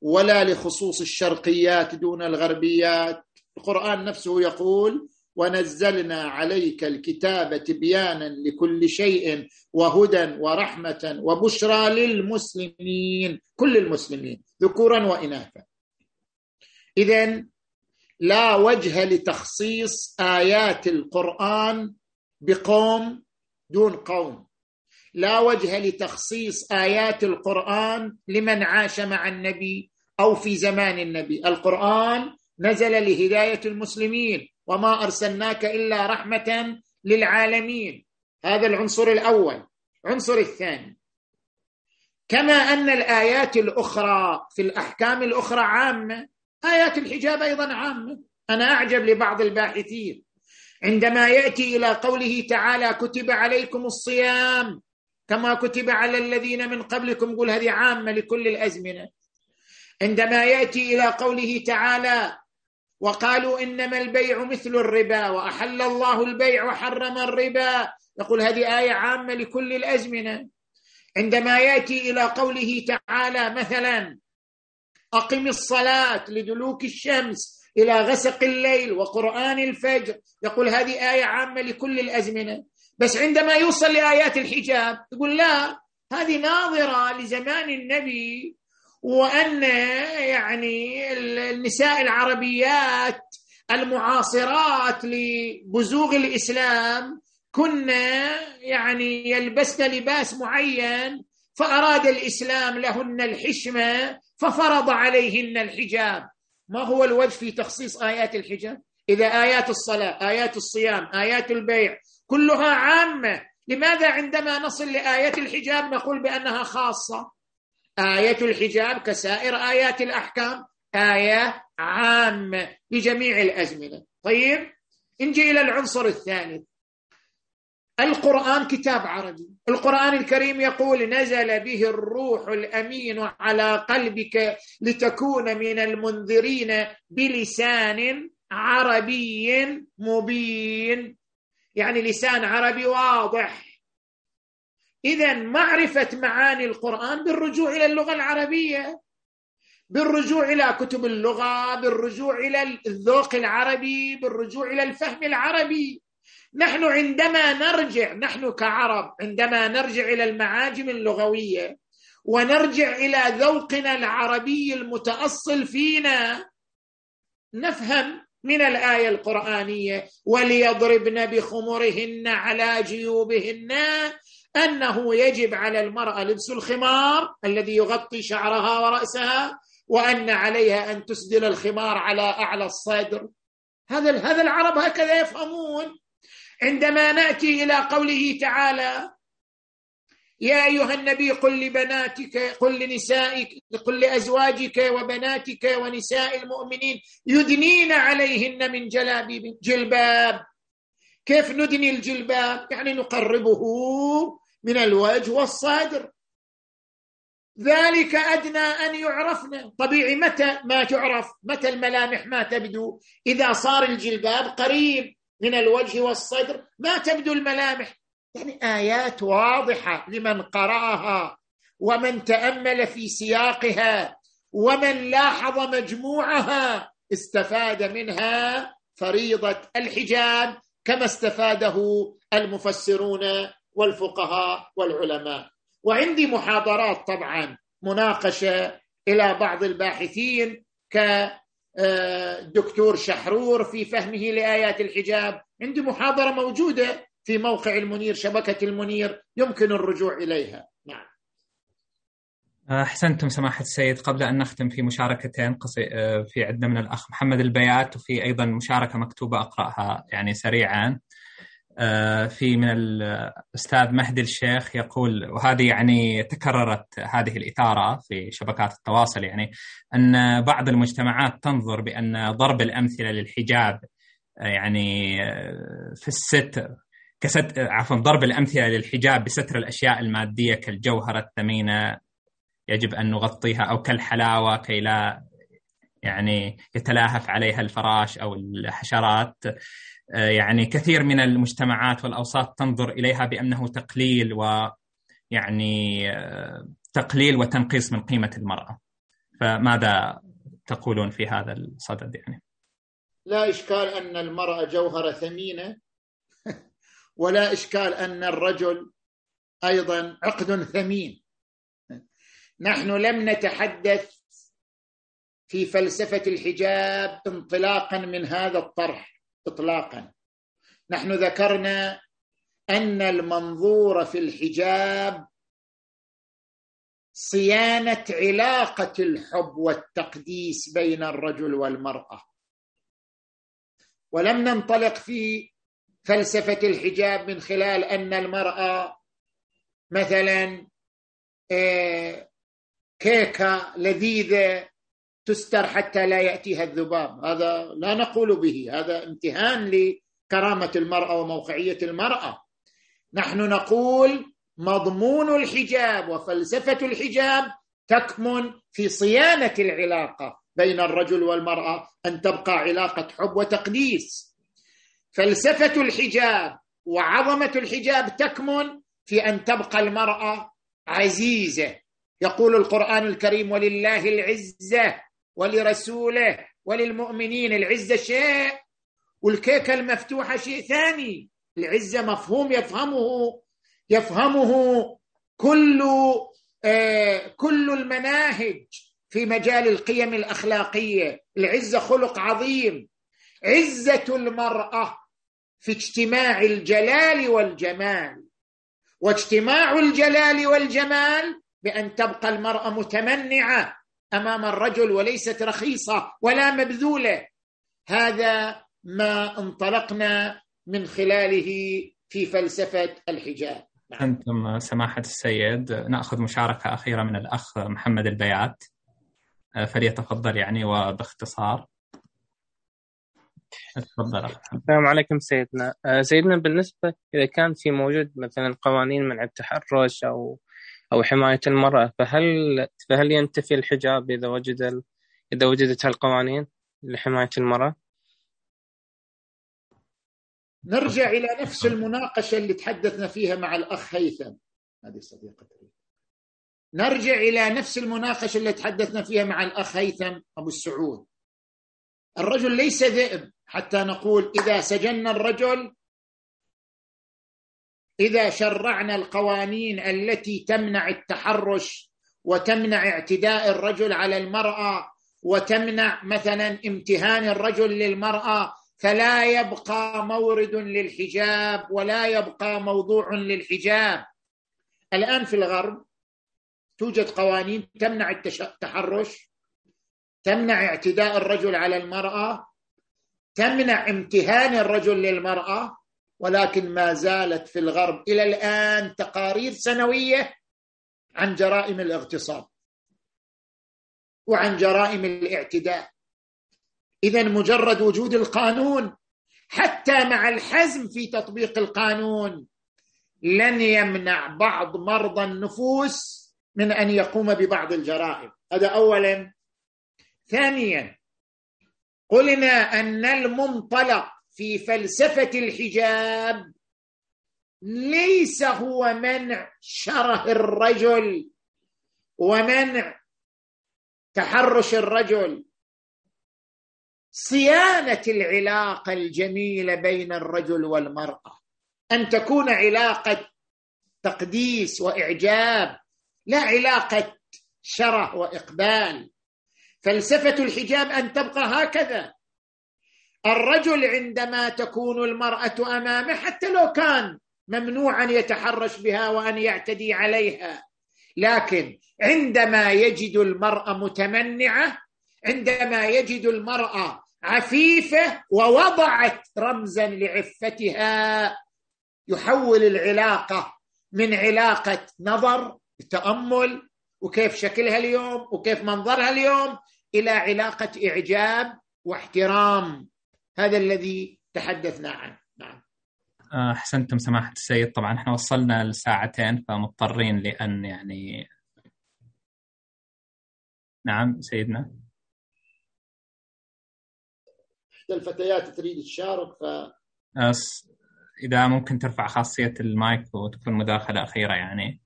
ولا لخصوص الشرقيات دون الغربيات. القرآن نفسه يقول ونزلنا عليك الكتاب تبيانا لكل شيء وهدى ورحمة وبشرى للمسلمين كل المسلمين ذكورا وإناثا. إذا لا وجه لتخصيص آيات القرآن بقوم دون قوم. لا وجه لتخصيص آيات القرآن لمن عاش مع النبي أو في زمان النبي. القرآن نزل لهداية المسلمين وما أرسلناك إلا رحمة للعالمين. هذا العنصر الأول. العنصر الثاني. كما أن الآيات الأخرى في الأحكام الأخرى عامة آيات الحجاب أيضا عامة. أنا أعجب لبعض الباحثين. عندما يأتي إلى قوله تعالى كتب عليكم الصيام كما كتب على الذين من قبلكم يقول هذه عامة لكل الأزمنة. عندما يأتي إلى قوله تعالى وقالوا إنما البيع مثل الربا وأحل الله البيع وحرم الربا. يقول هذه آية عامة لكل الأزمنة. عندما يأتي إلى قوله تعالى مثلا أقم الصلاة لدلوك الشمس إلى غسق الليل وقرآن الفجر. يقول هذه آية عامة لكل الأزمنة. بس عندما يوصل لآيات الحجاب يقول لا هذه ناظرة لزمان النبي وأن يعني النساء العربيات المعاصرات لبزوغ الإسلام كن يعني يلبسن لباس معين فأراد الإسلام لهن الحشمة ففرض عليهن الحجاب. ما هو الوجه في تخصيص آيات الحجاب؟ إذا آيات الصلاة آيات الصيام آيات البيع كلها عامة لماذا عندما نصل لآية الحجاب نقول بأنها خاصة؟ آية الحجاب كسائر آيات الأحكام آية عامة لجميع الأزمنة. طيب نجي إلى العنصر الثالث القرآن كتاب عربي. القرآن الكريم يقول نزل به الروح الأمين على قلبك لتكون من المنذرين بلسان عربي مبين. يعني لسان عربي واضح. إذا معرفة معاني القرآن بالرجوع إلى اللغة العربية بالرجوع إلى كتب اللغة بالرجوع إلى الذوق العربي بالرجوع إلى الفهم العربي. نحن عندما نرجع نحن كعرب عندما نرجع إلى المعاجم اللغوية ونرجع إلى ذوقنا العربي المتأصل فينا نفهم من الآية القرآنية وليضربن بخمرهن على جيوبهن أنه يجب على المرأة لبس الخمار الذي يغطي شعرها ورأسها وأن عليها أن تسدل الخمار على أعلى الصدر. هذا هذا العرب هكذا يفهمون. عندما نأتي إلى قوله تعالى يا أيها النبي قل لبناتك قل لنسائك قل لأزواجك وبناتك ونساء المؤمنين يدنين عليهن من جلابيب جلباب. كيف ندني الجلباب؟ يعني نقربه من الوجه والصدر. ذلك أدنى أن يعرفن. طبيعي متى ما تعرف؟ متى الملامح ما تبدو؟ إذا صار الجلباب قريب من الوجه والصدر ما تبدو الملامح. يعني آيات واضحة لمن قرأها ومن تأمل في سياقها ومن لاحظ مجموعها. استفاد منها فريضة الحجاب كما استفاده المفسرون والفقهاء والعلماء. وعندي محاضرات طبعا مناقشة إلى بعض الباحثين كالدكتور شحرور في فهمه لآيات الحجاب. عندي محاضرة موجودة في موقع المنير شبكة المنير يمكن الرجوع إليها. نعم. أحسنتم سماحة السيد. قبل أن نختم في مشاركتين في عندنا من الأخ محمد البيات وفي أيضا مشاركة مكتوبة أقرأها يعني سريعا. في من الاستاذ مهدي الشيخ يقول وهذه يعني تكررت هذه الإثارة في شبكات التواصل يعني أن بعض المجتمعات تنظر بأن ضرب الأمثلة للحجاب يعني في الستر كست عفوا ضرب الأمثلة للحجاب بستر الأشياء المادية كالجوهرة الثمينة يجب أن نغطيها أو كالحلاوة كي لا يعني يتلاهف عليها الفراش أو الحشرات. يعني كثير من المجتمعات والأوساط تنظر إليها بأنه تقليل و يعني تقليل وتنقيص من قيمة المرأة. فماذا تقولون في هذا الصدد يعني؟ لا إشكال أن المرأة جوهرة ثمينة ولا إشكال أن الرجل أيضا عقد ثمين. نحن لم نتحدث في فلسفة الحجاب انطلاقا من هذا الطرح. اطلاقا. نحن ذكرنا أن المنظور في الحجاب صيانة علاقة الحب والتقديس بين الرجل والمرأة. ولم ننطلق في فلسفة الحجاب من خلال أن المرأة مثلا كيكة لذيذة تستر حتى لا يأتيها الذباب. هذا لا نقول به. هذا امتهان لكرامة المرأة وموقعية المرأة. نحن نقول مضمون الحجاب وفلسفة الحجاب تكمن في صيانة العلاقة بين الرجل والمرأة أن تبقى علاقة حب وتقديس. فلسفة الحجاب وعظمة الحجاب تكمن في أن تبقى المرأة عزيزة. يقول القرآن الكريم ولله العزة ولرسوله وللمؤمنين العزة شيء والكيكة المفتوحة شيء ثاني. العزة مفهوم يفهمه يفهمه كل آه كل المناهج في مجال القيم الأخلاقية. العزة خلق عظيم. عزة المرأة في اجتماع الجلال والجمال. واجتماع الجلال والجمال بأن تبقى المرأة متمنعة. أمام الرجل وليست رخيصة ولا مبذولة. هذا ما انطلقنا من خلاله في فلسفة الحجاب. أنتم سماحة السيد نأخذ مشاركة أخيرة من الأخ محمد البيات. فليتفضل يعني وباختصار. تفضل السلام عليكم سيدنا. سيدنا بالنسبة إذا كان في موجود مثلا قوانين منع التحرش أو أو حماية المرأة فهل فهل ينتفي الحجاب إذا وجد ال... إذا وجدت هالقوانين لحماية المرأة؟ نرجع إلى نفس المناقشة اللي تحدثنا فيها مع الأخ هيثم. هذه صديقة نرجع إلى نفس المناقشة اللي تحدثنا فيها مع الأخ هيثم أبو السعود. الرجل ليس ذئب حتى نقول إذا سجنا الرجل إذا شرعنا القوانين التي تمنع التحرش وتمنع اعتداء الرجل على المرأة وتمنع مثلا امتهان الرجل للمرأة فلا يبقى مورد للحجاب ولا يبقى موضوع للحجاب. الآن في الغرب توجد قوانين تمنع التحرش تمنع اعتداء الرجل على المرأة تمنع امتهان الرجل للمرأة ولكن ما زالت في الغرب إلى الآن تقارير سنوية عن جرائم الاغتصاب وعن جرائم الاعتداء. إذا مجرد وجود القانون حتى مع الحزم في تطبيق القانون لن يمنع بعض مرضى النفوس من أن يقوم ببعض الجرائم. هذا اولا. ثانيا قلنا أن المنطلق في فلسفة الحجاب ليس هو منع شره الرجل ومنع تحرش الرجل. صيانة العلاقة الجميلة بين الرجل والمرأة أن تكون علاقة تقديس وإعجاب لا علاقة شره وإقبال. فلسفة الحجاب أن تبقى هكذا. الرجل عندما تكون المرأة أمامه حتى لو كان ممنوعا يتحرش بها وأن يعتدي عليها. لكن عندما يجد المرأة متمنعة عندما يجد المرأة عفيفة ووضعت رمزا لعفتها يحول العلاقة من علاقة نظر تأمل وكيف شكلها اليوم وكيف منظرها اليوم إلى علاقة إعجاب واحترام. هذا الذي تحدثنا عنه. نعم. آه، أحسنتم سماحة السيد. طبعا إحنا وصلنا لساعتين فمضطرين لأن يعني نعم سيدنا. إحدى الفتيات تريد تشارك ف إذا ممكن ترفع خاصية المايك وتكون مداخلة أخيرة يعني.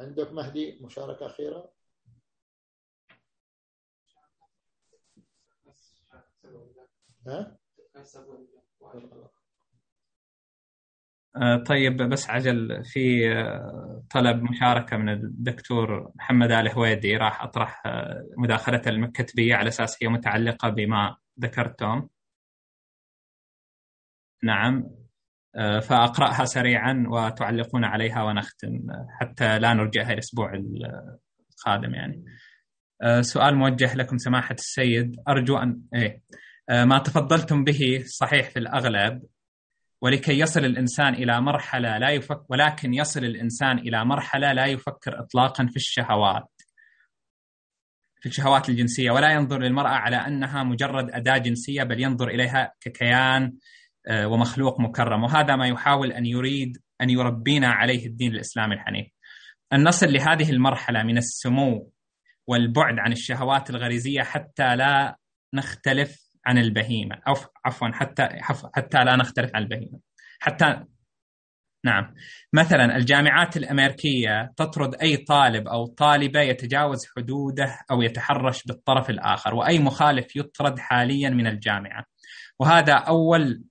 عندك مهدي مشاركة أخيرة؟ ها؟ آه، طيب بس عجل في آه، طلب مشاركة من الدكتور محمد آل هويدي راح أطرح آه، مداخلته الكتبية على أساس هي متعلقة بما ذكرتم. نعم. فأقرأها سريعا وتعلقون عليها ونختم حتى لا نرجعها الأسبوع القادم يعني. سؤال موجه لكم سماحة السيد. أرجو أن إيه. ما تفضلتم به صحيح في الأغلب ولكي يصل الإنسان إلى مرحلة لا يفكر ولكن يصل الإنسان إلى مرحلة لا يفكر اطلاقا في الشهوات في الشهوات الجنسية ولا ينظر للمرأة على أنها مجرد أداة جنسية بل ينظر إليها ككيان آه، ومخلوق مكرم وهذا ما يحاول أن يريد أن يربينا عليه الدين الإسلامي الحنيف. أن نصل لهذه المرحلة من السمو والبعد عن الشهوات الغريزية حتى لا نختلف عن البهيمة. أو عفوا حتى حتى لا نختلف عن البهيمة. حتى نعم. مثلا الجامعات الأمريكية تطرد أي طالب أو طالبة يتجاوز حدوده أو يتحرش بالطرف الآخر وأي مخالف يطرد حاليا من الجامعة. وهذا أول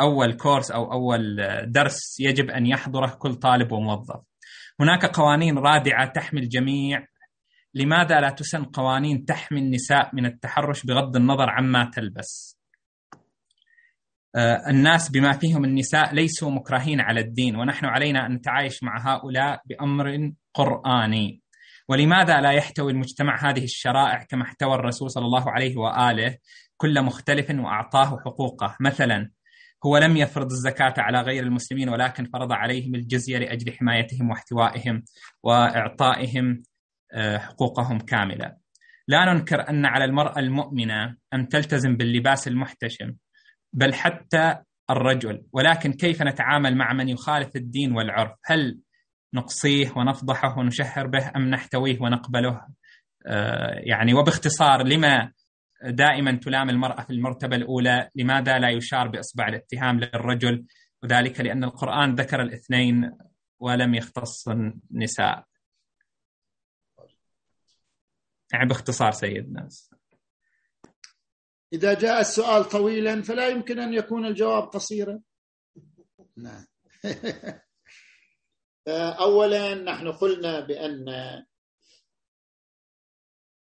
أول كورس أو أول درس يجب أن يحضره كل طالب وموظف. هناك قوانين رادعة تحمي الجميع لماذا لا تسن قوانين تحمي النساء من التحرش بغض النظر عما تلبس؟ آه، الناس بما فيهم النساء ليسوا مكرهين على الدين ونحن علينا أن نتعايش مع هؤلاء بأمر قرآني. ولماذا لا يحتوي المجتمع هذه الشرائع كما احتوى الرسول صلى الله عليه وآله كل مختلف وأعطاه حقوقه؟ مثلا هو لم يفرض الزكاة على غير المسلمين ولكن فرض عليهم الجزية لأجل حمايتهم واحتوائهم وإعطائهم آه، حقوقهم كاملة. لا ننكر أن على المرأة المؤمنة أن تلتزم باللباس المحتشم بل حتى الرجل ولكن كيف نتعامل مع من يخالف الدين والعرف؟ هل نقصيه ونفضحه ونشهر به أم نحتويه ونقبله؟ آه، يعني وباختصار لما دائما تلام المرأة في المرتبة الأولى؟ لماذا لا يشار بإصبع الاتهام للرجل؟ وذلك لأن القرآن ذكر الاثنين ولم يختص النساء. يعني باختصار سيدنا إذا جاء السؤال طويلا فلا يمكن أن يكون الجواب قصيرا. نعم. أولا نحن قلنا بأن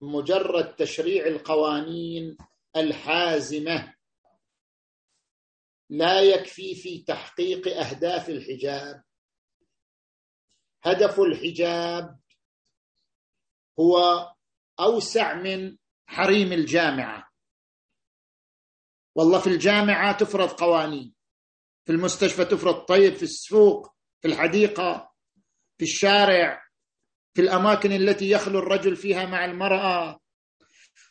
مجرد تشريع القوانين الحازمة لا يكفي في تحقيق أهداف الحجاب. هدف الحجاب هو أوسع من حريم الجامعة. والله في الجامعة تفرض قوانين في المستشفى تفرض طيب في السوق في الحديقة في الشارع في الأماكن التي يخلو الرجل فيها مع المرأة.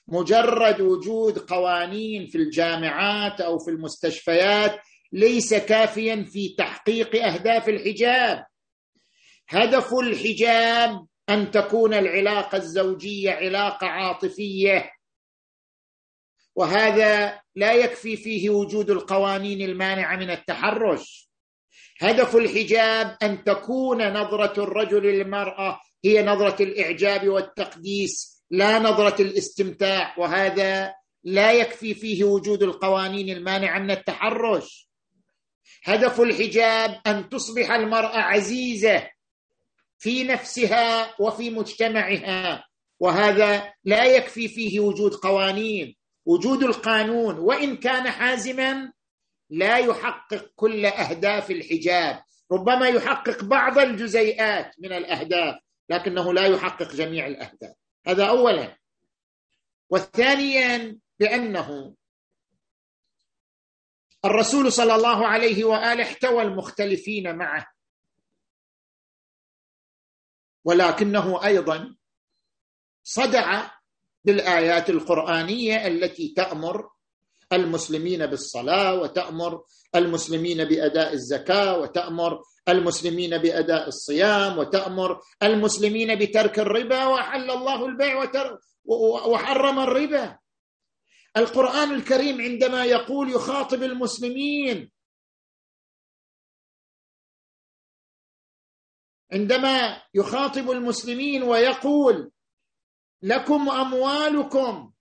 مجرد وجود قوانين في الجامعات أو في المستشفيات ليس كافيا في تحقيق أهداف الحجاب. هدف الحجاب أن تكون العلاقة الزوجية علاقة عاطفية. وهذا لا يكفي فيه وجود القوانين المانعة من التحرش. هدف الحجاب أن تكون نظرة الرجل للمرأة هي نظرة الإعجاب والتقديس لا نظرة الاستمتاع. وهذا لا يكفي فيه وجود القوانين المانعة من التحرش. هدف الحجاب أن تصبح المرأة عزيزة. في نفسها وفي مجتمعها وهذا لا يكفي فيه وجود قوانين وجود القانون وإن كان حازما لا يحقق كل أهداف الحجاب. ربما يحقق بعض الجزيئات من الأهداف لكنه لا يحقق جميع الأهداف. هذا اولا. وثانيا بأنه الرسول صلى الله عليه وآله احتوى المختلفين معه. ولكنه أيضا صدع بالآيات القرآنية التي تأمر المسلمين بالصلاة وتأمر المسلمين بأداء الزكاة وتأمر المسلمين بأداء الصيام وتأمر المسلمين بترك الربا وحل الله البيع وحرم الربا. القرآن الكريم عندما يقول يخاطب المسلمين عندما يخاطب المسلمين ويقول لكم أموالكم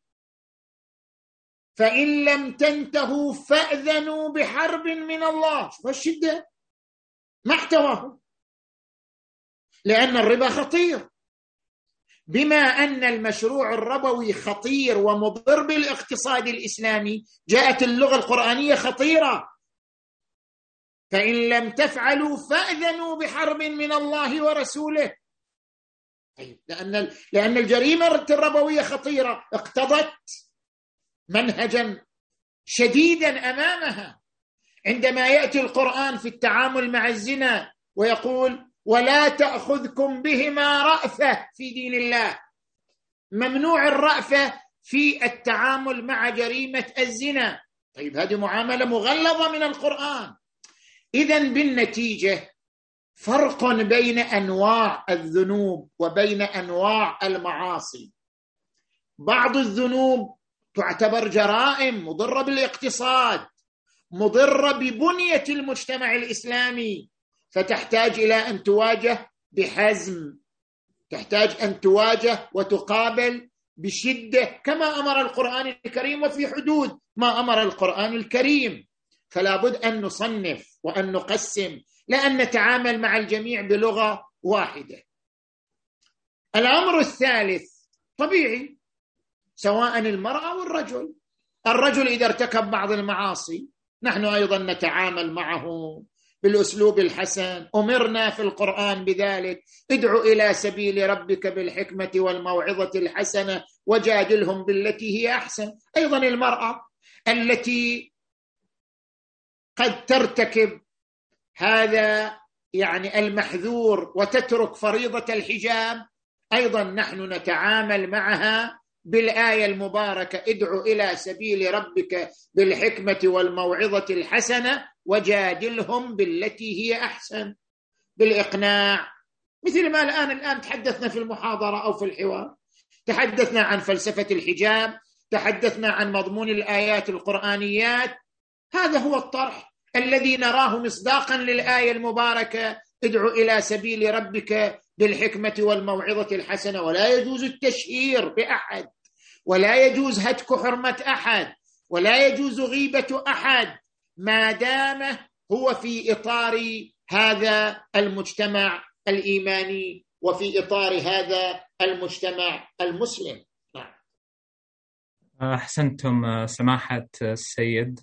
فإن لم تنتهوا فأذنوا بحرب من الله. شوف الشدة. ما احتواه لأن الربا خطير. بما أن المشروع الربوي خطير ومضر بالإقتصاد الإسلامي جاءت اللغة القرآنية خطيرة. فإن لم تفعلوا فأذنوا بحرب من الله ورسوله. طيب لأن لأن الجريمة الربوية خطيرة. اقتضت منهجا شديدا أمامها. عندما يأتي القرآن في التعامل مع الزنا ويقول ولا تأخذكم بهما رأفة في دين الله. ممنوع الرأفة في التعامل مع جريمة الزنا. طيب هذه معاملة مغلظة من القرآن. اذا بالنتيجة فرق بين أنواع الذنوب وبين أنواع المعاصي. بعض الذنوب تعتبر جرائم مضرة بالاقتصاد مضرة ببنية المجتمع الإسلامي فتحتاج إلى أن تواجه بحزم تحتاج أن تواجه وتقابل بشدة كما أمر القرآن الكريم وفي حدود ما أمر القرآن الكريم. فلا بد أن نصنف وأن نقسم لا ان نتعامل مع الجميع بلغة واحدة. الأمر الثالث طبيعي سواء المرأة أو الرجل. الرجل إذا ارتكب بعض المعاصي نحن أيضا نتعامل معه بالأسلوب الحسن. أمرنا في القرآن بذلك. ادع إلى سبيل ربك بالحكمة والموعظة الحسنة وجادلهم بالتي هي أحسن. أيضا المرأة التي قد ترتكب هذا يعني المحذور وتترك فريضة الحجاب أيضا نحن نتعامل معها بالآية المباركة ادع إلى سبيل ربك بالحكمة والموعظة الحسنة وجادلهم بالتي هي أحسن. بالإقناع. مثل ما الآن الآن تحدثنا في المحاضرة أو في الحوار. تحدثنا عن فلسفة الحجاب تحدثنا عن مضمون الآيات القرآنيات هذا هو الطرح الذي نراه مصداقا للآية المباركة ادع إلى سبيل ربك بالحكمة والموعظة الحسنة ولا يجوز التشهير بأحد ولا يجوز هتك حرمة أحد ولا يجوز غيبة أحد ما دام هو في إطار هذا المجتمع الإيماني وفي إطار هذا المجتمع المسلم. أحسنتم سماحة السيد.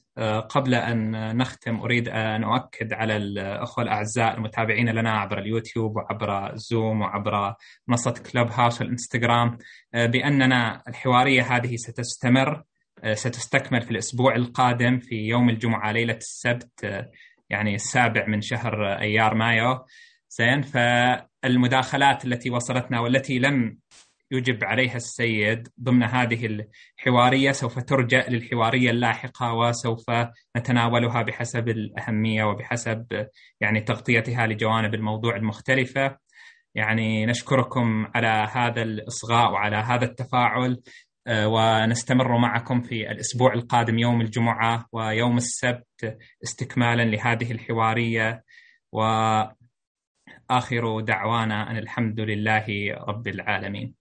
قبل أن نختم أريد أن أؤكد على الأخوة الأعزاء المتابعين لنا عبر اليوتيوب وعبر زوم وعبر منصة كلوب هاوس والإنستغرام بأننا الحوارية هذه ستستمر ستستكمل في الأسبوع القادم في يوم الجمعة ليلة السبت يعني السابع من شهر أيار مايو. زين فالمداخلات التي وصلتنا والتي لم يجب عليها السيد ضمن هذه الحوارية سوف ترجع للحوارية اللاحقة وسوف نتناولها بحسب الأهمية وبحسب يعني تغطيتها لجوانب الموضوع المختلفة. يعني نشكركم على هذا الإصغاء وعلى هذا التفاعل ونستمر معكم في الأسبوع القادم يوم الجمعة ويوم السبت استكمالا لهذه الحوارية. وآخر دعوانا أن الحمد لله رب العالمين.